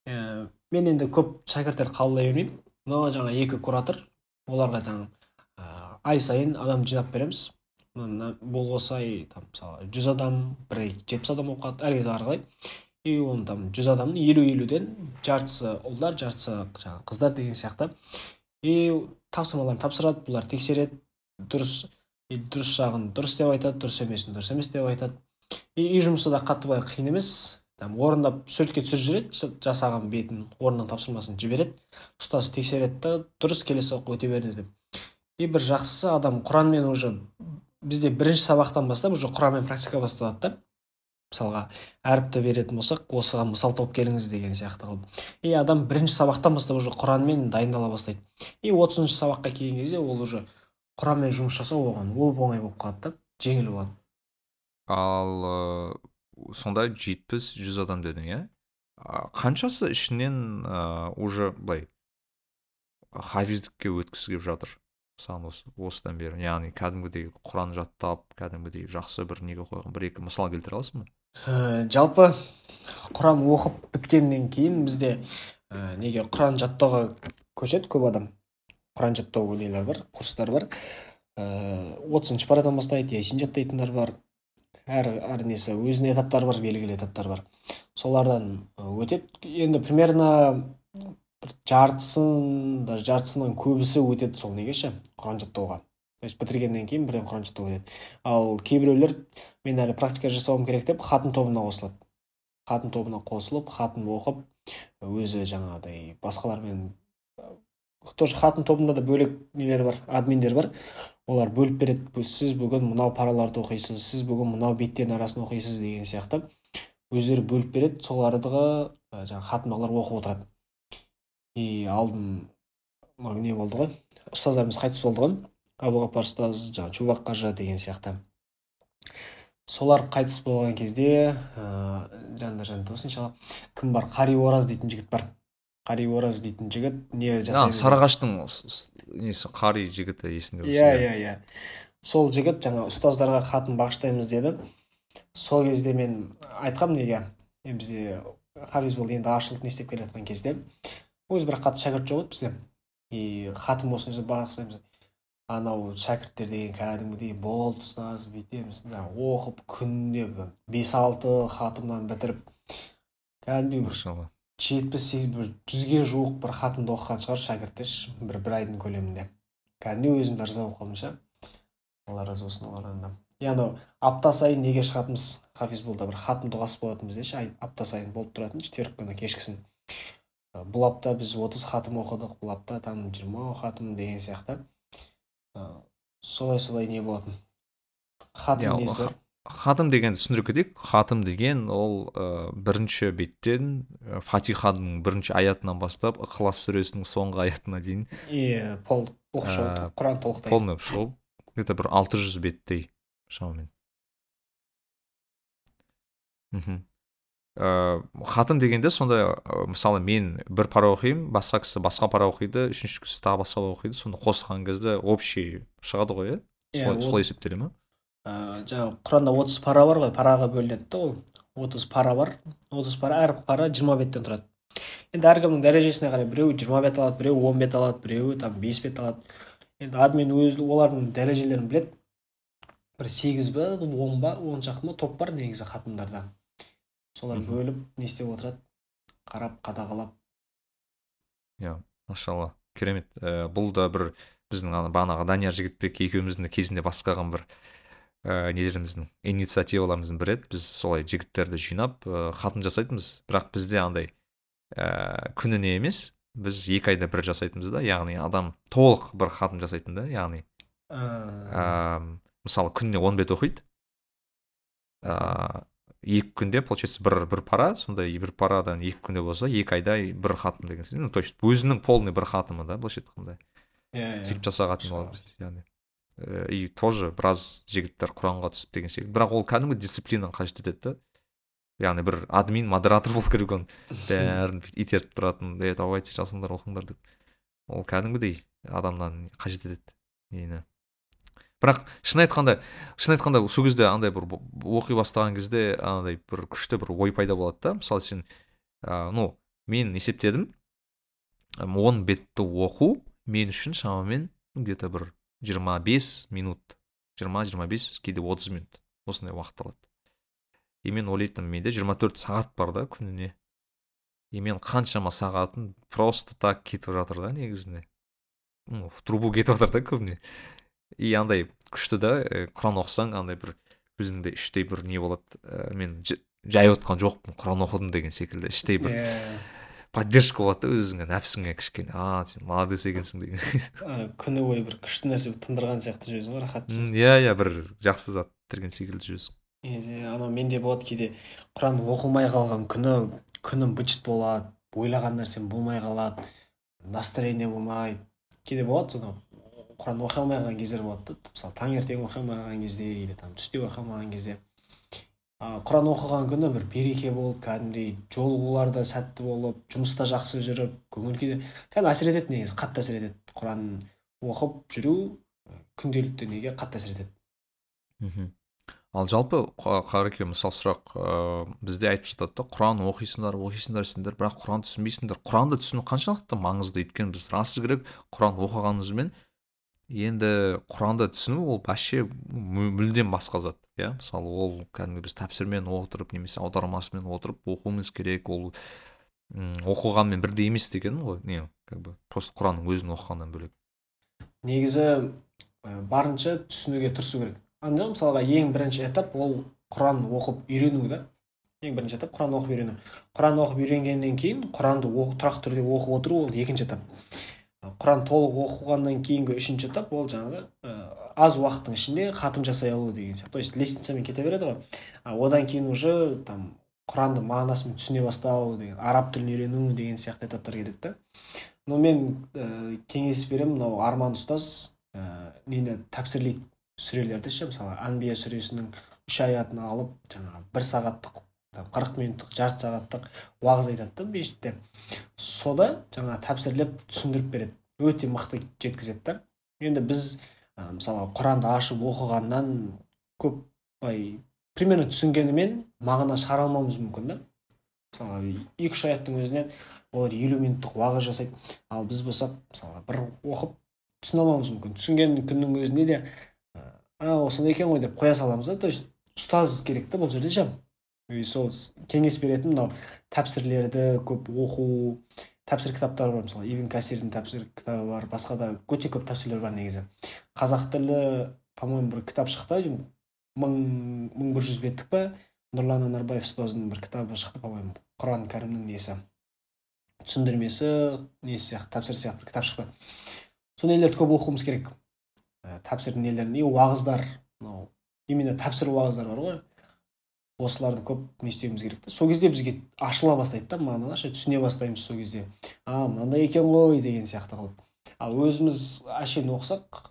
S3: Ә, мен енді көп шәкірттер қабылдай бермеймін. Но жаңа екі куратор оларға жаңа ә, ай сайын адам жинап береміз. Бұл осы ай там мысалы жүз адам бір ай жетпіс адам оқады әр кезде әрқалай и оны там жүз адамның елу елуден жартысы ұлдар жартысы жаңағы қыздар деген сияқты. И тапсырмаларын тапсырады бұлар тексереді. Дұрыс дұрыс жағын дұрыс деп айтады дұрыс емесін дұрыс емес деп айтады. И үй жұмысы да қатты былай қиын емес. Там орындап суретке түсіріп жібереді жа- жасаған бетін орнынан тапсырмасын жібереді. Ұстаз тексереді да дұрыс келесі өте беріңіз деп. И бір жақсысы адам құранмен уже бізде бірінші сабақтан бастап уже құранмен практика басталады да. Мысалға әріпті беретін болсақ осыған мысал тауып келіңіз деген сияқты қылып. И адам бірінші сабақтан бастап уже құранмен дайындала бастайды. И отызыншы сабаққа келген кезде ол уже құранмен жұмыс жасау оған оп оңай болып қалады да жеңіл болады.
S2: Ал ыыы, сонда жетпіс жүз адам дедің иә? Қаншасы ішінен ыыы, уже былай хафиздікке өткісі келіп жатыр? Саған осы осыдан бері яғни кәдімгідей құран жаттап кәдімгідей жақсы бір неге қойған бір екі мысал келтіре аласың ба?
S3: Ә, жалпы құран оқып біткеннен кейін бізде ә, неге құран жаттауға көшеді көп адам? Құран жаттау нелер бар курстар бар. Ыыы отызыншы парадан бастайды ясин жаттайтындар бар. Әр әр несі өзінің этаптары бар белгілі этаптар бар. Солардан өтеді. Енді примерно бір жартысын даже жартысынан көбісі өтеді сол неге ше құран жаттауға. То есть бітіргеннен кейін бірден құран жаттауға өтеді. Ал кейбіреулер мен әлі практика жасауым керек деп хатын тобына қосылады. Хатын тобына қосылып хатын оқып өзі жаңағыдай басқалармен тоже хатын тобында да бөлек нелер бар админдер бар. Олар бөліп береді. Сіз бүгін мынау параларды оқисыз сіз бүгін мынау беттердің арасын оқисыз деген сияқты. Өздері бөліп береді солардығы ә, жаңағы хатмалар оқып отырады. И алдын не болды ғой? Ұстаздарымыз қайтыс болды ғой. Әбдуғапар ұстаз жаңағы чубак қажы деген сияқты. Солар қайтыс болған кезде ыыы жанында жанында осыншалық кім бар? Қари ораз дейтін жігіт бар. Қари ораз дейтін жігіт не жасайды
S2: сарыағаштың несі қари жігіті есімде
S3: иә иә. иә сол жігіт жаңа ұстаздарға хатын бағыштаймыз деді. Сол кезде мен айтқанмын неге бізде хафиз болды енді ашылып не істеп келе жатқан кезде. Өзі бір қатты шәкірт жоқ еді бізде. И хатым осыны бағыштаймыз анау шәкірттер деген кәдімгідей болды ұстаз бүйтеміз. Оқып күніне бес алты хатымнан бітіріп. Кәдімгідей бір жетпіс бір жүзге жуық бір хатымды оқыған шығар шәкірттер бір бір айдың көлемінде. Кәдімгідей өзім де риза болып қалдым ше. алла разы болсын олардан да и анау апта сайын неге шығатынбыз? Хафизболда бір хатым дұғасы болатын бізде ше апта сайын болып тұратын четверг күні кешкісін. Бұл апта біз отыз хатым оқыдық бұл апта там жиырма хатым деген сияқты. Солай солай не болатын? Хатым несі?
S2: Хатым дегенді түсіндіре кетейік хатым деген ол ә, бірінші беттен ә, фатиханың бірінші аятынан бастап ықылас сүресінің соңғы аятына дейін
S3: иә пол оқып құран толықтай
S2: полный шығу где то бір алты жүз беттей шамамен мхм ә, хатым дегенде сондай ә, мысалы мен бір пара оқимын басқа кісі басқа пара оқиды үшінші кісі тағы басқа оқиды соны қосқан кезде общий шығады ғой иә солай, солай есептеле ма
S3: ә, жаңағы құранда отыз пара бар ғой параға бөлінеді да ол. отыз пара бар. отыз пара әр пара жиырма беттен тұрады. Енді әркімнің дәрежесіне қарай біреуі жиырма бет алады біреуі он бет алады біреуі там бес бет алады. Енді админ өз олардың дәрежелерін біледі. Бір сегіз ба он ба он шақты ма топ бар негізі хатымдарда солар бөліп не істеп отырады? Қарап қадағалап.
S2: Иә машалла керемет. Ә, бұл да бір біздің ана бағанағы данияр жігітбек екеуміздің кезінде бастаған бір ә, нелеріміздің инициативаларымыздың бірі еді біз солай жігіттерді жинап ә, хатын жасайтынбыз. Бірақ бізде андай ә, күніне емес. Біз екі айда бір жасайтынбыз да. Яғни адам толық бір хатын жасайтын да яғни. Ә, мысалы күніне он бет оқиды. Екі күнде получается бір бір пара сондай бір парадан екі күнде болса екі айда бір хатым деген сөз ну то есть өзінің полный бір хатымы да былайша айтқанда.
S3: Иә
S2: сөйтіп жасағатын боламыз яғни. И тоже біраз жігіттер құранға түсіп деген секілді бірақ ол кәдімгі дисциплинаны қажет етеді да. Яғни бір админ модератор болу керек оның. Бәрін итеріп тұратын е давайте жазыңдар оқыңдар деп. Ол кәдімгідей адамнан қажет етеді нені. Бірақ шын айтқанда шын айтқанда сол кезде андай бір оқи бастаған кезде андай бір күшті бір ой пайда болады да. Мысалы сен ә, ну мен есептедім он бетті оқу мен үшін шамамен где то бір 25 минут. 20-25 кейде 30 минут. Осындай уақыт алады. И мен ойлайтынмын менде 24 сағат бар да күніне. И мен қаншама сағатым просто так кетіп жатыр да негізінде. Ну в трубу кетіп жатыр да көбіне. И андай күшті да ә, құран оқысаң андай бір өзіңде іштей бір не болады ә, мен жай отқан жоқпын құран оқыдым деген секілді іштей бір. Поддержка болады да өзіңе нәпсіңе кішкене. А сен молодец екенсің деген.
S3: Күні бойы бір күшті нәрсе тындырған сияқты жүресің ғой рахат
S2: иә иә бір жақсы зат бітірген секілді жүресің.
S3: Иә анау менде болады кейде құран оқылмай қалған күні күнім быт болады ойлаған нәрсем болмай қалады настроение болмай. Кейде болады сонау құран оқи алмай қалған кездер болады да мысалы таңертең оқи алмай қалған кезде или там түсте оқи алмаған кезде. Құран оқыған күні бір береке болып кәдімгідей жолығулар да сәтті болып жұмыста жақсы жүріп көңіл күй де кәдімгі әсер етеді негізі қатты әсер етеді. Құран оқып жүру күнделікті неге қатты әсер етеді?
S2: Мхм. Ал жалпы қареке мысалы сұрақ ыыы бізде айтып жатады да құран оқисыңдар оқисыңдар сендер бірақ құран түсінбейсіңдер құранды түсіну қаншалықты маңызды? Өйткені біз расы керек құран оқығанымызбен енді құранды түсіну ол вообще мүлдем басқа зат иә? Мысалы ол кәдімгі біз тәпсірмен отырып немесе аудармасымен отырып оқуымыз керек ол оқығанмен бірдей емес деген ғой. Не как бы просто құранның өзін оқығаннан бөлек.
S3: Негізі барынша түсінуге тырысу керек. Анда мысалға ең бірінші этап ол құран оқып үйрену да. Ең бірінші этап құран оқып үйрену. Құран оқып үйренгеннен кейін құранды тұрақты түрде оқып отыру ол екінші этап. Құран толық оқығаннан кейінгі үшінші этап ол жаңағы аз уақыттың ішінде хатым жасай алу деген сияқты. То есть лестницамен кете береді ғой. А одан кейін уже там құранды мағынасын түсіне бастау деген араб тілін үйрену деген сияқты этаптар келеді да но мен ә, кеңес беремін мынау арман ұстаз ә, нені тәпсірлейді сүрелерді ше мысалы әнбия сүресінің үш аятын алып жаңағы бір сағаттық қырық минуттық жарты сағаттық уағыз айтады да мешітте. Сода жаңағы тәпсірлеп түсіндіріп береді. Өте мықты жеткізеді да. Енді біз ә, мысалы құранды ашып оқығаннан көп былай примерно түсінгенімен мағына шығара алмауымыз мүмкін да. Мысалы екі үш аяттың өзінен олар елу минуттық уағыз жасайды. Ал біз болсақ мысалы бір оқып түсіне алмауымыз мүмкін. Түсінген күннің өзінде де а осындай екен ғой деп қоя саламыз да. То есть ұстаз керек та бұл жерде ше сол кеңес беретін мынау тәпсірлерді көп оқу тәпсір кітаптары бар мысалы ибн кәсирдің тәпсір кітабы бар басқа да өте көп тәпсірлер бар негізі. Қазақ тілі по моему бір кітап шықты мың мың бір жүз беттік па нұрлан анарбаев ұстаздың бір кітабы шықты по моему құран кәрімнің несі. Түсіндірмесі несі сияқты тәпсір сияқты бір кітап шықты. Сол нелерді көп оқуымыз керек? Ә, тәпсірдің нелерін и уағыздар мынау именно тәпсір уағыздар бар ғой. Осыларды көп не істеуіміз керек та сол кезде бізге ашыла бастайды да мағыналар түсіне бастаймыз сол кезде. А мынандай екен ғой деген сияқты қылып. Ал өзіміз әшейін оқысақ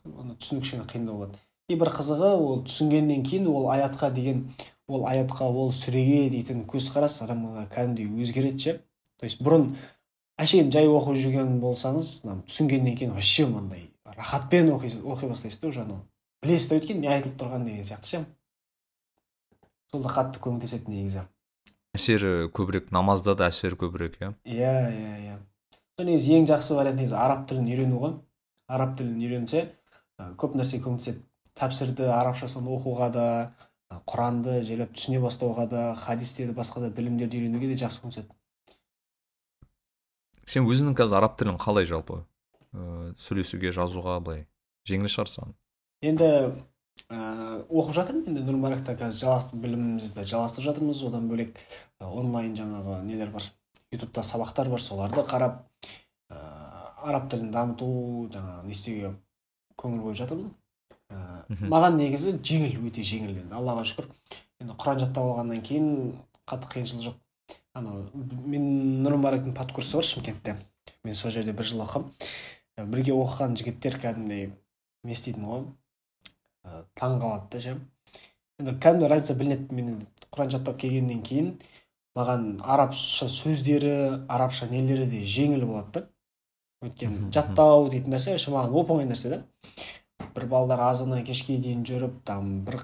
S3: түсіну кішкене қиындау болады. И бір қызығы ол түсінгеннен кейін ол аятқа деген ол аятқа ол сүреге дейтін көзқарас адамға кәдімгідей өзгереді ше. То есть бұрын әшейін жай оқып жүрген болсаңыз түсінгеннен кейін вообще мынандай рахатпен оқи бастайсыз да уже анау. Білесіз да өйткені не айтылып тұрғанын деген сияқты ше. Сол да қатты көмектеседі негізі.
S2: Әсері көбірек намазда да әсері көбірек иә?
S3: Иә иә иә. Сол негізі ең жақсы вариант негізі араб тілін үйрену ғой. Араб тілін үйренсе көп нәрсе көмектеседі. Тәпсірді арабшасын оқуға да құранды жайлап түсіне бастауға да хадистерді басқа да білімдерді үйренуге де жақсы көмектеседі.
S2: Сен өзіңнің қазір араб тілін қалай жалпы ыыы сөйлесуге жазуға былай жеңіл шығар саған
S3: енді ә, оқып жатырмын енді нұрмаракта қазір білімімізді жалғастырып жатырмыз. Одан бөлек онлайн жаңағы нелер бар? Ютубта сабақтар бар. Соларды қарап ә, араб тілін дамыту жаңағы не істеуге көңіл бөліп жатырмын. Ә, маған негізі жеңіл өте жеңіл енді аллаға шүкір. Енді құран жаттап алғаннан кейін қатты қиыншылық жоқ. Анау мен нұрмарактың подкурсы бар шымкентте. Мен сол жерде бір жыл оқығанмын бірге оқыған жігіттер кәдімгідей не істейтін ғой? Таң қалады да ше. Енді кәдімгі разница білінеді мен құран жаттап келгеннен кейін. Маған арабша сөздері арабша нелері де жеңіл болады да. Өйткені жаттау дейтін нәрсе вообще маған оп оңай нәрсе да. бір балдар азаннан кешке дейін жүріп там бір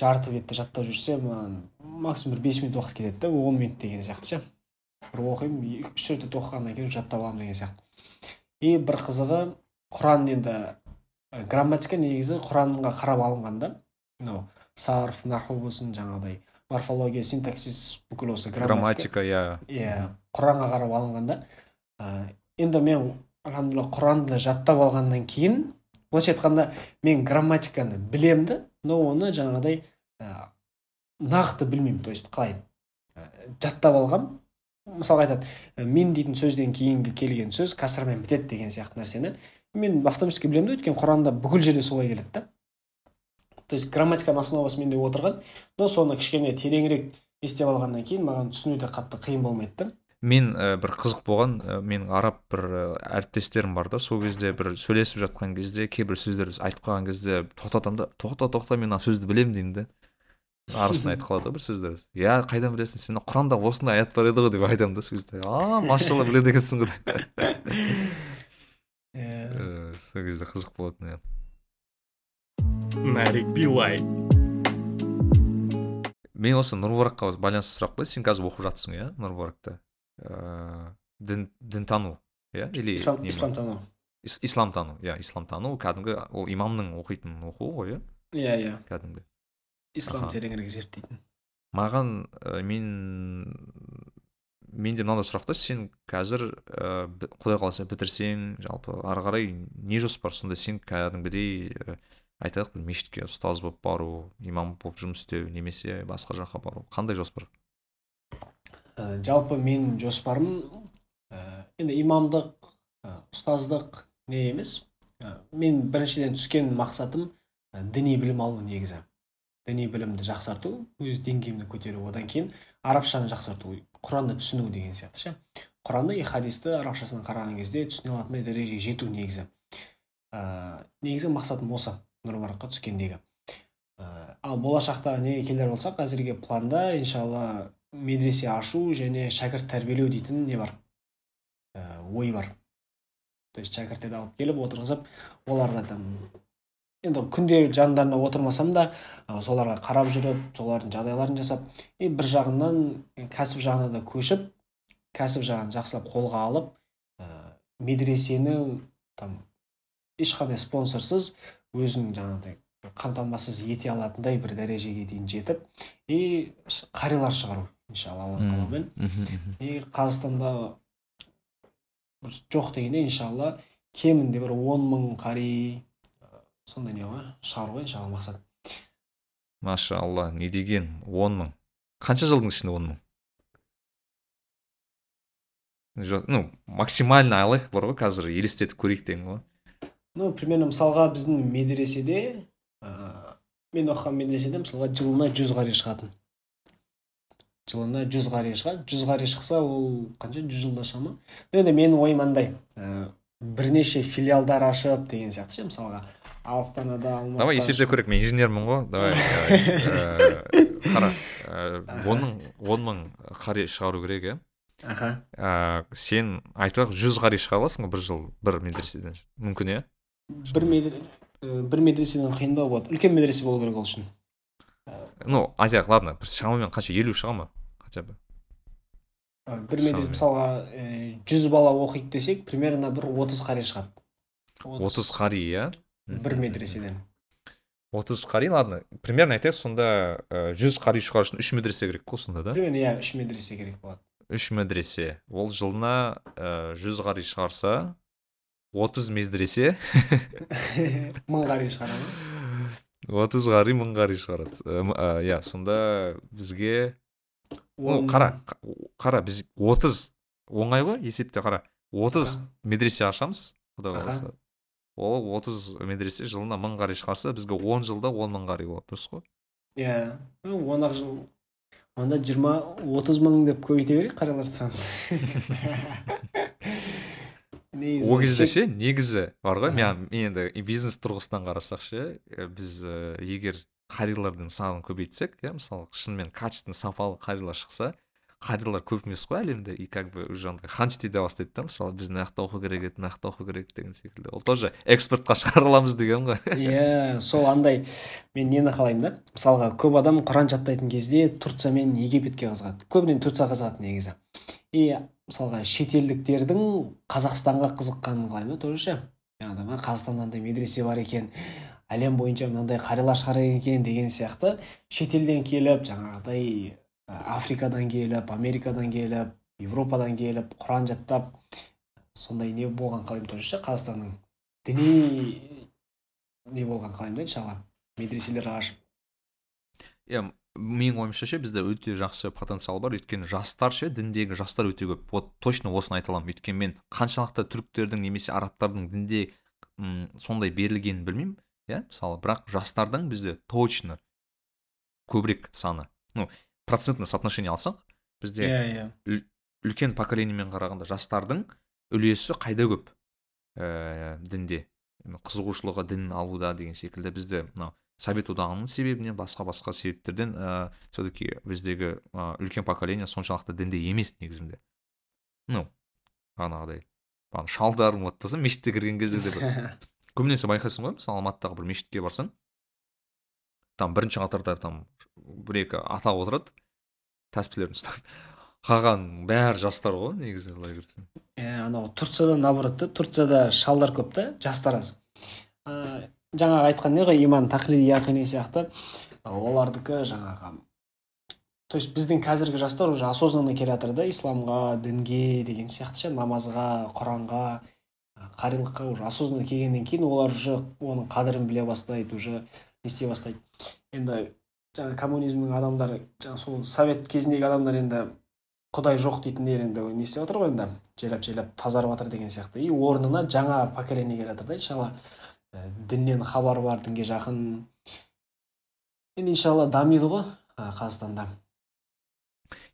S3: жарты бетті жаттап жүрсе маған максимум бір бес минут уақыт кетеді да он минут деген сияқты ше. Бір оқимын үш төрт рет оқығаннан кейін жаттап аламын деген сияқты. И бір қызығы құран енді грамматика негізі құранға қарап алынған да мынау сарф наху болсын жаңағыдай морфология синтаксис бүкіл осы
S2: грамматика. Иә.
S3: Иә құранға қарап алынған да ә, енді мен құранды жаттап алғаннан кейін былайша айтқанда мен грамматиканы білемін да но оны жаңағыдай ә, нақты білмеймін. То есть қалай ә, жаттап алғам. Мысалға айтады мен дейтін сөзден кейінгі келген сөз кәсірмен бітеді деген сияқты нәрсені. Мен автоматически білемін да өйткені құранда бүкіл жерде солай келеді да. То есть грамматиканың основасы менде отырған. Но соны кішкене тереңірек естіп алғаннан кейін маған түсінуде қатты қиын болмайды да.
S2: Мен ә, бір қызық болған ә, менің араб бір ә, әріптестерім бар да сол кезде бір сөйлесіп жатқан кезде кейбір сөздерді айтып қалған кезде тоқтатамын да. Тоқта тоқта мен мына сөзді білемін деймін да арасында айтып қалады ғой бір сөздер. Иә қайдан білесің сен құранда осындай аят бар еді ғой деп айтамын да сол кезде. А машалла біледі екенсің ғой иә сол кезде қызық болатын иә
S1: нарик билай
S2: мен осы нұрбараққа байланысты сұрақ қой. Сен қазір оқып жатсың иә нұрбаракта ыыы дін дінтану иә или
S3: исламтану.
S2: Исламтану иә исламтану. Кәдімгі ол имамның оқитын оқуы ғой иә?
S3: Иә иә.
S2: Кәдімгі.
S3: Ислам тереңірек зерттейтін.
S2: Маған мен менде мынандай сұрақ та сен қазір ә, құдай қаласа бітірсең жалпы ары қарай не жоспар сонда сен кәдімгідей ә, айтайық бір мешітке ұстаз болып бару имам болып жұмыс істеу немесе басқа жаққа бару. Қандай жоспар?
S3: Ә, жалпы менің жоспарым ә, енді имамдық ә, ұстаздық не емес. Ә, мен біріншіден түскен мақсатым ә, діни білім алу негізі. Діни білімді жақсарту өз деңгейімді көтеру. Одан кейін арабшаны жақсарту құранды түсіну деген сияқты ше. Құранды и хадисті арабшасынан қараған кезде түсіне алатындай дәрежеге жету негізі. Ә, негізгі мақсатым осы нұрмараққа түскендегі. Ә, ал болашақта неге келер болсақ әзірге планда иншалла медресе ашу және шәкірт тәрбиелеу дейтін не бар? Ә, ой бар. То есть шәкірттерді алып келіп отырғызып оларға там енді күнде жандарында отырмасам да соларға қарап жүріп солардың жағдайларын жасап и бір жағынан кәсіп жағына да көшіп кәсіп жағын жақсылап қолға алып ә, медресені там ешқандай спонсорсыз өзің жаңағыдай қамтамасыз ете алатындай бір дәрежеге дейін жетіп и қарилар шығару иншалла алла қалауымен и қазақстанда бір жоқ дегенде иншалла кемінде бір он мың қари сондай не ғой? Шығару ғой иншалла мақсат.
S2: Машалла не деген? Он мың. Қанша жылдың ішінде он мың? Ну максимально алайық бар ғой қазір елестетіп көрейік деген ғой.
S3: Ну примерно мысалға біздің медреседе ә, мен оқыған медреседе мысалға жылына жүз қари шығатын. Жылына жүз қари шығады жүз қари шықса ол қанша? Жүз жылда шыға ма? Енді менің ойым андай ә, бірнеше филиалдар ашып деген сияқты ше мысалға. Астанада алматыда
S2: давай есептеп көрейік мен инженермін ғой. Давай қара. Он мың он мың қари шығару керек иә
S3: аха.
S2: Сен айтайық жүз қари шығара аласың ғой бір жыл бір медреседен. Мүмкін иә
S3: бір бір медреседен қиындау болады. Үлкен медресе болу керек ол үшін.
S2: Ну айтайық ладно бір шамамен қанша елу шыға ма? Хотя бы.
S3: Бір медресе мысалға жүз бала оқиды десек примерно бір отыз қари шығады.
S2: Отыз қари иә
S3: бір медреседен
S2: отыз қари ладно примерно айтайық сонда жүз қари шығару үшін үш медресе керек қой сонда да?
S3: Примерно иә үш медресе керек болады.
S2: Үш медресе ол жылына жүз қари шығарса отыз медресе
S3: мың қари шығара ма
S2: отыз қари мың қари шығарады. Иә сонда бізге ну қара қара біз отыз оңай ғой есепте қара. отыз медресе ашамыз құдай қаласа. Ол отыз медресе жылына мың қари шығарса бізге он жылда он мың қари болады дұрыс қой?
S3: Иә. Он ақ жыл. Онда жиырма отыз мың деп көбейте берейік қариялардың санын
S2: ол кезде ше? Негізі бар ғой. Мен енді бизнес тұрғысынан қарасақ ше біз егер қарилардың санын көбейтсек иә мысалы шынымен качественный сапалы қарилар шықса қарилар көп емес қой әлемде. И как бы уже андай ханчить ете бастайды да мысалы біз мына жақта оқу керек еді мына жақта оқу керек деген секілді. Ол тоже экспортқа шығара аламыз деген ғой.
S3: Иә сол андай мен нені қалаймын да? Мысалға көп адам құран жаттайтын кезде турция мен египетке қызығады. Көбіне турцияға қызығады негізі. И мысалға шетелдіктердің қазақстанға қызыққанын қалаймын да тоже ше. Жаңағыдай қазақстанда мынандай медресе бар екен әлем бойынша мынандай қарилар шығарады екен деген сияқты. Шетелден келіп жаңағыдай африкадан келіп америкадан келіп европадан келіп құран жаттап сондай не болған тоже ше қазақстанның діни не болған қалаймын да иншалла медреселер ашып.
S2: Иә менің ойымша ше бізде өте жақсы потенциал бар. Өйткені жастар ше діндегі жастар өте көп. Вот точно осыны айта аламын. Өйткені мен қаншалықты түріктердің немесе арабтардың дінде м сондай берілгенін білмеймін. Иә мысалы бірақ жастардың бізде точно көбірек саны. Ну процентное соотношение алсақ бізде
S3: иә иә.
S2: үлкен поколениемен қарағанда жастардың үлесі қайда көп? Ә, дінде. Қызығушылығы дін алуда деген секілді бізде мынау совет одағының себебінен басқа басқа себептерден ә, все таки біздегі ә, үлкен поколение соншалықты дінде емес негізінде. Ну бағанағыдай шалдар болса мешітке кірген кезде де көбінесе байқайсың ғой мысалы алматыдағы бір мешітке барсаң там бірінші қатарда там бір екі ата отырады. Тәспілерін ұстап қалған бәрі жастар ғой негізі былай көрсең
S3: иә анау турцияда наоборот та турцияда шалдар көп та жастар аз. Ә, жаңағы айтқан не ғой иман тахлили яқини сияқты. Олардікі жаңағы то есть біздің қазіргі жастар уже осознанно келе жатыр да исламға дінге деген сияқты ше намазға құранға қарилыққа уже осознанно келгеннен кейін олар уже оның қадірін біле бастайды уже. Не істей бастайды енді жаңағы коммунизмнің адамдары жаңағы сол совет кезіндегі адамдар енді құдай жоқ дейтіндер енді не істеп жатыр ғой енді жайлап жайлап тазарып жатыр деген сияқты. И орнына жаңа поколение келе жатыр да иншалла діннен хабар бар дінге жақын. Енді иншалла дамиды ғой қазақстанда.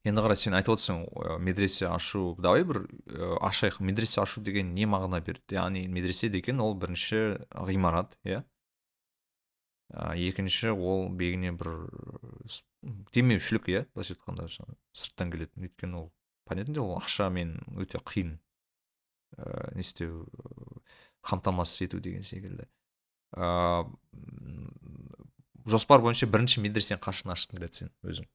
S2: Енді қара сен айтып отырсың медресе ашу давай бір ә, ашайық. Медресе ашу деген не мағына береді яғни медресе деген ол бірінші ғимарат иә? Ә, екінші ол бегіне бір демеушілік иә былайша айтқанда сырттан келетін. Өйткені ол понятное дело ол ақшамен өте қиын ә, не істеу қамтамасыз ету деген секілді. Ә, жоспар бойынша бірінші медресені қашан ашқың келеді сен өзің?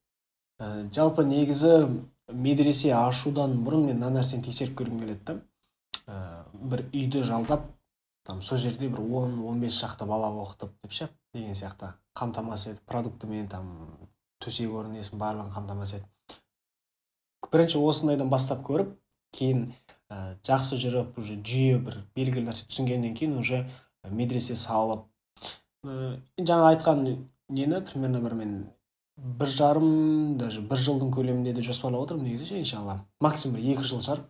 S3: Ә, жалпы негізі медресе ашудан бұрын мен мына нәрсені тексеріп көргім келеді да. Ә, бір үйді жалдап там сол жерде бір он он бес шақты бала оқытып деп ше деген сияқты қамтамасыз етіп продуктімен там төсек орын несін барлығын қамтамасыз етіп бірінші осындайдан бастап көріп кейін ә, жақсы жүріп уже жүйе бір белгілі нәрсе түсінгеннен кейін уже медресе салып ә, жаңа айтқан нені примерно бір мен бір жарым даже бір жылдың көлемінде де жоспарлап отырмын негізі ше иншалла. Максимум бір екі жыл шығар.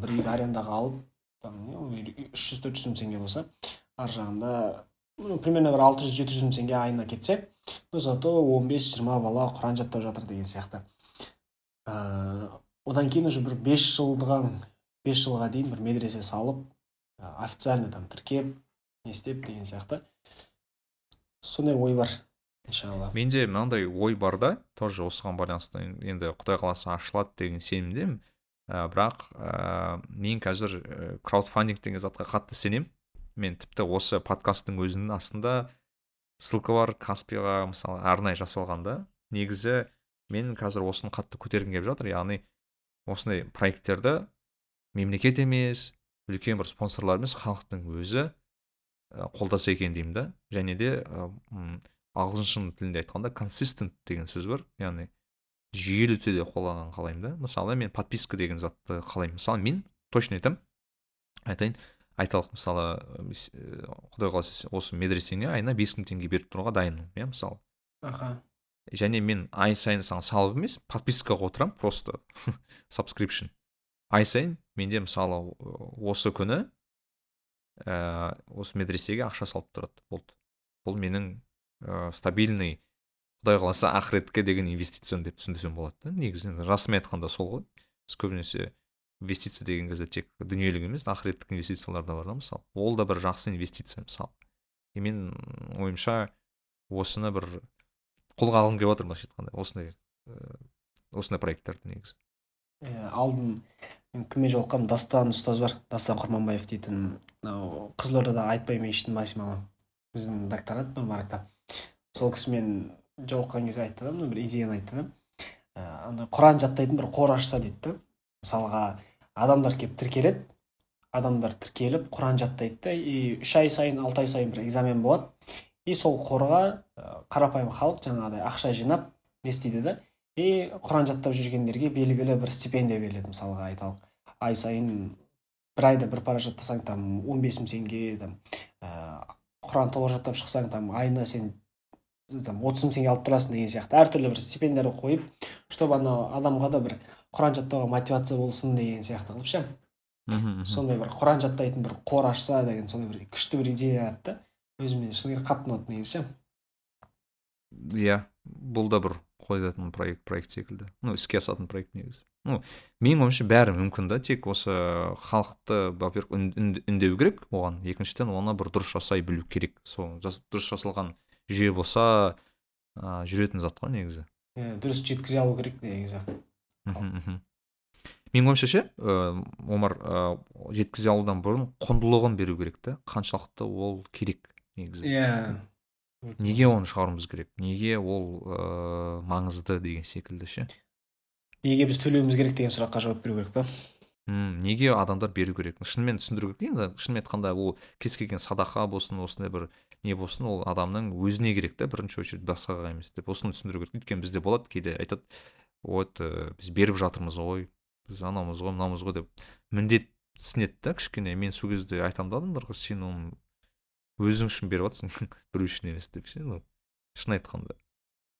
S3: Бір үйді арендаға алып үш жүз төрт жүз мың теңге болса. Ар жағында ну примерно бір алты жүз жеті жүз мың теңге айына кетсе но зато он бес жиырма бала құран жаттап жатыр деген сияқты. Ә, одан кейін уже бір бес жылға бес жылға дейін бір медресе салып ә, официально там тіркеп не істеп деген сияқты. Сондай ой бар иншалла.
S2: Менде мынандай ой бар да тоже осыған байланысты. Енді құдай қаласа ашылады деген сенімдемін. Ә, бірақ ә, мен қазір ә, краудфандинг деген затқа қатты сенемін. Мен тіпті осы подкасттың өзінің астында ссылка бар каспиға мысалы арнайы жасалған да. Негізі мен қазір осыны қатты көтергім келіп жатыр. Яғни осындай проекттерді мемлекет емес үлкен бір спонсорлар емес халықтың өзі қолдаса екен деймін да. Және де ағылшын тілінде айтқанда консистент деген сөз бар. Яғни жүйелі түрде қолданғанын қалаймын да. Мысалы мен подписка деген затты қалаймын. Мысалы мен точно айтамын айтайын. Айталық мысалы құдай қаласа осы медресеңе айына бес мың теңге беріп тұруға дайынмын иә мысалы.
S3: Аха.
S2: Және мен ай сайын саған салып емес подпискаға отырамын просто subscription. Ай сайын менде мысалы осы күні ә, осы медресеге ақша салып тұрады. Болды бұл менің ә, стабильный құдай қаласа ақыретке деген инвестициям деп түсіндірсем болады да негізі расымен айтқанда сол ғой. Біз көбінесе инвестиция деген кезде тек дүниелік емес ақыреттік инвестициялар да бар да мысалы ол да бір жақсы инвестиция мысалы и мен ойымша осыны бір қолға алғым келіп отыр былайша айтқанда. Осындай осындай проекттерді негізі.
S3: Иә алдын мен кіммен жолыққанмын дастан ұстаз бар дастан құрманбаев дейтін мынау қызылордада айтпай мешіттің басимамы біздің докторант нұрмаракта сол кісімен жолыққан кезде айтты да бір идеяны айтты да. Ә, андай құран жаттайтын бір қор ашса дейді да. Мысалға адамдар келіп тіркеледі. Адамдар тіркеліп құран жаттайды да и үш ай сайын алты ай сайын бір экзамен болады. И сол қорға ә, қарапайым халық жаңағыдай ақша жинап не істейді да и құран жаттап жүргендерге белгілі бір стипендия беріледі мысалға айталық ай сайын бір айда бір пара жаттасаң там он бес мың теңге там ә, құран толық жаттап шықсаң там айына сен там отыз мың теңге алып тұрасың деген сияқты. Әртүрлі бір стипендиялар қойып чтобы анау адамға да бір құран жаттауға мотивация болсын деген сияқты қылып ше. Сондай бір құран жаттайтын бір қор ашса деген сондай бір күшті бір идея еді да өзіме шыны керек қатты ұнады негізі ше.
S2: Иә бұл да бір қойылатын проект проект секілді. Ну іске асатын проект негізі. Ну менің ойымша бәрі мүмкін да тек осы халықты во первых үндеу керек оған. Екіншіден оны бір дұрыс жасай білу керек. Сол дұрыс жасалған жүйе болса ә, жүретін зат қой негізі.
S3: Иә дұрыс жеткізе алу керек негізі.
S2: Мхм менің ойымша ше омар ә, жеткізе алудан бұрын құндылығын беру керек та қаншалықты ол керек негізі.
S3: Иә.
S2: Неге оны шығаруымыз керек? Неге ол ә, маңызды деген секілді ше?
S3: Неге біз төлеуіміз керек деген сұраққа жауап беру керек па
S2: мм неге адамдар беру керек? Шынымен түсіндіру керек. Енді шынымен айтқанда ол кез келген садақа болсын осындай бір не болсын ол адамның өзіне керек та бірінші очередь басқаға емес деп осыны түсіндіру керек. Өйткені бізде болады кейде айтады вот ә, біз беріп жатырмыз ғой біз анамыз ғой мынамыз ғой деп міндетсінеді да кішкене. Мен сол кезде айтамын да адамдарға сен оны өзің үшін беріп жатрсың біреу үшін емес деп ше ну шын айтқанда.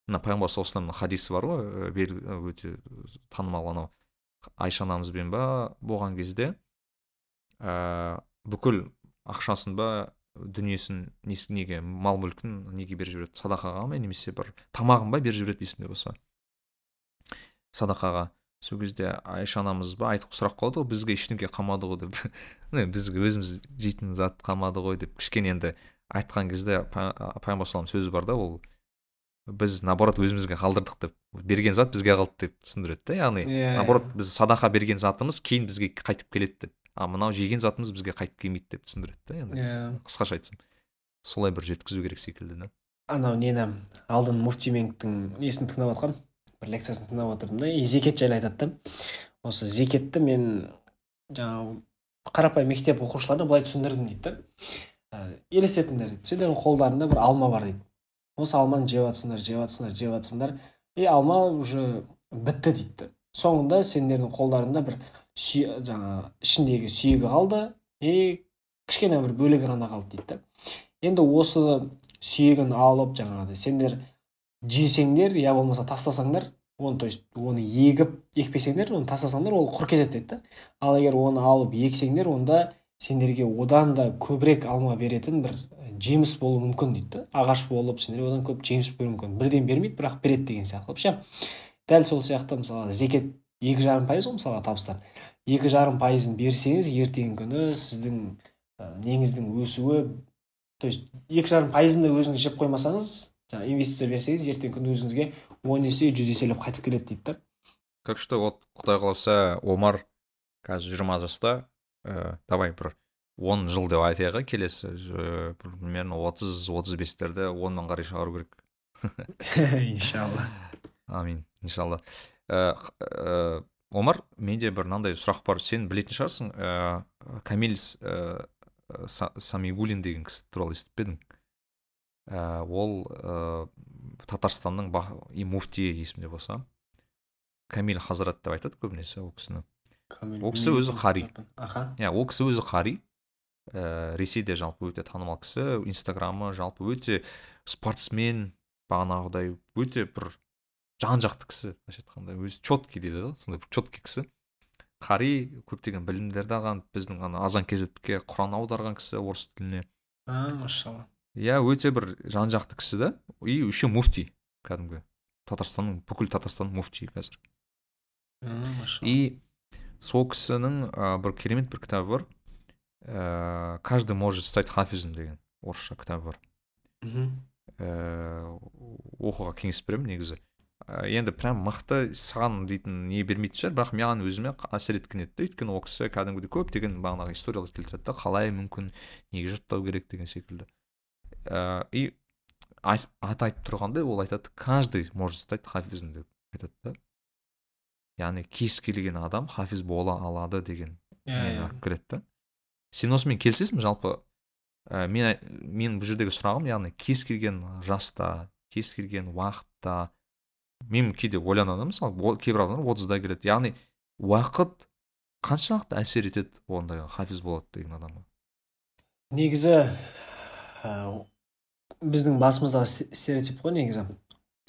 S2: Мына пайғамбар саллаллаху хадисі бар ғой өте танымал анау айша анамызбен ба? Болған кезде ә, бүкіл ақшасын ба дүниесін неге мал мүлкін неге беріп жібереді? Садақаға ма немесе бір тамағын ба беріп жібереді есімде болса? Садақаға. Сол кезде айша анамыз ба айтып сұрақ қойды ғой бізге ештеңе қалмады ғой деп. Бізге өзіміз жейтін зат қалмады ғой деп. Кішкене енді айтқан кезде пайғамбар сөзі бар да ол. Біз наоборот өзімізге қалдырдық деп. Берген зат бізге қалды деп түсіндіреді да яғни yeah. Иә, наоборот иә. біз садақа берген затымыз кейін бізге қайтып келеді деп. А мынау жеген затымыз бізге қайтып келмейді деп түсіндіреді да енді. Иә. Қысқаша айтсам. Солай бір жеткізу керек секілді да.
S3: Анау нені алдын муфтименгтің несін тыңдап жатқанмын бір лекциясын тыңдап отырдым да и зекет жайлы айтады да. Осы зекетті мен жаңағы қарапайым мектеп оқушыларына былай түсіндірдім дейді да. Ә, елестетіңдер дейді. Сендердің қолдарыңда бір алма бар дейді. Осы алманы жеп жатсыңдар жеп жатсыңдар жеп жатсыңдар и алма уже бітті дейді соңында сендердің қолдарыңда бір жаңағы ішіндегі сүйегі қалды. И кішкене бір бөлігі ғана қалды дейді енді осы сүйегін алып жаңағыдай сендер жесеңдер я болмаса тастасаңдар оны то есть оны егіп екпесеңдер оны тастасаңдар ол құр кетеді дейді да. Ал егер оны алып ексеңдер онда сендерге одан да көбірек алма беретін бір жеміс болуы мүмкін дейді ағаш болып сендерге одан көп жеміс беруі мүмкін. Бірден бермейді бірақ береді деген сияқты ше. Дәл сол сияқты мысалы зекет екі жарым пайыз ғой мысалға табыстар. Екі жарым пайызын берсеңіз ертеңгі күні сіздің ә, неңіздің өсуі то есть екі жарым пайызын да өзіңіз жеп қоймасаңыз жаңағы инвестиция берсеңіз ертеңгі күні өзіңізге он есе жүз еселеп қайтып келеді дейді да.
S2: Как что вот құдай қаласа омар қазір жиырма жаста ә, давай бір он жыл деп айтайық келесі примерно отыз отыз бестерде оннан қарай шығару керек.
S3: Иншалла.
S2: Амин иншалла. Ә, ә, омар менде бір мынандай сұрақ бар. Сен білетін шығарсың ә, камиль ә, самигулин деген кісі туралы естіп пе едің? Ә, ол ә, татарстанның и муфти есімде болса. Камиль хазрат деп айтады көбінесе ол кісіні. Ол кісі өзі қари
S3: аха.
S2: Иә ол кісі өзі қари ә, ресейде жалпы өте танымал кісі. Инстаграмы жалпы өте спортсмен бағанағыдай. Өте бір жан жақты кісі былайша айтқанда өзі четкий дейді да сондай бір четкий кісі. Қари көптеген білімдерді алған біздің ана азан кезетке құран аударған кісі орыс тіліне.
S3: А. Машалла.
S2: Иә өте бір жан жақты кісі да. И еще муфти кәдімгі. Татарстанның бүкіл татарстанның муфтиі қазір. И сол кісінің ә, бір керемет бір кітабы бар. Ә, каждый может стать хафизом деген орысша кітабы бар.
S3: Мхм
S2: ә, оқуға кеңес беремін негізі. Енді прям мықты саған дейтін не бермейтін шығар. Бірақ маған өзіме әсер еткен еді да өйткені ол кісі кәдімгідей көптеген бағанағы историялар келтіреді да қалай мүмкін неге жаттау керек деген секілді. Ә, и аты айтып тұрғандай ол айтады каждый может стать хафизом деп айтады да. Яғни кез келген адам хафиз бола алады деген
S3: иә
S2: алып келеді да. Сен осымен келісесің жалпы ә, мен менің бұл жердегі сұрағым яғни кез келген жаста кез келген уақытта мен кейде ойланамын мысалы кейбір адамдар отызда келеді. Яғни уақыт қаншалықты әсер етеді ондай хафиз болады деген адамға?
S3: Негізі ә, біздің басымыздағы стереотип қой негізі.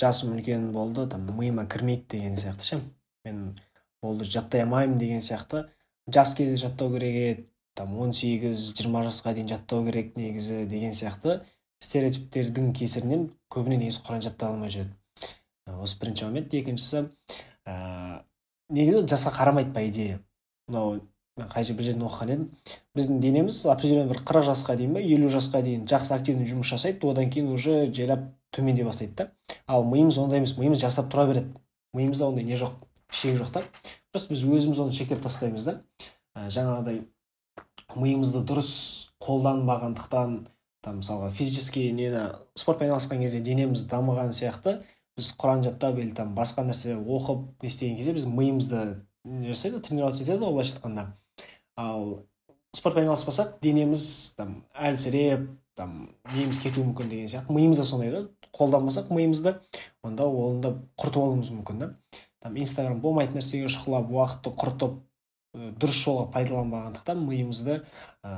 S3: Жасым үлкен болды там миыма кірмейді деген сияқты ше. Мен болды жаттай алмаймын деген сияқты. Жас кезде жаттау керек еді там он сегіз жиырма жасқа дейін жаттау керек негізі деген сияқты стереотиптердің кесірінен көбіне негізі құран жаттай алмай жүреді. Осы бірінші момент. Екіншісі ә, негізі жасқа қарамайды по идее. Мынау мен қай бір жерден оқыған едім. Біздің денеміз определенно бір қырық жасқа дейін ба елу жасқа дейін жақсы активный жұмыс жасайды. Одан кейін уже жайлап төмендей бастайды да. Ал миымыз ондай емес. Миымыз жасап тұра береді. Миымызда ондай не жоқ шек жоқ та. Просто біз өзіміз оны шектеп тастаймыз да. Ә, жаңағыдай миымызды дұрыс қолданбағандықтан там мысалға физический нені спортпен айналысқан кезде денеміз дамыған сияқты біз құран жаттап или там басқа нәрсе оқып не істеген кезде біз миымызды не жасайды тренироваться етеді ғой былайша айтқанда. Ал спортпен айналыспасақ денеміз там әлсіреп там неміз кетуі мүмкін деген сияқты миымыз да сондай да қолданбасақ миымызды онда оны да құртып алуымыз мүмкін да. Там инстаграм болмайтын нәрсеге шұқылап уақытты құртып дұрыс жолға пайдаланбағандықтан миымызды ә,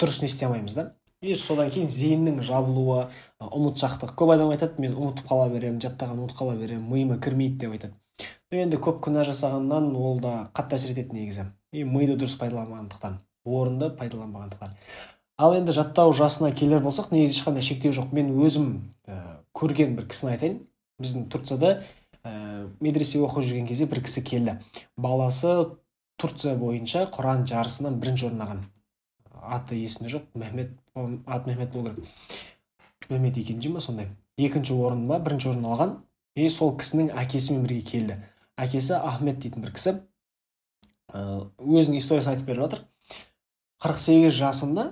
S3: дұрыс не істей алмаймыз да. И содан кейін зейіннің жабылуы ұмытшақтық. Көп адам айтады мен ұмытып қала беремін жаттағанды ұмытып қала беремін миыма кірмейді деп айтады. Енді көп күнә жасағаннан ол да қатты әсер етеді негізі. И миды дұрыс пайдаланбағандықтан орынды пайдаланбағандықтан. Ал енді жаттау жасына келер болсақ негізі ешқандай шектеу жоқ. Мен өзім ә, көрген бір кісіні айтайын. Біздің турцияда ә, медресе оқып жүрген кезде бір кісі келді. Баласы турция бойынша құран жарысынан бірінші орын алған. Аты есімде жоқ. Мехмет аты мехмет болу керек мехмет екенжи ма сондай? Екінші орын ба бірінші орын алған. И сол кісінің әкесімен бірге келді. Әкесі ахмет дейтін бір кісі. Өзінің историясын айтып беріп жатыр. қырық сегіз жасында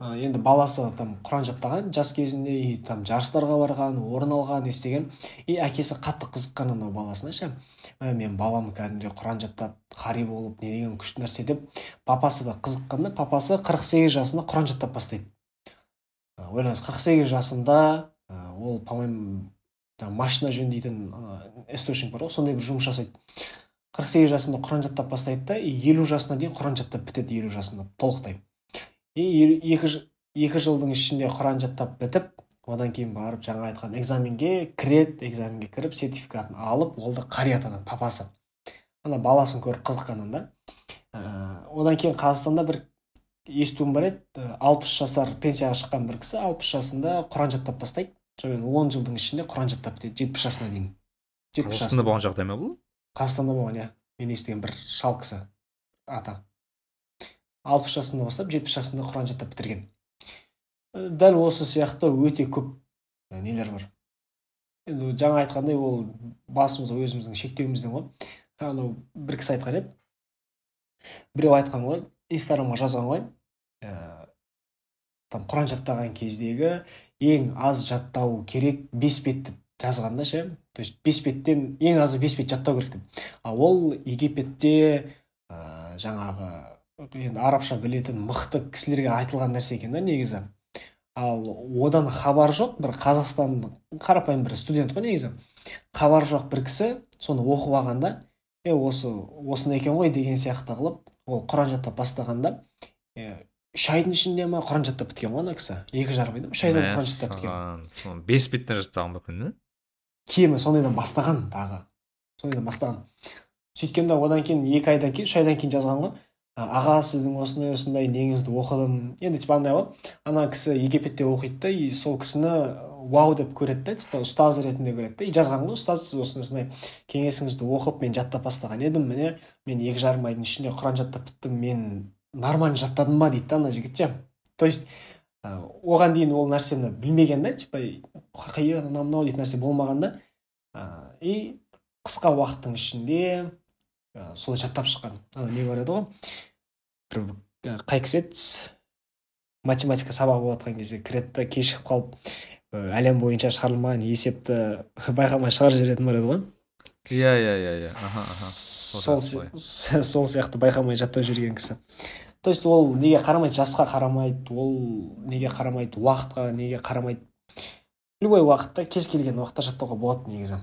S3: енді баласы там құран жаттаған жас кезінде и там жарыстарға барған орын алған естіген и әкесі қатты қызыққан анау баласына ше. Мен балам кәдімгідей құран жаттап қари болып не деген күшті нәрсе деп папасы да қызыққанда папасы қырық сегіз жасында құран жаттап бастайды. Ойлаңыз қырық сегіз жасында ол по моему машина жөндейтін источник бар ғой сондай бір жұмыс жасайды. қырық сегіз жасында құран жаттап бастайды да и елу жасына дейін құран жаттап бітеді елу жасында толықтай. И екі, екі жылдың ішінде құран жаттап бітіп одан кейін барып жаңа айтқан экзаменге кіреді экзаменге кіріп сертификатын алып ол да қари атанады папасы. Ана баласын көріп қызыққаннан да ә, одан кейін қазақстанда бір естуім бар еді алпыс жасар пенсияға шыққан бір кісі алпыс жасында құран жаттап бастайды. Сонымен он жылдың ішінде құран жаттап бітеді жетпіс жасына дейін.
S2: қазақстанда болған жағдай ма бұл?
S3: Қазақстанда болған иә. Мен естіген бір шал кісі ата. алпыс жасында бастап жетпіс жасында құран жаттап бітірген. Дәл осы сияқты өте көп нелер бар. Енді жаңа айтқандай ол басымыз өзіміздің шектеуімізден ғой. Анау бір кісі айтқан еді. Біреу айтқан ғой инстаграмға жазған ғой. Ә, там құран жаттаған кездегі ең аз жаттау керек бес жазған да ше. То есть бес беттен ең азы бес бет жаттау керек деп. Ал ол египетте ә, жаңағы енді арабша білетін мықты кісілерге айтылған нәрсе екен да негізі. Ал одан хабар жоқ бір қазақстан қарапайым бір студент қой негізі. Хабар жоқ бір кісі соны оқып алғанда е осы осыны екен ғой деген сияқты қылып ол құран жаттап бастағанда үш айдың ішінде ма құран жаттап біткен ғой ана кісі. Екі жарым айда үш айда құран жаттап
S2: біткен. бес беттен жаттаған мүмкін да
S3: кемі сондайдан бастаған тағы. Сондайдан бастаған. Сөйткен да одан кейін екі айдан кейін үш айдан кейін жазған ғой. Аға сіздің осындай осындай неңізді оқыдым. Енді типа андай ғой. Ана кісі египетте оқиды да и сол кісіні вау деп көреді да типа ұстаз ретінде көреді да. И жазған ғой ұстаз сіз осындай осындай кеңесіңізді оқып мен жаттап бастаған едім. Міне мен екі жарым айдың ішінде құран жаттап біттім мен нормально жаттадым ба? дейді да ана жігіт ше то есть оған дейін ол нәрсені білмеген да типа анау мынау дейтін нәрсе болмаған да. И қысқа уақыттың ішінде солай жаттап шыққан. Ана не бар еді ғой? Бір қай кісі еді? Математика сабағы болып жатқан кезде кіреді да кешігіп қалып әлем бойынша шығарылмаған есепті байқамай шығарып жіберетін бар еді ғой.
S2: Иә иә иә иә.
S3: Сол сол сияқты байқамай жаттап жүрген кісі. То есть ол неге қарамайды? Жасқа қарамайды ол неге қарамайды? Уақытқа неге қарамайды? Любой уақытта кез келген уақытта жаттауға болады негізі.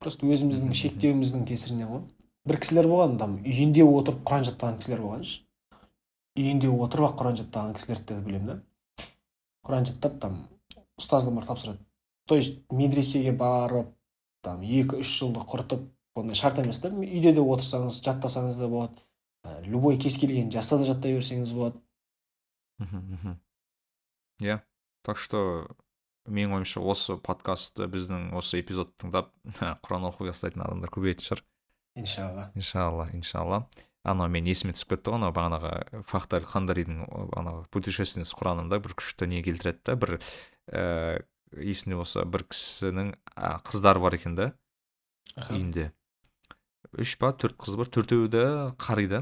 S3: Просто өзіміздің шектеуіміздің кесірінен ғой. Бір кісілер болған там үйінде отырып құран жаттаған кісілер болғаншы үйінде отырып ақ құран жаттаған кісілерді де білемін да. Құран жаттап там ұстаздан барып тапсырады. То есть медресеге барып там екі үш жылды құртып ондай шарт емес та. Үйде де отырсаңыз жаттасаңыз да болады. Ә, любой кез келген жаста да жаттай берсеңіз болады.
S2: Иә так что менің ойымша осы подкастты біздің осы эпизодты тыңдап құран оқуға бастайтын адамдар көбейетін шығар.
S3: Иншалла
S2: иншалла иншалла анау мен есіме түсіп кетті ғой анау бағанағы фахталь хандаридің анағы путешественница құранында бір күшті не келтіреді да бір ііі есімде болса бір кісінің қыздары бар екен да үйінде. Үш па төрт қыз бар төртеуі де қари да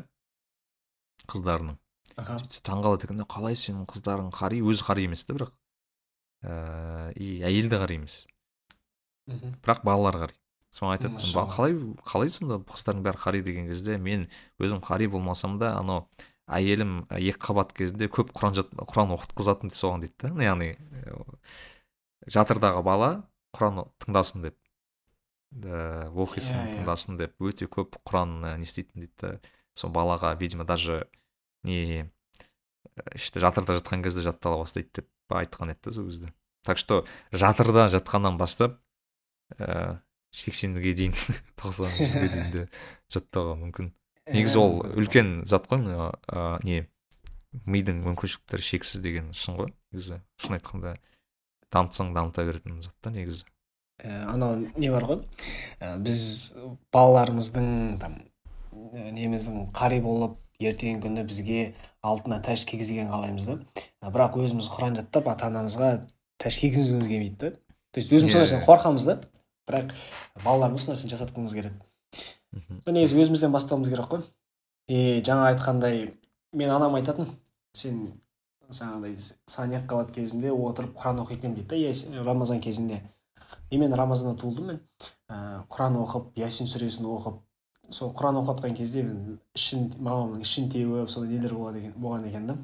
S2: қыздарының. Сөйтсе таңқалады екен да қалай сенің қыздарың қари? Өзі қари емес та бірақ. Ііі и әйелі де қари емес. Бірақ балалары қари. Соны айтады қалай қалай сонда қыздардың бәрі қари? деген кезде мен өзім қари болмасам да анау әйелім екі қабат кезінде көп құран құран оқытқызатын соған дейді да яғни жатырдағы бала құран тыңдасын деп да оқисын yeah, иә, иә. тыңдасын деп өте көп құран не істейтін дейді да сол балаға видимо даже не іште жатырда жатқан кезде жаттала бастайды деп айтқан еді да сол кезде. Так что жатырда жатқаннан бастап сексенге дейін тоқсан жүзге дейін де жаттауға мүмкін. Негізі ол үлкен зат қой не мидың мүмкіншіліктері шексіз деген шын ғой. Негізі шын айтқанда дамытсаң дамыта беретін зат та негізі.
S3: Ә, анау не бар ғой? Ә, біз балаларымыздың там ә, неміздің қари болып ертеңгі күні бізге алтына тәж кигізгенін қалаймыз да. Ә, бірақ өзіміз құран жаттап ата анамызға тәж кигізгіміз келмейді да. То есть өзіміз сол
S2: Иә,
S3: нәрседен
S2: иә.
S3: қорқамыз да. Бірақ балаларымыз сол нәрсені жасатқымыз келеді
S2: мхм.
S3: Негізі өзімізден бастауымыз керек қой. И жаңа айтқандай мен анам айтатын сен жаңағыдай екі қабат кезімде отырып құран оқитын едім дейді да. Ясин- рамазан кезінде. И мен рамазанда туылдым мен ә, құран оқып ясин сүресін оқып сол құран оқып жатқан кезде мен ішін мамамның ішін теуіп сондай нелер болады екен болған екен да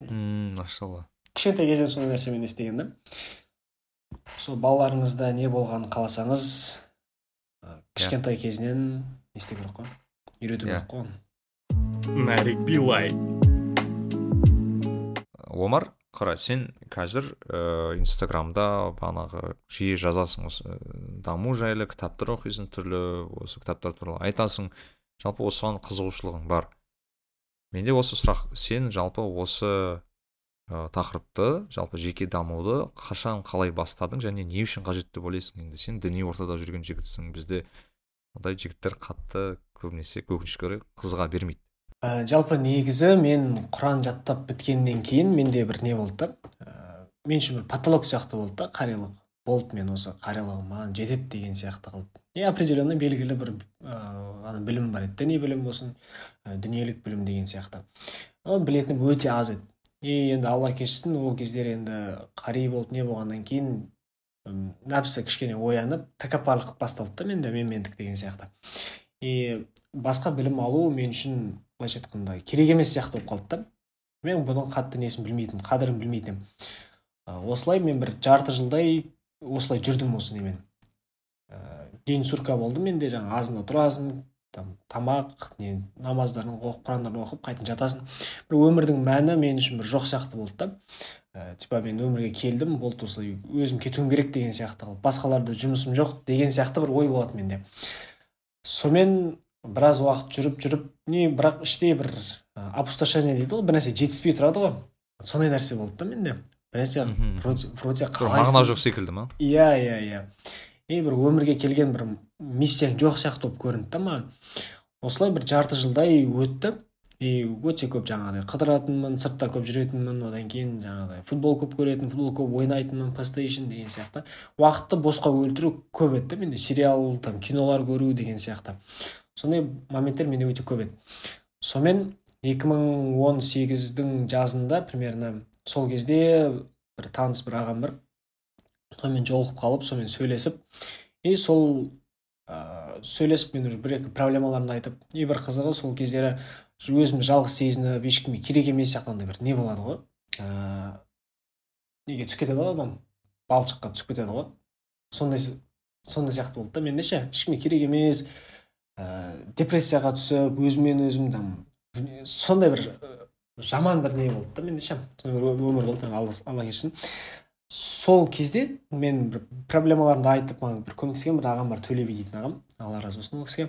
S2: мм машалла.
S3: Кішкентай кезден сондай нәрсемен естіген да. Сол балаларыңызда не болғанын қаласаңыз ә, кішкентай кезінен не істеу керек қой? Үйрету
S2: Иә.
S3: керек қой оны.
S1: Нарик билай
S2: омар қара сен қазір ә, инстаграмда бағанағы жиі жазасың осы ә, даму жайлы кітаптар оқисың түрлі осы кітаптар туралы айтасың. Жалпы осыған қызығушылығың бар. Менде осы сұрақ. Сен жалпы осы ә, тақырыпты жалпы жеке дамуды қашан қалай бастадың және не үшін қажет деп ойлайсың енді? Сен діни ортада жүрген жігітсің. Бізде ондай жігіттер қатты көбінесе өкінішке орай қызыға бермейді.
S3: Ә, жалпы негізі мен құран жаттап біткеннен кейін менде бір не болды да? Ә, мен үшін бір потолок сияқты болды да қариялық болды мен осы қариялығым маған жетеді деген сияқты қылып. И определенно белгілі бір ана білім бар еді. Діни білім болсын ә, дүниелік білім деген сияқты. Білетінім өте аз еді. И енді алла кешірсін ол кездері енді қари болып не болғаннан кейін нәпсі кішкене оянып тәкаппарлық басталды да менде менмендік деген сияқты. И басқа білім алу мен үшін былайша айтқанда керек емес сияқты болып қалды да. Мен бұның қатты несін білмейтінмін қадірін білмейтін едім осылай мен бір жарты жылдай осылай жүрдім осы немен ә, день сурка болды менде жаңағы азында тұрасың там тамақ не намаздарын оқып құрандарын оқып қайтадан жатасың. Бір өмірдің мәні мен үшін бір жоқ сияқты болды да. Ә, типа мен өмірге келдім болды осылай өзім кетуім керек деген сияқты қылып басқаларда жұмысым жоқ деген сияқты бір ой болады менде. Сонымен біраз уақыт жүріп жүріп не бірақ іште бір опустошение дейді ғой бір нәрсе жетіспей тұрады ғой. Сондай нәрсе болды да менде. Бір нәрсе вроде қалайсың.
S2: мағына жоқ секілді ма?
S3: Иә иә иә. И бір өмірге келген бір миссияң жоқ сияқты болып көрінді да маған осылай бір жарты жылдай өтті и өте көп жаңағыдай қыдыратынмын сыртта көп жүретінмін одан кейін жаңағыдай футбол көп көретінмін футбол көп ойнайтынмын плейстейшн деген сияқты. Уақытты босқа өлтіру көп еді да менде сериал там кинолар көру деген сияқты. Сондай моменттер менде өте көп еді. Сонымен 2018-дің жазында примерно сол кезде бір таныс бір ағам бар. Сонымен жолығып қалып сонымен сөйлесіп. И сол ә, сөйлесіп мен уже бір екі проблемаларымды айтып и бір қызығы сол кездері өзімді жалғыз сезініп ешкімге керек емес сияқты андай бір не болады ғой? Ә, неге түсіп кетеді ғой адам? Балшыққа түсіп кетеді ғой. Сондай сондай сияқты болды да менде ше ешкімге керек емес. Ә, депрессияға түсіп өзіммен өзім там сондай бір жаман бір не болды да менде ше. Өмір болды алла кешірсін сол кезде мен бір проблемаларымды айтып маған бір көмектескен бір ағам бар төле би дейтін ағам. алла разы болсын ол кісіге.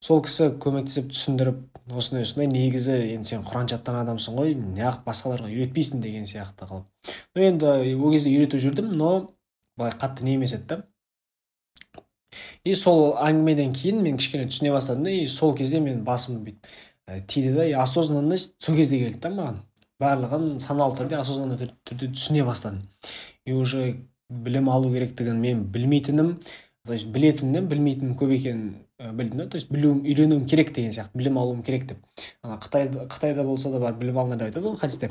S3: сол кісі көмектесіп түсіндіріп осындай осындай негізі енді сен құран жаттаған адамсың ғой неғып басқаларға үйретпейсің деген сияқты қылып. но енді ол кезде үйретіп жүрдім но былай қатты не емес еді да. и сол әңгімеден кейін мен кішкене түсіне бастадым да и сол кезде мен басым бүйтіп тиді да и осознанность сол кезде келді да маған. Барлығын саналы түрде осознанный түр- түрде түсіне бастадым. И уже білім алу керектігін мен білмейтінім то есть білетінімнен білмейтінім көп екенін білдім да. То есть білуім үйренуім керек деген сияқты білім алуым керек деп. Ана қытайда қытайда болса да бар білім алыңдар деп айтады ғой хадисте.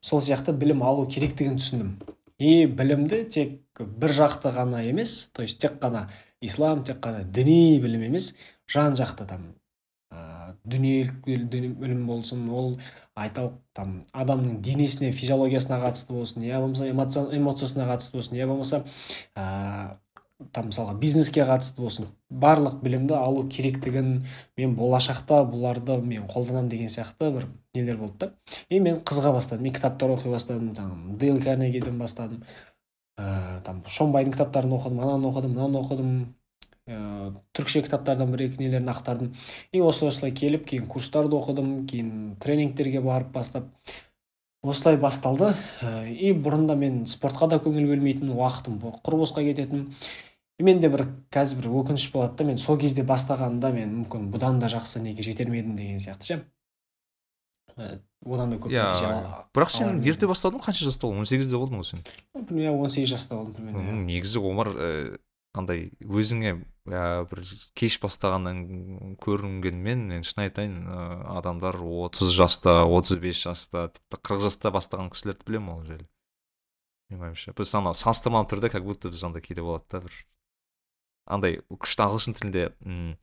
S3: Сол сияқты білім алу керектігін түсіндім. И білімді тек бір жақты ғана емес то есть тек қана ислам тек қана діни білім емес жан жақты там дүниелік біл- дүние- білім болсын ол айталық там адамның денесіне физиологиясына қатысты болсын я болмаса эмоция- эмоциясына қатысты болсын я болмаса ә, там мысалға бизнеске қатысты болсын. Барлық білімді алу керектігін мен болашақта бұларды мен қолданамын деген сияқты бір нелер болды да. И мен қызыға бастадым. Мен кітаптар оқи бастадым там дейл карнегиден бастадым. Ә, там шонбайдың кітаптарын оқыдым ананы оқыдым мынаны оқыдым. Ә, түрікше кітаптардан бір екі нелерін ақтардым. И осылай осылай келіп кейін курстарды оқыдым кейін тренингтерге барып бастап осылай басталды. Э, и бұрында мен спортқа да көңіл бөлмейтін уақытым құр босқа кететін. И менде бір қазір бір өкініш болады да мен сол кезде бастағанда мен мүмкін бұдан да жақсы неге жетер ме едім деген сияқты ше. Э, одан да көп нәтиже ала-
S2: бірақ сен ерте бастадың ғой қанша жаста болдың? он сегізде болдың ғой сен?
S3: Иә он сегіз жаста болдым примерно
S2: негізі омар андай өзіңе ә, бір кеш бастағаннан көрінгенмен мен шын айтайын ә, адамдар отыз жаста отыз бес жаста тіпті қырық жаста бастаған кісілерді білемін ол жерде менің ойымша біз анау салыстырмалы түрде как будто біз андай кейде болады да бір. Андай күшті ағылшын тілінде м,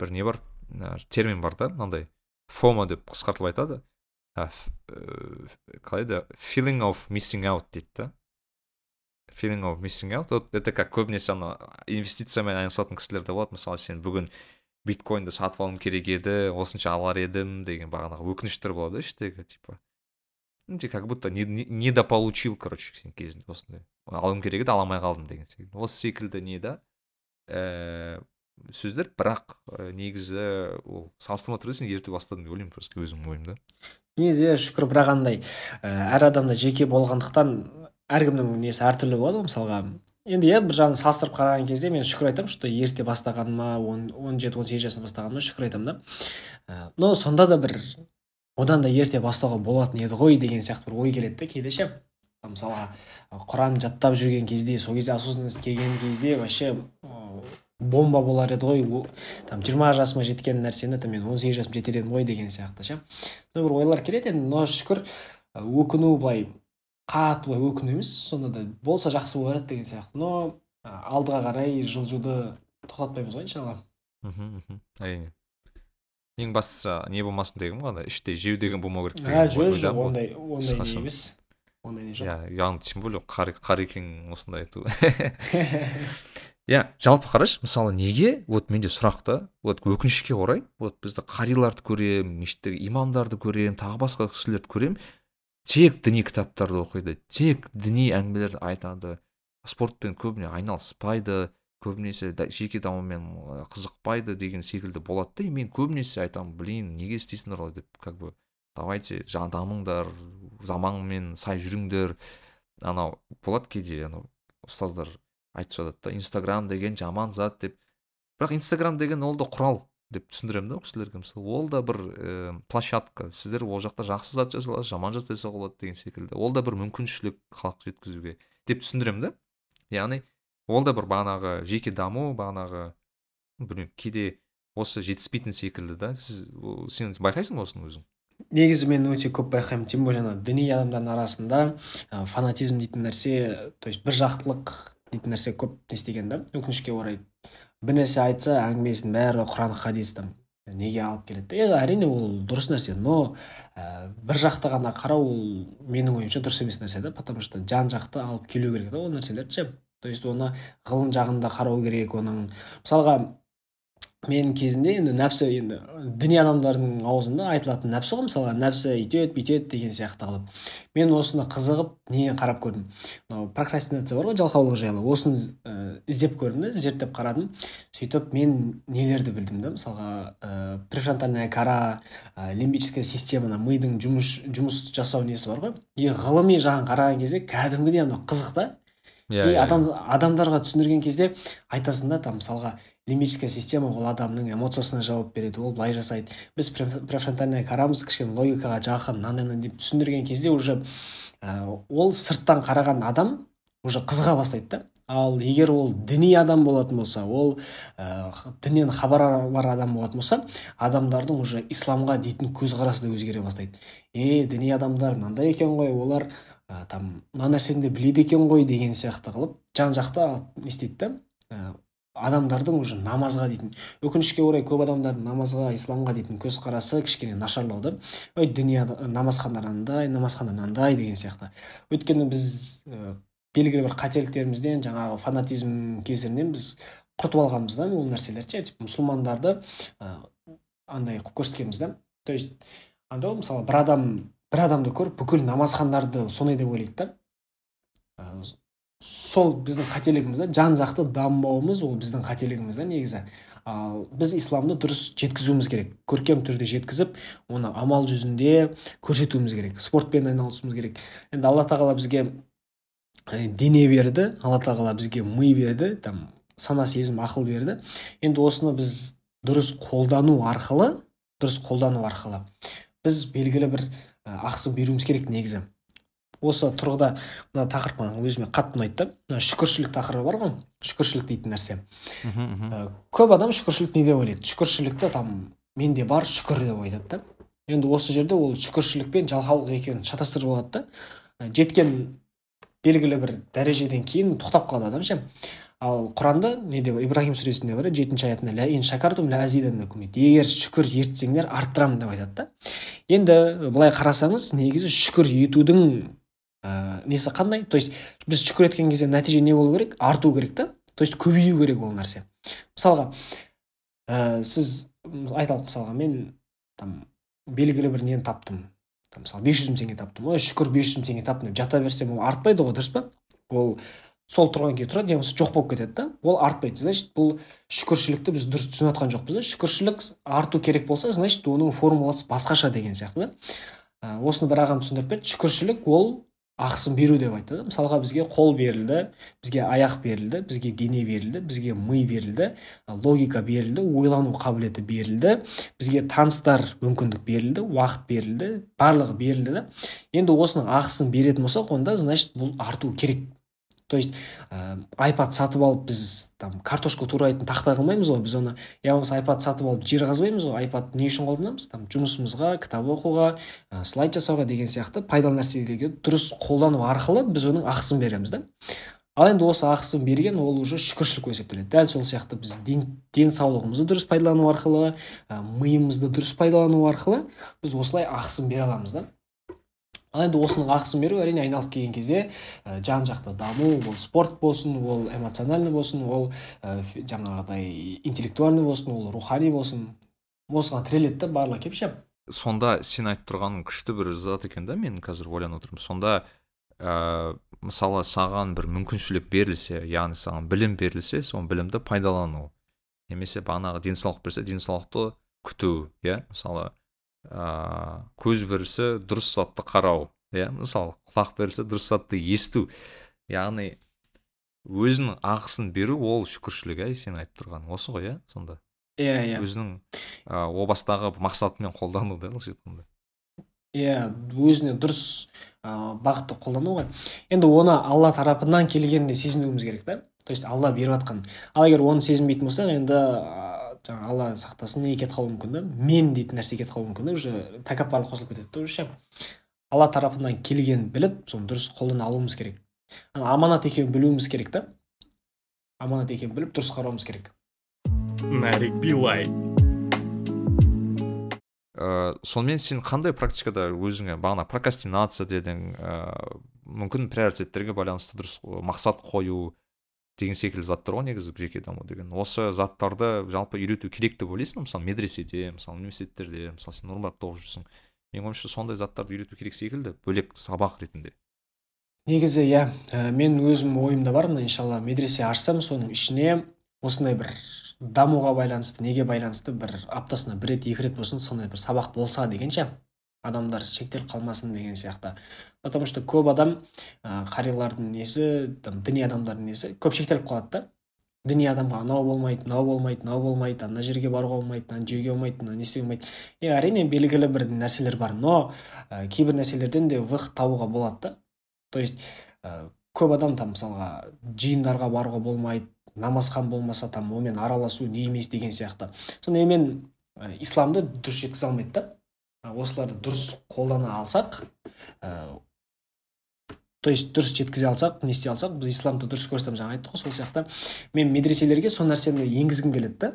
S2: бір не бар? Ә, термин бар да мынандай фомо деп қысқартылып айтады. Ә, қалай еді feeling of missing out дейді да. Feeling of missing out. Вот это как көбінесе ана инвестициямен айналысатын кісілерде болады. Мысалы сен бүгін биткоинді сатып алуым керек еді осынша алар едім деген бағанағы өкініштер болады іштегі типа. Ну, как будто не- не- недополучил короче сен кезінде осындай. Алуым керек еді ала алмай қалдым деген секілді. Осы секілді не да? Ііі сөздер бірақ ә, негізі ол салыстырмалы түрде сен ерте бастадың деп ойлаймын просто өзімнің ойым да
S3: негізі иә шүкір бірақ андай ә, әр адамда жеке болғандықтан әркімнің несі әртүрлі болады ғой мысалға. Енді иә бір жағынан салыстырып қараған кезде мен шүкір айтамын что ерте бастағаныма он он жеті он сегіз бастағаныма шүкір айтамын да. Ә, но сонда да бір одан да ерте бастауға болатын еді ғой деген сияқты бір ой келеді да кейде ше. Мысалға құран жаттап жүрген кезде сол кезде осознанность келген кезде вообще бомба болар еді ғой. Там жиырма жасыма жеткен нәрсені там мен он сегіз жасыма жетер едім ғой деген сияқты ше. Бір ойлар келеді енді. Но шүкір өкіну былай қатты былай өкіну емес сонда да болса жақсы болар еді деген сияқты. Но алдыға қарай жылжуды тоқтатпаймыз ғой иншалла.
S2: Мхм мхм. Әрине. Ең бастысы не болмасын деген ғой ана іште жеу деген болмау керек деген
S3: жоқ жоқ ондай ондай не емес. Ондай не жоқ.
S2: Иә яғни тем более қар қарекең осындай айту. Иә жалпы қарашы мысалы неге? Вот менде сұрақ та вот өкінішке орай вот бізді қариларды көремін мешіттегі имамдарды көремін тағы басқа кісілерді көремін тек діни кітаптарды оқиды тек діни әңгімелерді айтады. Спортпен көбіне айналыспайды көбінесе да- жеке дамумен қызықпайды деген секілді болады да. И мен көбінесе айтамын блин неге істейсіңдер олай? деп как бы давайте дамыңдар заманмен сай жүріңдер анау болады кейде анау ұстаздар айтып жатады да инстаграм деген жаман зат деп. Бірақ инстаграм деген ол да құрал. Деп түсіндіремін да ол кісілерге. Мысалы ол да бір ііі площадка. Сіздер ол жақта жақсы зат жасай аласыз жаман зат жасауға болады деген секілді. Ол да бір мүмкіншілік халық жеткізуге деп түсіндіремін да. Яғни ол да бір бағанағы жеке даму бағанағы білмеймін кейде осы жетіспейтін секілді да. Сіз о- сен байқайсың ба осыны өзің
S3: негізі мен өте көп байқаймын. Тем более ана діни адамдардың арасында ә, фанатизм дейтін нәрсе то есть бір жақтылық дейтін нәрсе көп не істеген да. Өкінішке орай бір нәрсе айтса әңгімесінің бәрі құран хадис там неге алып келеді енді әрине ол дұрыс нәрсе но ә, бір жақты ғана қарау ол менің ойымша дұрыс емес нәрсе да потому что жан жақты алып келу керек та ол нәрселерді ше. То есть оны ғылым жағында қарау керек оның мысалға мен кезінде енді нәпсі енді діни адамдардың аузында айтылатын нәпсі ғой мысалға нәпсі үйтеді бүйтеді деген сияқты қылып мен осыны қызығып не қарап көрдім? Мынау прокрастинация бар ғой жалқаулық жайлы. Осыны ә, іздеп көрдім да зерттеп қарадым. Сөйтіп мен нелерді білдім да мысалға ә, префронтальная кора ә, лимбическая системаны мидың жұмыс жұмыс жасау несі бар ғой? И ғылыми жағын қараған кезде кәдімгідей анау қызық та.
S2: Иә
S3: и адам адамдарға түсіндірген кезде айтасың да там мысалға лимбическая система ол адамның эмоциясына жауап береді ол былай жасайды. Біз преф- префронтальная корамыз кішкене логикаға жақын мынандай мынандай деп түсіндірген кезде уже ә, ол сырттан қараған адам уже қызыға бастайды да. Ал егер ол діни адам болатын болса ол ә, діннен хабары бар адам болатын болса адамдардың уже исламға дейтін көзқарасы да өзгере бастайды. Е діни адамдар мынандай екен ғой олар ә, там мына нәрсені де біледі екен ғой деген сияқты қылып жан жақты не істейді да адамдардың уже намазға дейтін. Өкінішке орай көп адамдардың намазға исламға дейтін көзқарасы кішкене нашарлауда. Ой діни намазхандар андай намазхандар мынандай деген сияқты. Өйткені біз ә, белгілі бір қателіктерімізден жаңағы фанатизм кесірінен біз құртып алғанбыз да ол нәрселерді ше. Типа мұсылмандарды ә, андай қылып көрсеткенбіз да. То есть андай ғой мысалы бір адам бір адамды көріп бүкіл намазхандарды сондай деп ойлайды да. Сол біздің қателігіміз да жан жақты дамымауымыз ол біздің қателігіміз да негізі. Ал біз исламды дұрыс жеткізуіміз керек. Көркем түрде жеткізіп оны амал жүзінде көрсетуіміз керек. Спортпен айналысуымыз керек. Енді алла тағала бізге дене берді. Алла тағала бізге ми берді. Там сана сезім ақыл берді. Енді осыны біз дұрыс қолдану арқылы дұрыс қолдану арқылы біз белгілі бір ақысын беруіміз керек негізі. Осы тұрғыда мына тақырып маған өзіме қатты ұнайды да. Мына шүкіршілік тақырыбы бар ғой шүкіршілік дейтін нәрсе. Көп адам шүкіршілік не деп ойлайды? Шүкіршілікті там менде бар шүкір деп айтады да. Енді осы жерде ол шүкіршілік пен жалқаулық екеуін шатастырып алады да. Жеткен белгілі бір дәрежеден кейін тоқтап қалады адам ше. Ал құранда неде бар ибраһим сүресінде бар жетінші аятында лә ин шакартум лә егер шүкір ертсеңдер арттырамын деп айтады да. Енді былай қарасаңыз негізі шүкір етудің ә, несі қандай? То есть біз шүкір еткен кезде нәтиже не болу керек? Арту керек та. То есть көбею керек ол нәрсе. Мысалға ә, сіз айталық мысалға мен там белгілі бір нені таптым. Мысалы бес жүз мың теңге таптым. Ой шүкір бес жүз мың теңге таптым деп жата берсем ол артпайды ғой дұрыс па? Ол сол тұрған күйі тұрады не болмаса жоқ болып кетеді да. Ол артпайды. Значит бұл шүкіршілікті біз дұрыс түсініп жатқан жоқпыз да. Шүкіршілік арту керек болса значит оның формуласы басқаша деген сияқты да. Осыны бір ағам түсіндіріп берді. Шүкіршілік ол ақысын беру деп айтты мысалға бізге қол берілді бізге аяқ берілді бізге дене берілді бізге ми берілді логика берілді ойлану қабілеті берілді бізге таныстар мүмкіндік берілді уақыт берілді барлығы берілді да. енді осының ақысын беретін болсақ онда значит бұл арту керек. То есть ә, айпад сатып алып біз там картошка турайтын тақта қылмаймыз ғой біз оны я болмаса айпад сатып алып жер қазбаймыз ғой айпад не үшін қолданамыз? Там жұмысымызға кітап оқуға ә, слайд жасауға деген сияқты пайдалы нәрселерге дұрыс қолдану арқылы біз оның ақысын береміз да. Ал енді осы ақысын берген ол уже шүкіршілік болып есептеледі дәл сол сияқты біз ден, денсаулығымызды дұрыс пайдалану арқылы ә, миымызды дұрыс пайдалану арқылы біз осылай ақысын бере аламыз да. Ал енді осының ақысын беру әрине айналып келген кезде ә, жан жақты даму ол спорт болсын ол эмоциональный болсын ол ә, жаңағыдай интеллектуальный болсын ол рухани болсын. Осыған тіреледі да барлығы келіп ше
S2: сонда сен айтып тұрғаның күшті бір зат екен да мен қазір ойланып отырмын. Сонда ә, мысалы саған бір мүмкіншілік берілсе яғни саған білім берілсе сол білімді пайдалану немесе бағанағы денсаулық берсе денсаулықты күту иә? Мысалы ә, көз берілсе дұрыс затты қарау. Иә мысалы құлақ берілсе дұрыс затты есту. Яғни өзінің ақысын беру ол шүкіршілік иә сен айтып тұрғаның осы ғой иә сонда.
S3: Иә иә.
S2: Өзінің ә, о бастағы мақсатымен қолдану да былайша айтқанда
S3: иә өзіне дұрыс ә, бағытты қолдану ғой. Енді оны алла тарапынан келгеніне сезінуіміз керек та. То есть алла беріп жатқан ал егер оны сезінбейтін болсақ енді жаңағы алла сақтасын не кетіп қалуы мүмкін да мен дейтін нәрсе кетіп қалуы мүмкін да уже тәкаппарлық қосылып кетеді да уже алла тарапынан келгенін біліп соны дұрыс қолдана алуымыз керек. Аманат екенін білуіміз керек та. Аманат екенін біліп дұрыс қарауымыз керек.
S1: Нарик билай
S2: ә, сонымен сен қандай практикада өзіңе бағана прокрастинация дедің ә, мүмкін приоритеттерге байланысты дұрыс мақсат қою деген секілді заттар ғой негізі жеке даму деген. Осы заттарды жалпы үйрету керек деп ойлайсың ба? Мысалы медреседе мысалы университеттерде мысалы сен нұрмаракта оқып жүрсің менің ойымша сондай заттарды үйрету керек секілді бөлек сабақ ретінде.
S3: Негізі иә ә, мен өзім ойымда бар мына иншалла медресе ашсам соның ішіне осындай бір дамуға байланысты неге байланысты бір аптасына бір рет екі рет болсын сондай бір сабақ болса деген ше. Адамдар шектеліп қалмасын деген сияқты. Потому что көп адам қариялардың несі там діни адамдардың несі көп шектеліп қалады да. Діни адамға анау болмайды мынау болмайды мынау болмайды ана жерге баруға болмайды мынаны жеуге болмайды мынаны не істеуге болмайды. Иә әрине белгілі бір нәрселер бар но ә, кейбір нәрселерден де выход табуға болады да. То есть ә, көп адам там мысалға жиындарға баруға болмайды намазхан болмаса там онымен араласу не емес деген сияқты. Сонда мен ә, исламды дұрыс жеткізе алмайды да. Осыларды дұрыс қолдана алсақ ә, то есть дұрыс жеткізе алсақ не істей алсақ біз исламды дұрыс көрсетеміз жаңа айттық қой сол сияқты. Мен медреселерге сол нәрсені енгізгім келеді да.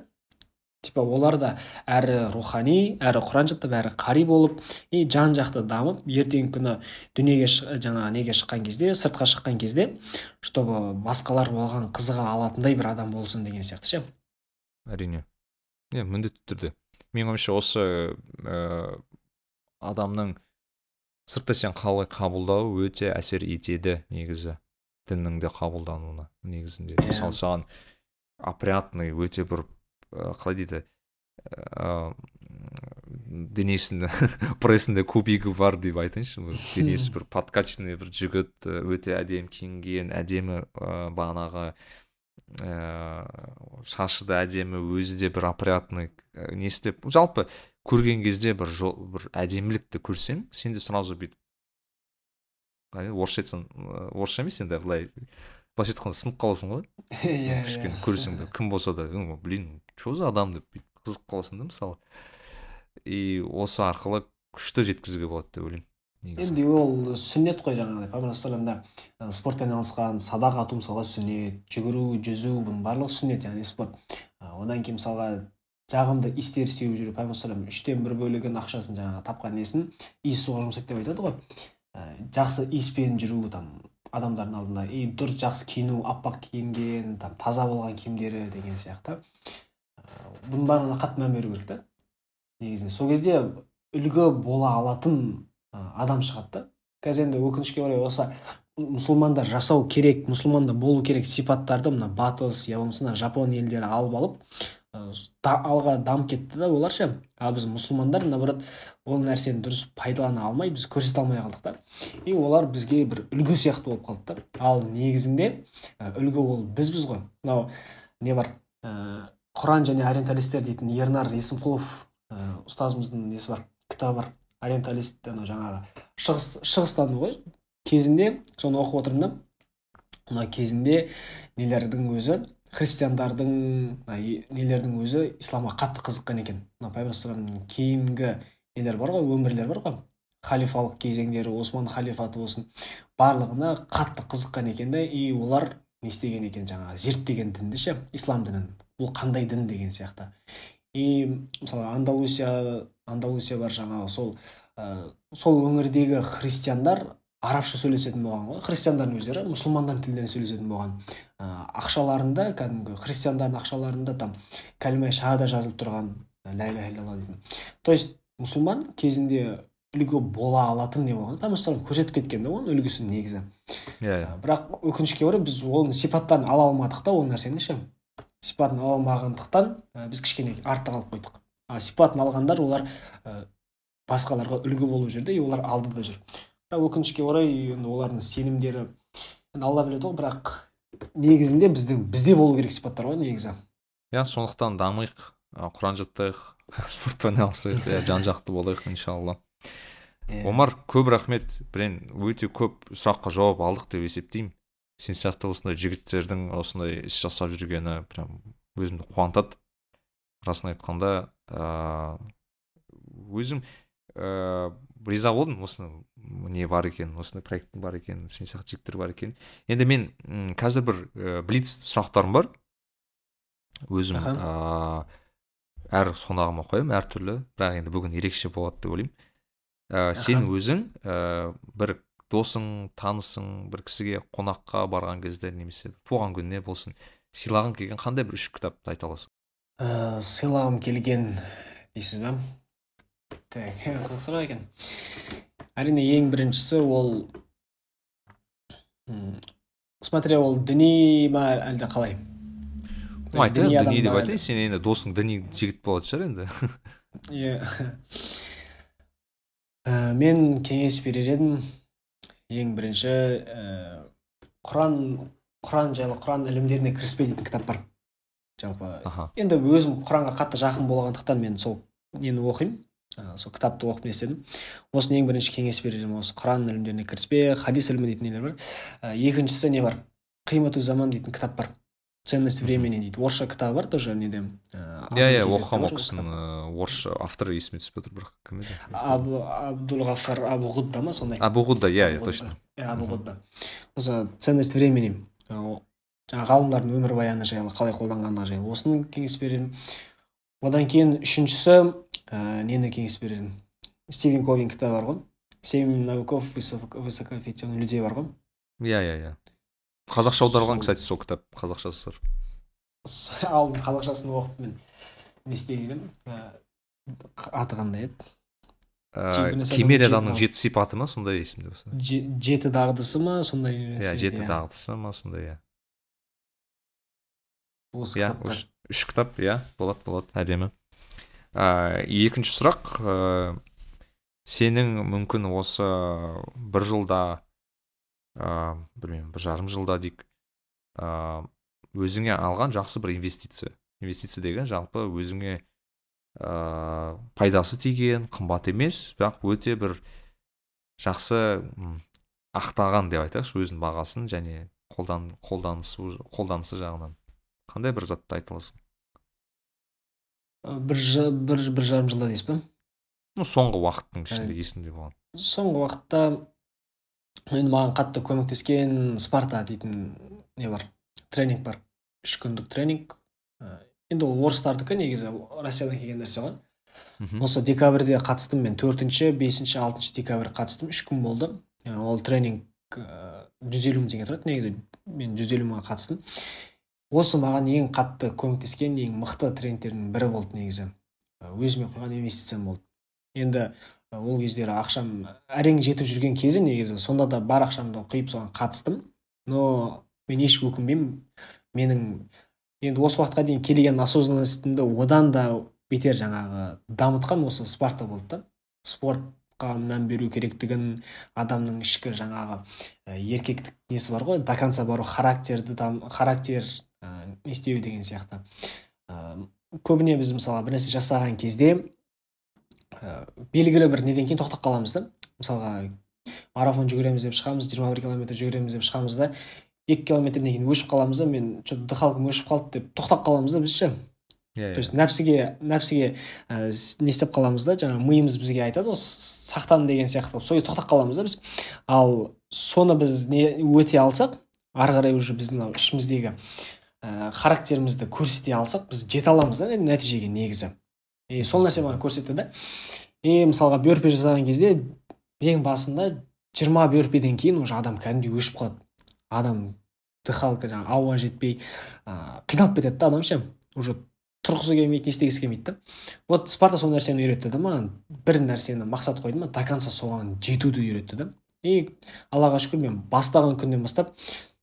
S3: Типа олар да әрі рухани әрі құран жаттап әрі қари болып и жан жақты дамып ертеңгі күні дүниеге жаңа неге шыққан кезде сыртқа шыққан кезде чтобы басқалар оған қызыға алатындай бір адам болсын деген сияқты ше.
S2: Әрине. Иә міндетті түрде. Менің ойымша осы ә, адамның сыртта сен қалай қабылдау өте әсер етеді негізі діннің де қабылдануына негізінде.
S3: Иә.
S2: мысалы саған опрятный өте бір қалай дейді ә, денесінде прессінде кубигі бар деп айтайыншы бір денесі бір подкачанный бір жігіт өте әдемі киінген әдемі ә, бағанағы ә, шашы да әдемі өзі де бір опрятный не істеп жалпы көрген кезде бір жол, бір әдемілікті көрсең сен де сразу бүйтіп орысша айтсам ә, орысша емес енді былай былайша айтқанда сынып қаласың ғой.
S3: Иә
S2: кішкене көрсең де кім болса да «Ну, блин че за адам деп бүйтіп қызығып қаласың да мысалы. И осы арқылы күшті жеткізуге болады деп ойлаймын
S3: енді ол сүннет қой жаңағыдай. Пайғамбар спортпен айналысқан садақ ату мысалға сүннет жүгіру жүзу бұның барлығы сүннет яғни спорт. Одан кейін мысалға жағымды истер сеуіп жүру пайғамбар үштен бір бөлігін ақшасын жаңағы тапқан несін иіссуға жұмсайды деп айтады ғой. Ә, жақсы иіспен жүру там адамдардың алдында и дұрыс жақсы киіну аппақ киінген там таза болған киімдері деген сияқты. Ә, бұның барлығына қатты мән беру керек та. Негізінде сол кезде үлгі бола алатын ә, адам шығады да. Қазір енді өкінішке орай осы мұсылмандар жасау керек мұсылманда болу керек сипаттарды мына батыс я болмаса жапон елдері алып алып алға дамып кетті да олар ше ал біз мұсылмандар наоборот ол нәрсені дұрыс пайдалана алмай біз көрсете алмай қалдық та. И олар бізге бір үлгі сияқты болып қалды да ал негізінде үлгі ол бізбіз ғой. Мынау не бар? Ә, құран және ориенталистер дейтін ернар есімқұлов ә, ұстазымыздың несі бар? Кітабы бар. Ориенталист анау жаңағы шығыс шығыстану ғой. Кезінде соны оқып отырмын да. Мына кезінде нелердің өзі христиандардың нелердің өзі исламға қатты қызыққан екен. Мына пайғамбар кейінгі нелер бар ғой өмірлер бар ғой. Халифалық кезеңдері осман халифаты болсын барлығына қатты қызыққан екен да и олар не істеген екен жаңағы зерттеген дінді ше ислам дінін. Бұл қандай дін деген сияқты. И мысалы андалусия андалусия бар жаңағы сол ә, сол өңірдегі христиандар арабша сөйлесетін болған ғой христиандардың өздері мұсылмандардың тілдерін сөйлесетін болған. Ә, ақшаларында кәдімгі христиандардың ақшаларында там кәлима шахада жазылып тұрған ля иляха иллалла дейтін. То есть мұсылман кезінде үлгі бола алатын не болған? Алейhi көрсетіп кеткен да оның үлгісін негізі.
S2: Иә иә.
S3: Ә, бірақ өкінішке орай біз оның сипаттарын ала алмадық та ол нәрсені ше. Сипатын ала алмағандықтан ә, біз кішкене артта қалып қойдық. А сипатын алғандар олар ә, басқаларға үлгі болып жүрді и олар алдыда жүр. Бірақ өкінішке орай енді олардың сенімдері енді алла біледі ғой бірақ негізінде біздің бізде болу керек сипаттар ғой негізі.
S2: Иә сондықтан дамиық құран жаттайық спортпен айналысайық иә жан жақты болайық иншалла.
S3: Иә.
S2: омар көп рахмет. Блин өте көп сұраққа жауап алдық деп есептеймін. Сен сияқты осындай жігіттердің осындай іс жасап жүргені прям өзімді қуантады. Расын айтқанда ыыы өзім ыыы риза болдым осы не бар екен осындай проекттің бар екенін сен сияқты жігіттер бар екенін енді мен қазір бір ә, блиц сұрақтарым бар. Өзім ыыы әр қонағыма қоямын әртүрлі бірақ енді бүгін ерекше болады деп ойлаймын. Ә, сен өзің ә, бір досың танысың бір кісіге қонаққа барған кезде немесе туған күніне болсын сыйлағың келген қандай бір үш кітапты айта аласың?
S3: Ә, сыйлағым келген дейсіз ба так қызық сұрақ екен әрине ең біріншісі ол смотря ол діни ма әлде қалай?
S2: Ну айтайық
S3: діни
S2: деп айтайын сен енді досың діни жігіт болатын шығар енді.
S3: Иә мен кеңес берер едім. Ең бірінші ә, құран құран жайлы құран ілімдеріне кіріспе дейтін кітап бар жалпы
S2: аха.
S3: енді өзім құранға қатты жақын болғандықтан мен сол нені оқимын. Ә, сол кітапты оқып не істедім. Осыны ең бірінші кеңес берер едім осы құран ілімдеріне кіріспе хадис ілімі дейтін нелер бар. Ә, екіншісі не бар? Қимату заман дейтін кітап бар. Ценность времени дейді. Орысша кітабы бар тоже неден ә,
S2: иә иә оқығанмын ол ыыы, орысша авторы есіме түспей тұр бірақ кім еді?
S3: Абу абдулғафар абу ғудда ма сондай?
S2: Абу ғудда иә иә точно.
S3: Иә абу ғудда. Осы ценность времени жаңағы ғалымдардың өмірбаяны жайлы қалай қолданғандығы жайлы осыны кеңес беремін. Одан кейін үшіншісі ә, нені кеңес берер едім стивен ковин кітабы бар ғой. Семь науков высоко- высокоэффективных людей бар ғой.
S2: Иә иә иә. Қазақша аударылған кстати сол кітап қазақшасы бар.
S3: С- ал қазақшасын оқып мен не істеген едім аты қандай еді?
S2: Кемел
S3: адамның жеті
S2: сипаты ма сондай есімде болса?
S3: Же- жеті дағдысы ма сондай
S2: иә жеті
S3: еді,
S2: дағдысы ма сондай иә.
S3: Осы
S2: иә үш кітап иә. Болады болады әдемі. Ә, екінші сұрақ ә, сенің мүмкін осы бір жылда ә, білмеймін бір жарым жылда дейік ә, өзіңе алған жақсы бір инвестиция. Инвестиция деген жалпы өзіңе ә, пайдасы тиген қымбат емес бірақ өте бір жақсы ақтаған деп айтайықшы өзінің бағасын және қолдан қолданысы қолданысы жағынан. Қандай бір затты айта аласың
S3: бір, жы- бір, бір жарым жылда дейсіз ба?
S2: Ну соңғы уақыттың ішінде есімде болған.
S3: Соңғы уақытта енді маған қатты көмектескен спарта дейтін не бар? Тренинг бар. Үш күндік тренинг. Ә, енді ол орыстардікі негізі россиядан келген нәрсе ғой. Осы декабрьде қатыстым мен. Төртінші бесінші алтыншы декабрь қатыстым. Үш күн болды. Ә, ол тренинг жүз елу мың теңге тұрады. Негізі мен жүз елу мыңға қатыстым. Осы маған ең қатты көмектескен ең мықты тренингтердің бірі болды негізі. Өзіме құйған инвестициям болды. Енді ол кездері ақшам әрең жетіп жүрген кезі негізі. Сонда да бар ақшамды құйып соған қатыстым. Но мен еш өкінбеймін. Менің енді осы уақытқа дейін келген осознанностьімді одан да бетер жаңағы дамытқан осы спарта болды да. Спортқа мән беру керектігін адамның ішкі жаңағы еркектік несі бар ғой до конца бару характерді дам, характер ә, не істеу деген сияқты. Ә, көбіне біз мысалы бір нәрсе жасаған кезде ә, белгілі бір неден кейін тоқтап қаламыз да. Мысалға марафон жүгіреміз деп шығамыз 21 километр жүгіреміз деп шығамыз да. Екі километрден кейін өшіп қаламыз да мен че то дыхалкам өшіп қалды деп тоқтап қаламыз да біз ше.
S2: Иә
S3: то есть нәпсіге нәпсіге ә, не істеп қаламыз да жаңағы миымыз бізге айтады ғой «С- сақтан деген сияқты сол кезде тоқтап қаламыз да біз. Ал соны біз не өте алсақ ары қарай уже біздің мынау ішіміздегі ә, характерімізді көрсете алсақ біз жете аламыз да нәтижеге негізі. И сол нәрсе маған көрсетті да. И мысалға бёрпи жасаған кезде ең басында жиырма бёрпиден кейін уже адам кәдімгідей өшіп қалады. Адам дыхалка жаңағы ауа жетпей ә, қиналып кетеді да адам ше. Уже тұрғысы келмейді не істегісі келмейді да. Вот спарта сол нәрсені үйретті да маған. Бір нәрсені мақсат қойды ма до конца соған жетуді үйретті да и аллаға шүкір мен бастаған күннен бастап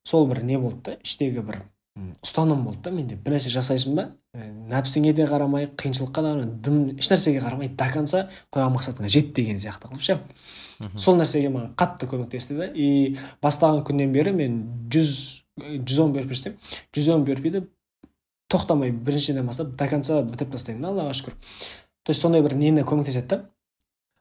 S3: сол бір не болды да іштегі бір ұстаным болды да менде. Бір нәрсе жасайсың ба? Ә, нәпсіңе де қарамай қиыншылыққа да қарамай дым ешнәрсеге қарамай до конца қойған мақсатыңа жет деген сияқты қылып ше. Сол нәрсеге маған қатты көмектесті да. И бастаған күннен бері мен жүз жүз он бёрпи істеймін жүз он бёрпиді тоқтамай біріншіден бастап до конца бітіріп тастаймын да аллаға шүкір. То есть сондай бір нені көмектеседі да?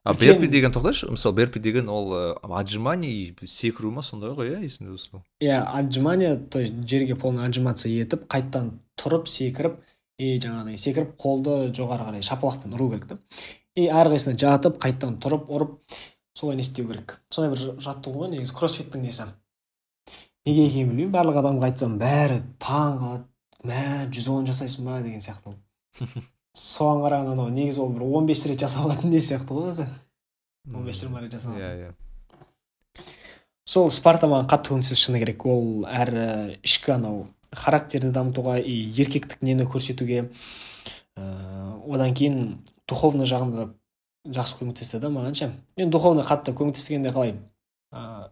S2: А берпи деген тоқташы мысалы берпи деген ол отжимание секіру ма сондай ғой иә есімде болса
S3: иә отжимание то есть жерге полный отжиматься етіп қайтадан тұрып секіріп и жаңағыдай секіріп қолды жоғары қарай шапалақпен ұру керек та. И әрқайсысына жатып қайтадан тұрып ұрып солай не істеу керек. Сондай бір жаттығу ғой негізі кроссфиттің несі. Неге екенін білмеймін барлық адамға айтсам бәрі таң қалады мә жүз он жасайсың ба деген сияқты соған қарағанда анау негізі ол бір он бес рет жасалатын не сияқты ғой өзі он бес жиырма рет жасалған
S2: иә иә
S3: сол спарта маған қатты көмектесті шыны керек ол әрі ішкі анау характерді дамытуға и еркектік нені көрсетуге ыыы одан кейін духовный жағында жақсы көмектесті да маған ше енді духовный қатты көмектескенде қалай ыыы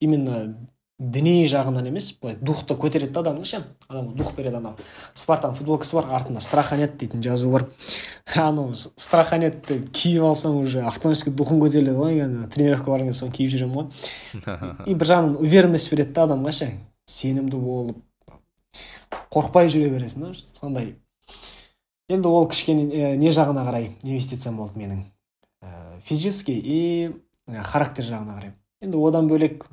S3: именно діни жағынан емес былай духты көтереді да адамның ше адамға дух береді анау спартаның футболкасы бар артында страханет дейтін жазу бар. Анау страханетті киіп алсаң уже автоматически духың көтеріледі ғой енді тренировка барған кезде соны киіп жүремін ғой. И бір жағынан уверенность береді да адамға ше сенімді болып қорықпай жүре бересің да сондай. Енді ол кішкене э, не жағына қарай инвестициям болды менің? Ә, физический и ә, характер жағына қарай. Енді одан бөлек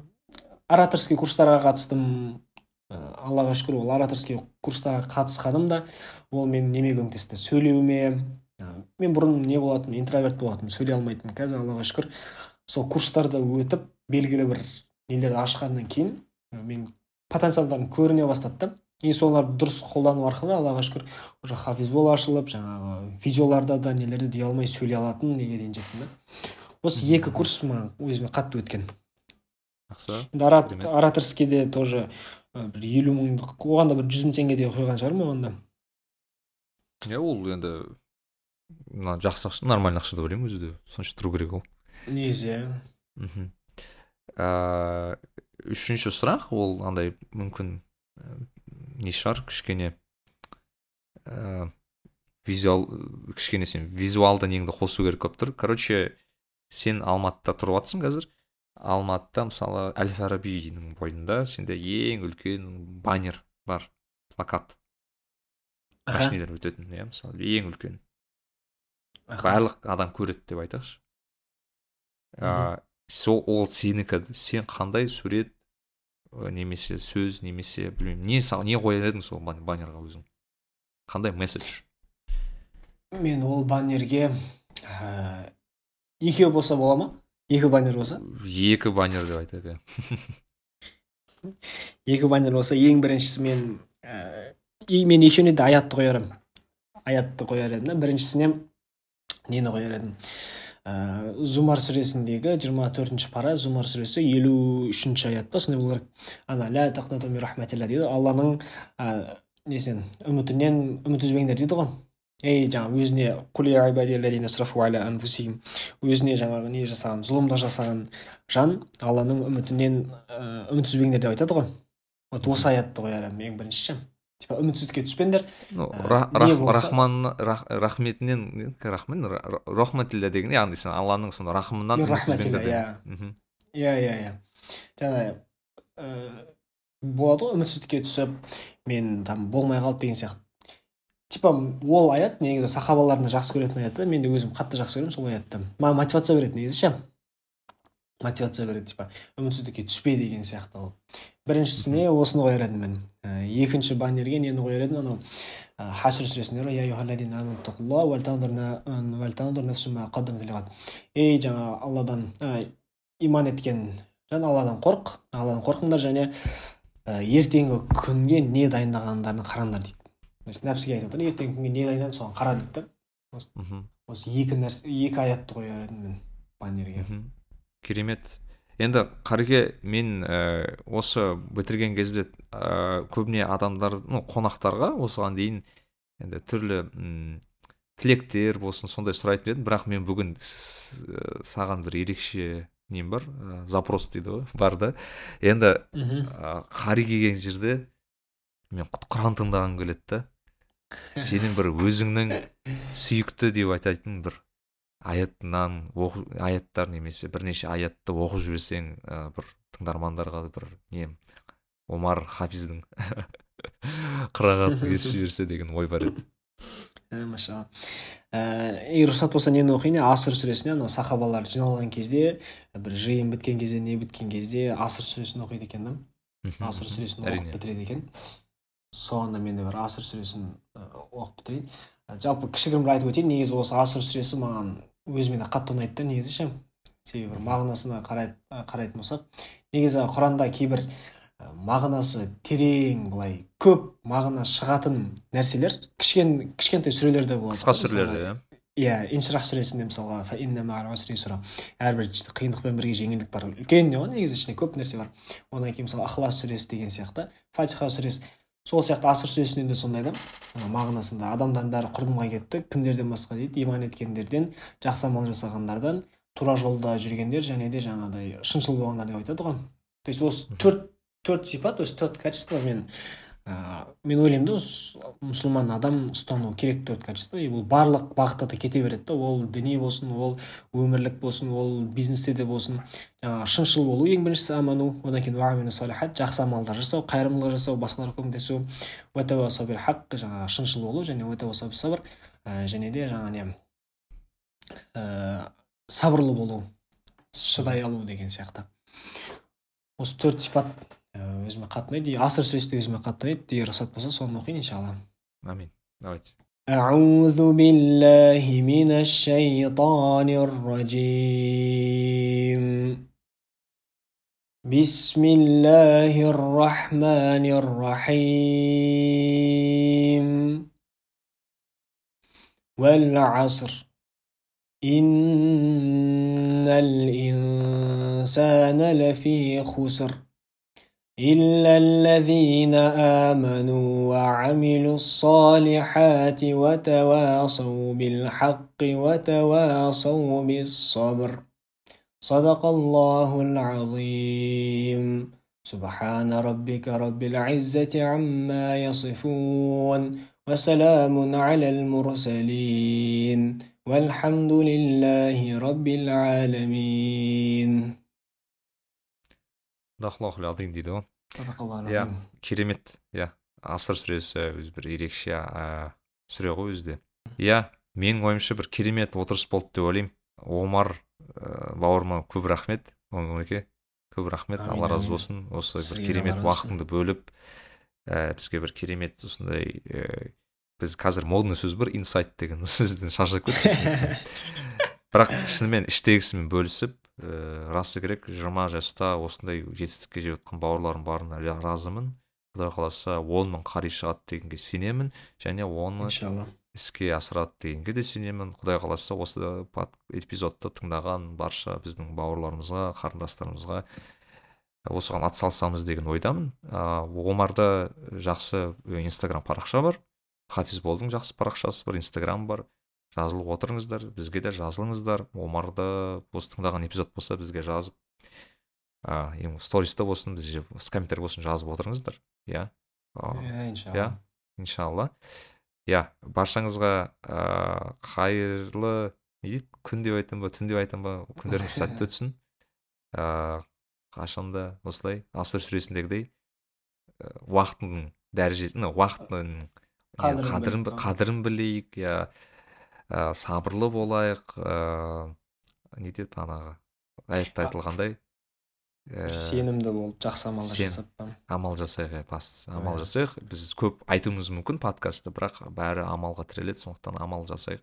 S3: ораторский курстарға қатыстым. Ә, аллаға шүкір ол ораторский курстарға қатысқаным да ол мен неме көмектесті? Сөйлеуіме ә, мен бұрын не болатынмын интроверт болатынмын сөйлей алмайтынмын. Қазір аллаға шүкір сол курстарды өтіп белгілі бір нелерді ашқаннан кейін ә, мен потенциалдарым көріне бастады да и соларды дұрыс қолдану арқылы аллаға шүкір уже хафизбол ашылып жаңағы видеоларда да нелерде дей алмай сөйлей алатын неге дейін жеттім да? Осы екі курс маған өзіме қатты өткен.
S2: Жақсы
S3: енді тоже бір елу мың оған да бір жүз мың теңгедей құйған шығармын оған да?
S2: Иә ол енді мына жақсы ақша нормальный ақша деп ойлаймын өзі де сонша тұру керек ол.
S3: Негізі иә.
S2: Мхм. Ә, үшінші сұрақ ол андай мүмкін не шығар кішкене ә, визуал кішкене сен визуалды неңді қосу керек болып тұр. Короче сен алматыда тұрып жатрсың қазір. Алматыда мысалы әл фарабидің бойында сенде ең үлкен баннер бар плакат.
S3: Аха.
S2: Машиналар өтетін иә мысалы ең үлкен.
S3: Аха.
S2: барлық адам көреді деп айтайықшы. Ә, сол ол сенікі сен қандай сурет ә, немесе сөз немесе білмеймін не сал- не қояр едің сол бан- баннерға өзің? Қандай месседж?
S3: Мен ол баннерге ә, екеу болса бола ма? Екі баннер болса?
S2: Екі баннер деп айтайық иә
S3: екі баннер болса ең біріншісі мен ә, мен екеуіне де аятты қояр едім аятты қояр едім да. Біріншісіне нені қояр едім? Ә, зумар сүресіндегі жиырма төртінші пара зумар сүресі елу үшінші аят па сондай болу керек ана рахматилла дейді алланың ә, несінен үмітінен үміт үзбеңдер дейді ғой. Ей жаңағы өзіне өзіне жаңағы не жасаған зұлымдық жасаған жан алланың үмітінен ә, үміт үзбеңдер деп айтады ғой. Вот осы аятты қояр едім ең бірінші ше типа үмітсіздікке түспеңдер. Болса-
S2: рахман рах- рахметінен не- рахман ра- рахматилля деген яғни сен алланың сонда рахымынан
S3: иә. иә иә иә. Жаңағы ә, болады ғой үмітсіздікке түсіп мен там болмай қалды деген сияқты. Типа ол аят негізі сахабалардың жақсы көретін аят та мен де өзім қатты жақсы көремін сол аятты. Маған мотивация береді негізі ше. Мотивация береді типа үмітсіздікке түспе деген сияқты ол. Біріншісіне осыны қояр едім мен. Ә, екінші баннерге нені қояр едім анау ә, хашр сүресінде ей жаңа алладан ә, иман еткен жан алладан қорқ алладан қорқыңдар және ертеңгі күнге не дайындағандарын қараңдар дейді. Нәпсіге айтып отыр ертеңгі күнге не дайындадың? Соған қара дейді да осы екі нәрсе екі аятты қояр едім мен баннерге
S2: керемет. Енді қареке мен ә, осы бітірген кезде ә, көбіне адамдар ну қонақтарға осыған дейін енді түрлі м, тілектер болсын сондай сұрайтын едім. Бірақ мен бүгін ә, саған бір ерекше нем бар ә, запрос дейді ғой бар да. Енді ә, қари келген жерде мен құран тыңдағым келеді да. Сенің бір өзіңнің сүйікті деп айтатын бір аятынан аяттар немесе бірнеше аятты оқып жіберсең ә, бір тыңдармандарға бір не омар хафиздің қырағатын кесіп жіберсе деген ой бар еді.
S3: Ә, машалла. Ә, егер рұқсат болса нені оқиын? Аср сүресіне анау сахабалар жиналған кезде бір жиын біткен кезде не біткен кезде аср сүресін оқиды екен да.
S2: Мхм.
S3: сүресін оқып бітіреді екен. Соған да мен де бір аср сүресін оқып бітірейін. Жалпы кішігірім бір айтып өтейін негізі осы аср сүресі маған өзіме де қатты ұнайды да негізі ше. Себебі бір мағынасына қарай, қарайтын болсақ. Негізі құранда кейбір мағынасы терең былай көп мағына шығатын нәрселер кішкен кішкентай сүрелерде болады.
S2: Қысқа сүрелерде иә?
S3: иә иншрах сүресінде мысалға әрбір қиындықпен бірге жеңілдік бар. Үлкен не ғой негізі ішінде көп нәрсе бар. Одан кейін мысалы ахлас сүресі деген сияқты. Фатиха сүресі. Сол сияқты аср сүресінен де сондай да мағынасында адамдардың бәрі құрдымға кетті кімдерден басқа дейді? Иман еткендерден жақсы амал жасағандардан тура жолда жүргендер және де жаңағыдай шыншыл болғандар деп айтады ғой. То есть осы төрт төрт сипат осы төрт качество мен ә, мен ойлаймын да мұсылман адам ұстану керек төрт качество. И бұл барлық бағытта да кете береді да. Ол діни болсын ол өмірлік болсын ол бизнесте де болсын. Жаңағы шыншыл болу ең біріншісі аману одан кейін жақсы амалдар жасау қайырымдылық жасау басқаларға көмектесу жаңағы шыншыл болу және сабр ә, және де жаңағы не ә, сабырлы болу шыдай алу деген сияқты. Осы төрт сипат өзіме қатты ұнайды и аср сүресі де өзіме қатты ұнайды егер рұқсат болса соны оқиын иншалла
S2: амин давайте
S3: أعوذ بالله من الشيطان الرجيم بسم الله الرحمن الرحيم والعصر إن الإنسان لفي خسر إلا الذين آمنوا وعملوا الصالحات وتواصوا بالحق وتواصوا بالصبر صدق الله العظيم. سبحان ربك رب العزة عما يصفون وسلام على المرسلين والحمد لله رب العالمين.
S2: ده الله العظيم
S3: دي ده
S2: иә керемет. Иә асыр сүресі өзі бір ерекше ә, сүре ғой өзі де. Иә менің ойымша бір керемет отырыс болды деп ойлаймын. Омар ә, бауырыма көп рахмет. Омарке көп рахмет. Алла разы болсын. Осы бір керемет уақытыңды бөліп ә, бізге бір керемет осындай ә, біз қазір модный сөз бар инсайт деген сөзден шаршап кеттік. Бірақ шынымен іштегісімен бөлісіп ііі расы керек жиырма жаста осындай жетістікке жетіп жатқан бауырларым барына ра- разымын. Құдай қаласа он мың қари шығады дегенге сенемін және оны
S3: иншалла.
S2: іске асырады дегенге де сенемін. Құдай қаласа осы эпизодты тыңдаған барша біздің бауырларымызға қарындастарымызға осыған атсалысамыз деген ойдамын. Ыыы омарда жақсы инстаграм парақша бар. Хафиз болдың жақсы парақшасы бар инстаграм бар. Жазылып отырыңыздар бізге де жазылыңыздар. Омарды осы тыңдаған эпизод болса бізге жазып ең сториста болсын бізде комментарий болсын жазып отырыңыздар. Иә?
S3: Иә
S2: иә
S3: иншалла.
S2: иншалла. Иә баршаңызға ыыы қайырлы не дейді? Күн деп айтам ба түн деп айтам ба? Күндеріңіз сәтті өтсін. Ыыы қашанда осылай асыр сүресіндегідей уақыттың дәрежесі ну, уақыттың
S3: Қадірін
S2: қадірін білейік иә. Ә, сабырлы болайық ыыы не деді анағы аятта айтылғандай. Ііі,
S3: сенімді болып жақсы амалдар
S2: сен-
S3: жасап
S2: амал жасайық иә бастысы амал
S3: Иә.
S2: жасайық. Біз көп айтуымыз мүмкін подкастта бірақ бәрі амалға тіреледі сондықтан амал жасайық.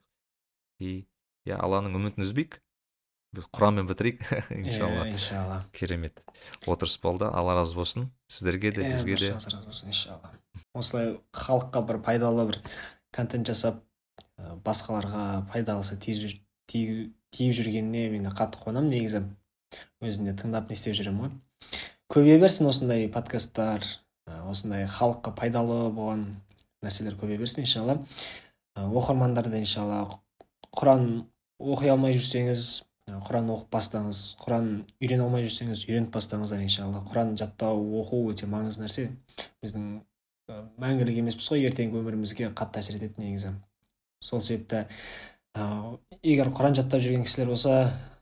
S2: И иә алланың үмітін үзбейік. Біз құранмен бітірейік иншалла.
S3: иншалла.
S2: Керемет. Отырыс болды. Алла разы болсын. Сіздерге де бізге де.
S3: разы болсын иншалла. Осылай халыққа бір пайдалы бір контент жасап ә, басқаларға пайдалысы тиіп жүр- тиіп тиіп жүргеніне мен қатты қуанамын. Негізі өзім де тыңдап не істеп жүремін ғой. Көбейе берсін осындай подкасттар осындай халыққа пайдалы болған нәрселер көбейе берсін иншалла. Оқырмандар да иншалла құран оқи алмай жүрсеңіз құран оқып бастаңыз құран үйрене алмай жүрсеңіз үйреніп бастаңыздар иншалла. Құран жаттау оқу өте маңызды нәрсе. Біздің мәңгілік емеспіз ғой. Ертеңгі өмірімізге қатты әсер етеді негізі. Сол себепті ә, егер құран жаттап жүрген кісілер болса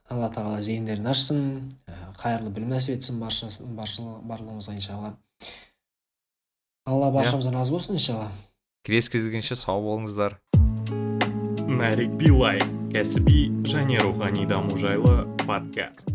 S3: алла тағала зейіндерін ашсын ә, қайырлы білім нәсіп етсін барлығымызға иншалла. Алла баршамыздан разы болсын иншалла.
S2: Келесі кездескенше сау болыңыздар.
S1: Нарик билай кәсіби және рухани даму жайлы подкаст.